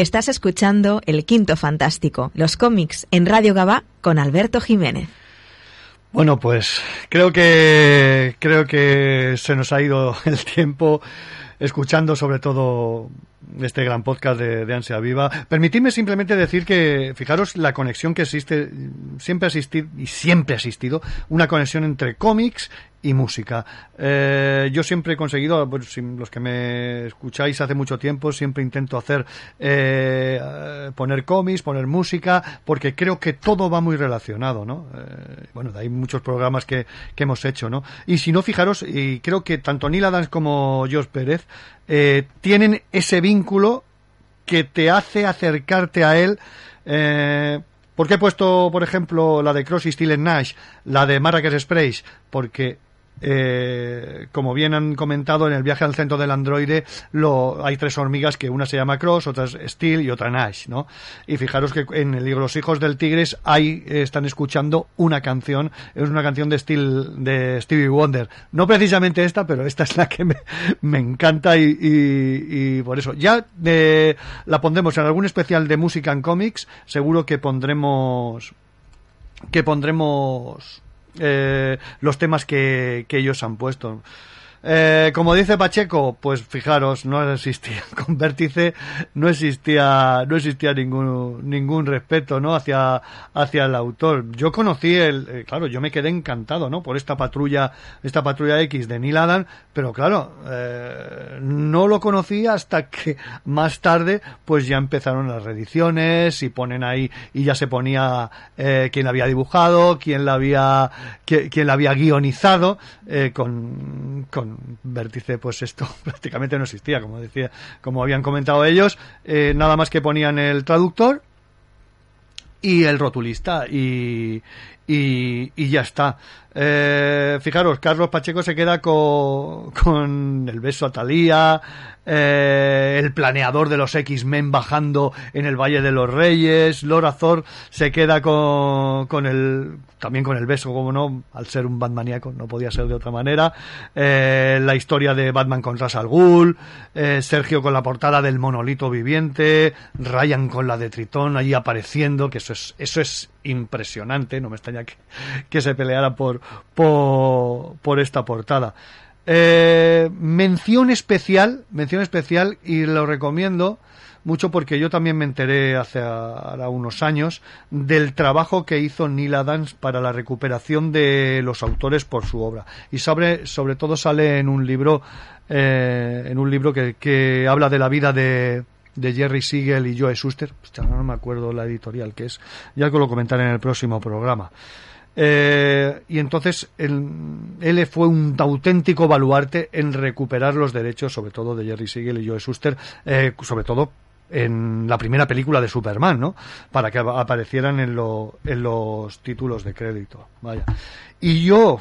Estás escuchando El Quinto Fantástico, los cómics en Radio Gabá con Alberto Jiménez. Bueno, pues creo que creo que se nos ha ido el tiempo escuchando sobre todo este gran podcast de, Ansia Viva. Permitidme simplemente decir que, fijaros, la conexión que existe, siempre ha existido, y siempre ha existido, una conexión entre cómics y música. Eh, yo siempre he conseguido, si los que me escucháis hace mucho tiempo, siempre intento hacer, eh, poner cómics, poner música, porque creo que todo va muy relacionado, ¿no? Eh, bueno, hay muchos programas que, que hemos hecho, ¿no? Y si no, fijaros, y creo que tanto Neil Adams como George Pérez eh, tienen ese vínculo que te hace acercarte a él, eh, ¿Por qué he puesto, por ejemplo, la de Cross y Steel Nash, la de Marrakech Sprays? Porque eh, como bien han comentado, en el viaje al centro del androide lo, hay tres hormigas que una se llama Cross, otra es Steel y otra Nash, ¿no? Y fijaros que en el libro Los hijos del tigres ahí están escuchando una canción, es una canción de Steel, de Stevie Wonder. No precisamente esta, pero esta es la que me, encanta y por eso. Ya eh, la pondremos en algún especial de música en cómics, seguro que pondremos que pondremos eh, los temas que, que ellos han puesto. Eh, como dice Pacheco, pues fijaros, no existía con Vértice, no existía, no existía ningún, ningún respeto, ¿no? Hacia, hacia el autor. Yo conocí el, eh, claro, yo me quedé encantado, ¿no? Por esta patrulla, esta patrulla X de Neil Adam, pero claro, eh, no lo conocí hasta que más tarde, pues ya empezaron las reediciones y ponen ahí, y ya se ponía, eh, quién la había dibujado, quién la había, quién, quién la había guionizado, con, con vértice pues esto prácticamente no existía como decía como habían comentado ellos. Eh, nada más que ponían el traductor y el rotulista y, y, y ya está eh, fijaros Carlos Pacheco se queda con, con el beso a Talía eh, el planeador de los X-Men bajando en el Valle de los Reyes Laura Thor se queda con, con el también con el beso, como no, al ser un Batmaníaco, no podía ser de otra manera. Eh, la historia de Batman con Ras al eh, Sergio con la portada del monolito viviente, Ryan con la de Tritón ahí apareciendo, que eso es, eso es impresionante, no me extraña que, que se peleara por, por, esta portada. Eh, mención especial, mención especial, y lo recomiendo, mucho porque yo también me enteré hace unos años del trabajo que hizo Neil Adams para la recuperación de los autores por su obra y sobre sobre todo sale en un libro eh, en un libro que, que habla de la vida de de Jerry Siegel y Joe Shuster, Hostia, no me acuerdo la editorial que es, ya que lo comentaré en el próximo programa. Eh, y entonces él, fue un auténtico baluarte en recuperar los derechos, sobre todo de Jerry Siegel y Joe Shuster, eh, sobre todo en la primera película de Superman, ¿no? Para que aparecieran en, lo, en los títulos de crédito. Vaya. Y yo,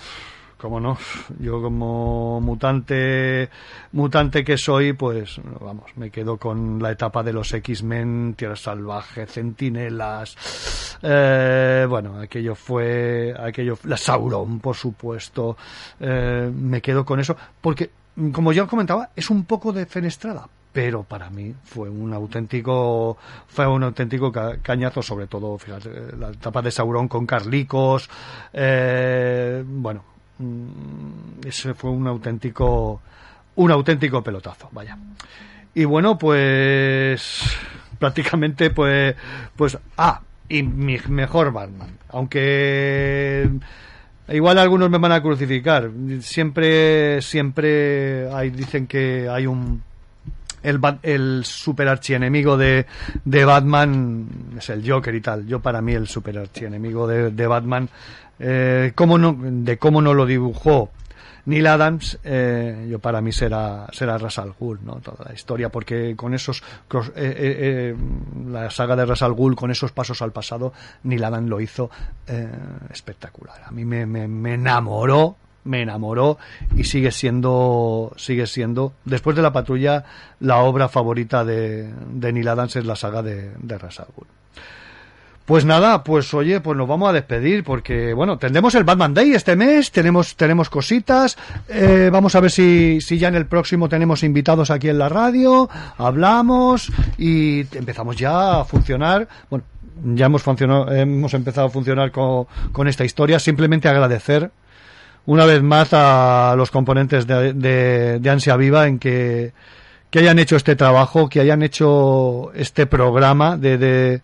como no, yo como mutante, mutante que soy, pues vamos, me quedo con la etapa de los X-Men, Tierra Salvaje, Centinelas, eh, bueno, aquello fue, aquello, la Sauron, por supuesto, eh, me quedo con eso, porque, como ya os comentaba, es un poco de fenestrada, pero para mí fue un auténtico fue un auténtico ca cañazo sobre todo fíjate la etapa de Sauron con Carlicos eh, bueno ese fue un auténtico un auténtico pelotazo vaya. Y bueno pues prácticamente pues pues ah y mi mejor Batman. Aunque igual algunos me van a crucificar. Siempre siempre hay dicen que hay un el, el super archienemigo de, de Batman es el Joker y tal. Yo para mí el super archienemigo de, de Batman, eh, no, de cómo no lo dibujó Neil Adams, eh, yo para mí será será Ras al Ghul, ¿no? Toda la historia, porque con esos eh, eh, la saga de Ras al Ghul, con esos pasos al pasado, Neil Adams lo hizo espectacular. A mí me, me, me enamoró me enamoró y sigue siendo sigue siendo después de la patrulla la obra favorita de, de Neil Adams es la saga de, de Ras al Ghul. Pues nada, pues oye, pues nos vamos a despedir porque, bueno, tendremos el Batman Day este mes, tenemos, tenemos cositas, eh, vamos a ver si, si ya en el próximo tenemos invitados aquí en la radio, hablamos y empezamos ya a funcionar, bueno, ya hemos funcionado, hemos empezado a funcionar con, con esta historia, simplemente agradecer una vez más a los componentes de, de, Ansia Viva en que, que hayan hecho este trabajo, que hayan hecho este programa de, de,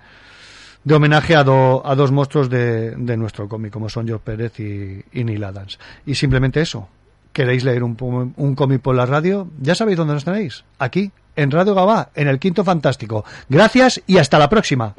de homenaje a, do- a dos monstruos de, de nuestro cómic, como son George Pérez y, Neil Adams. Y simplemente eso. ¿Queréis leer un, un cómic por la radio? Ya sabéis dónde nos tenéis. Aquí, en Radio Gabá, en el Quinto Fantástico. Gracias y hasta la próxima.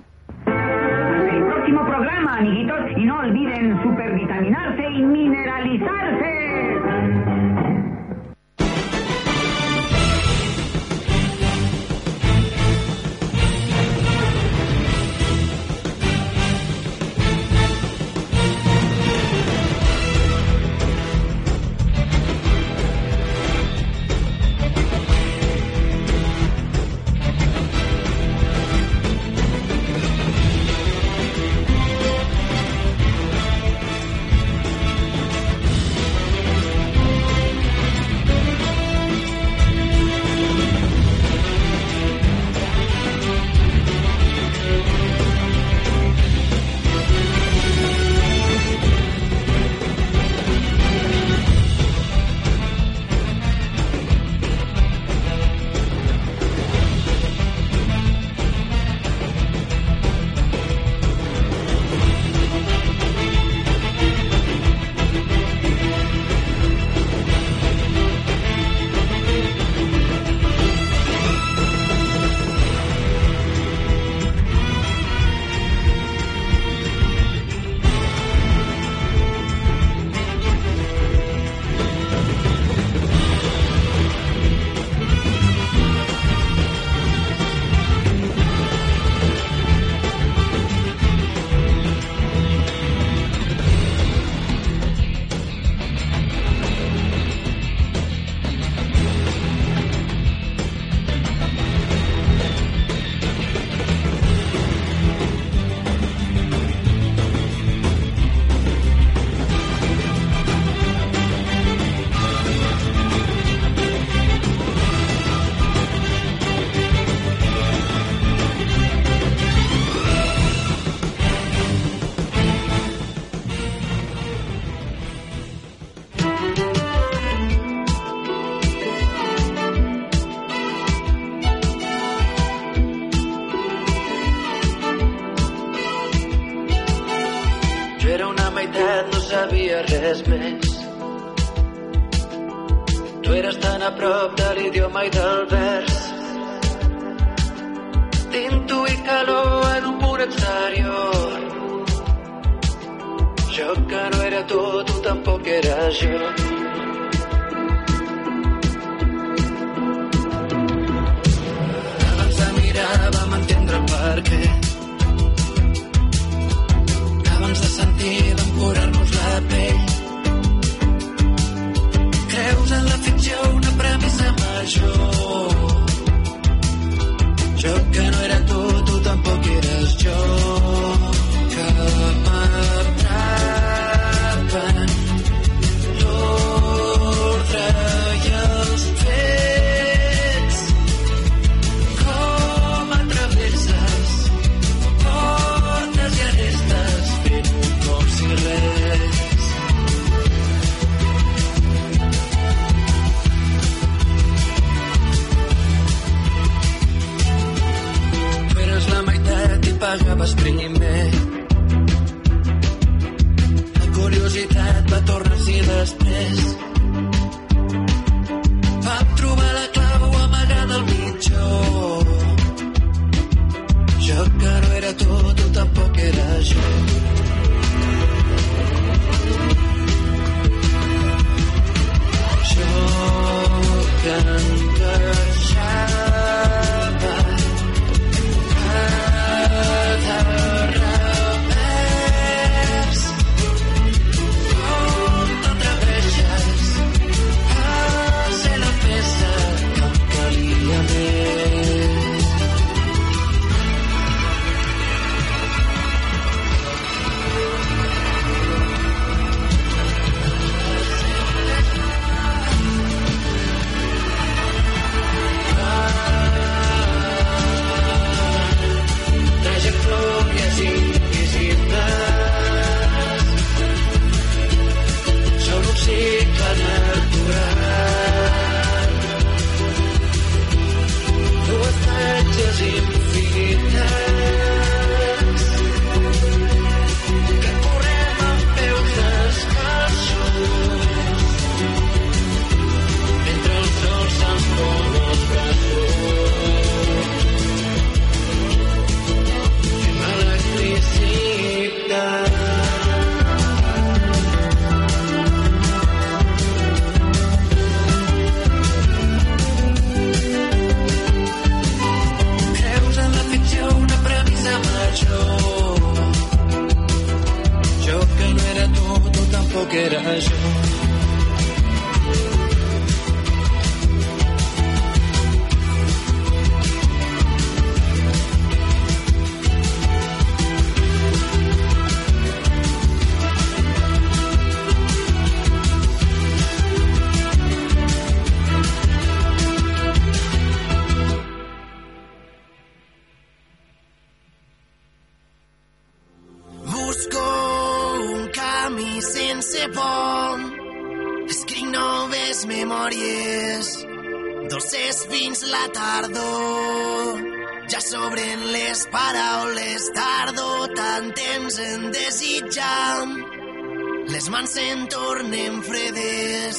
Mans se'n tornen fredes,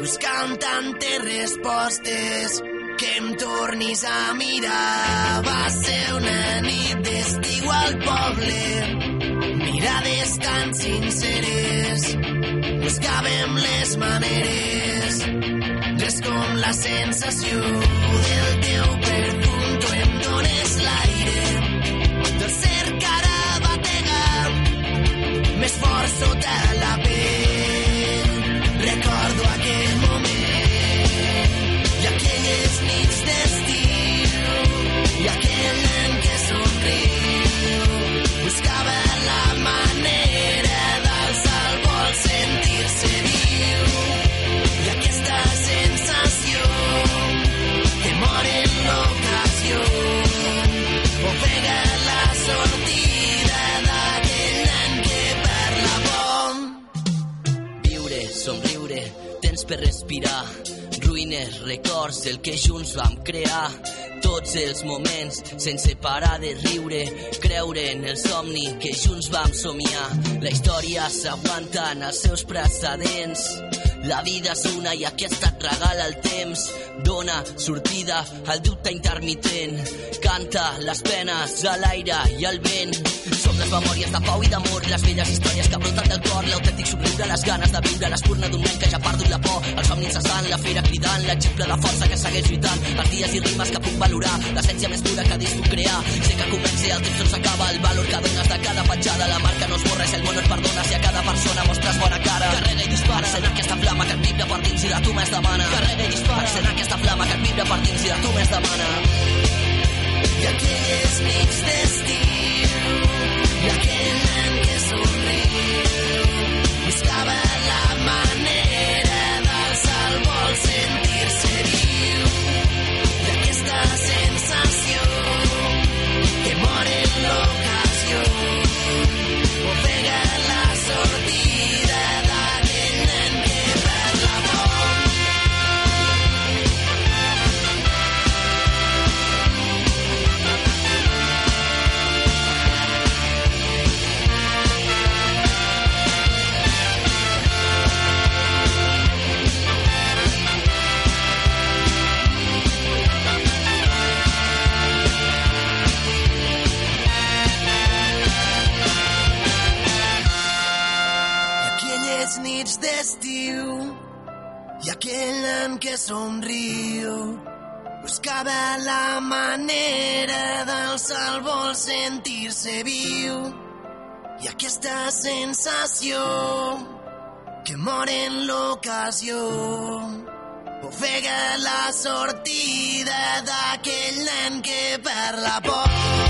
buscant tantes respostes que em tornis a mirar. Va ser una nit d'estiu al poble, mirades tan sinceres, buscàvem les maneres, res com la sensació del teu perfum, tu em dones l'aire, del cercar l'esforzo della vita. Per respirar. Ruïnes, records, el que junts vam crear. Tots els moments, sense parar de riure. Creure en el somni que junts vam somiar. La història s'aguanta en els seus precedents. La vida és una i aquesta et regala el temps. Dona sortida al dubte intermitent. Canta les penes a l'aire i al vent. Som les memòries de pau i d'amor, les velles històries que broten del cor, l'autèntic somriure, les ganes de viure, l'espurna d'un nen que ja perdut la por, el somni incessant, la fera cridant, l'exemple de força que segueix lluitant, els dies i rimes que puc valorar, l'essència més pura que dins puc crear. Sé que comença el temps tot s'acaba, el valor que dones de cada petjada, la marca no es borra, si el món et perdona, si a cada persona mostres bona cara. Carrega i dispara, sent aquesta flama que et vibra per dins i de tu més demana. Carrega i dispara, sent aquesta flama que et vibra per dins i de tu més demana. I aquelles nits d'estiu, i aquell nen que somriu, buscava la manera d'alçar el vol, sentir-se viu. I aquesta sensació que mor en l'ocasió nits d'estiu i aquell nen que somriu buscava la manera d'alçar el vol, sentir-se viu i aquesta sensació que mor en l'ocasió ofega la sortida d'aquell nen que perd la por.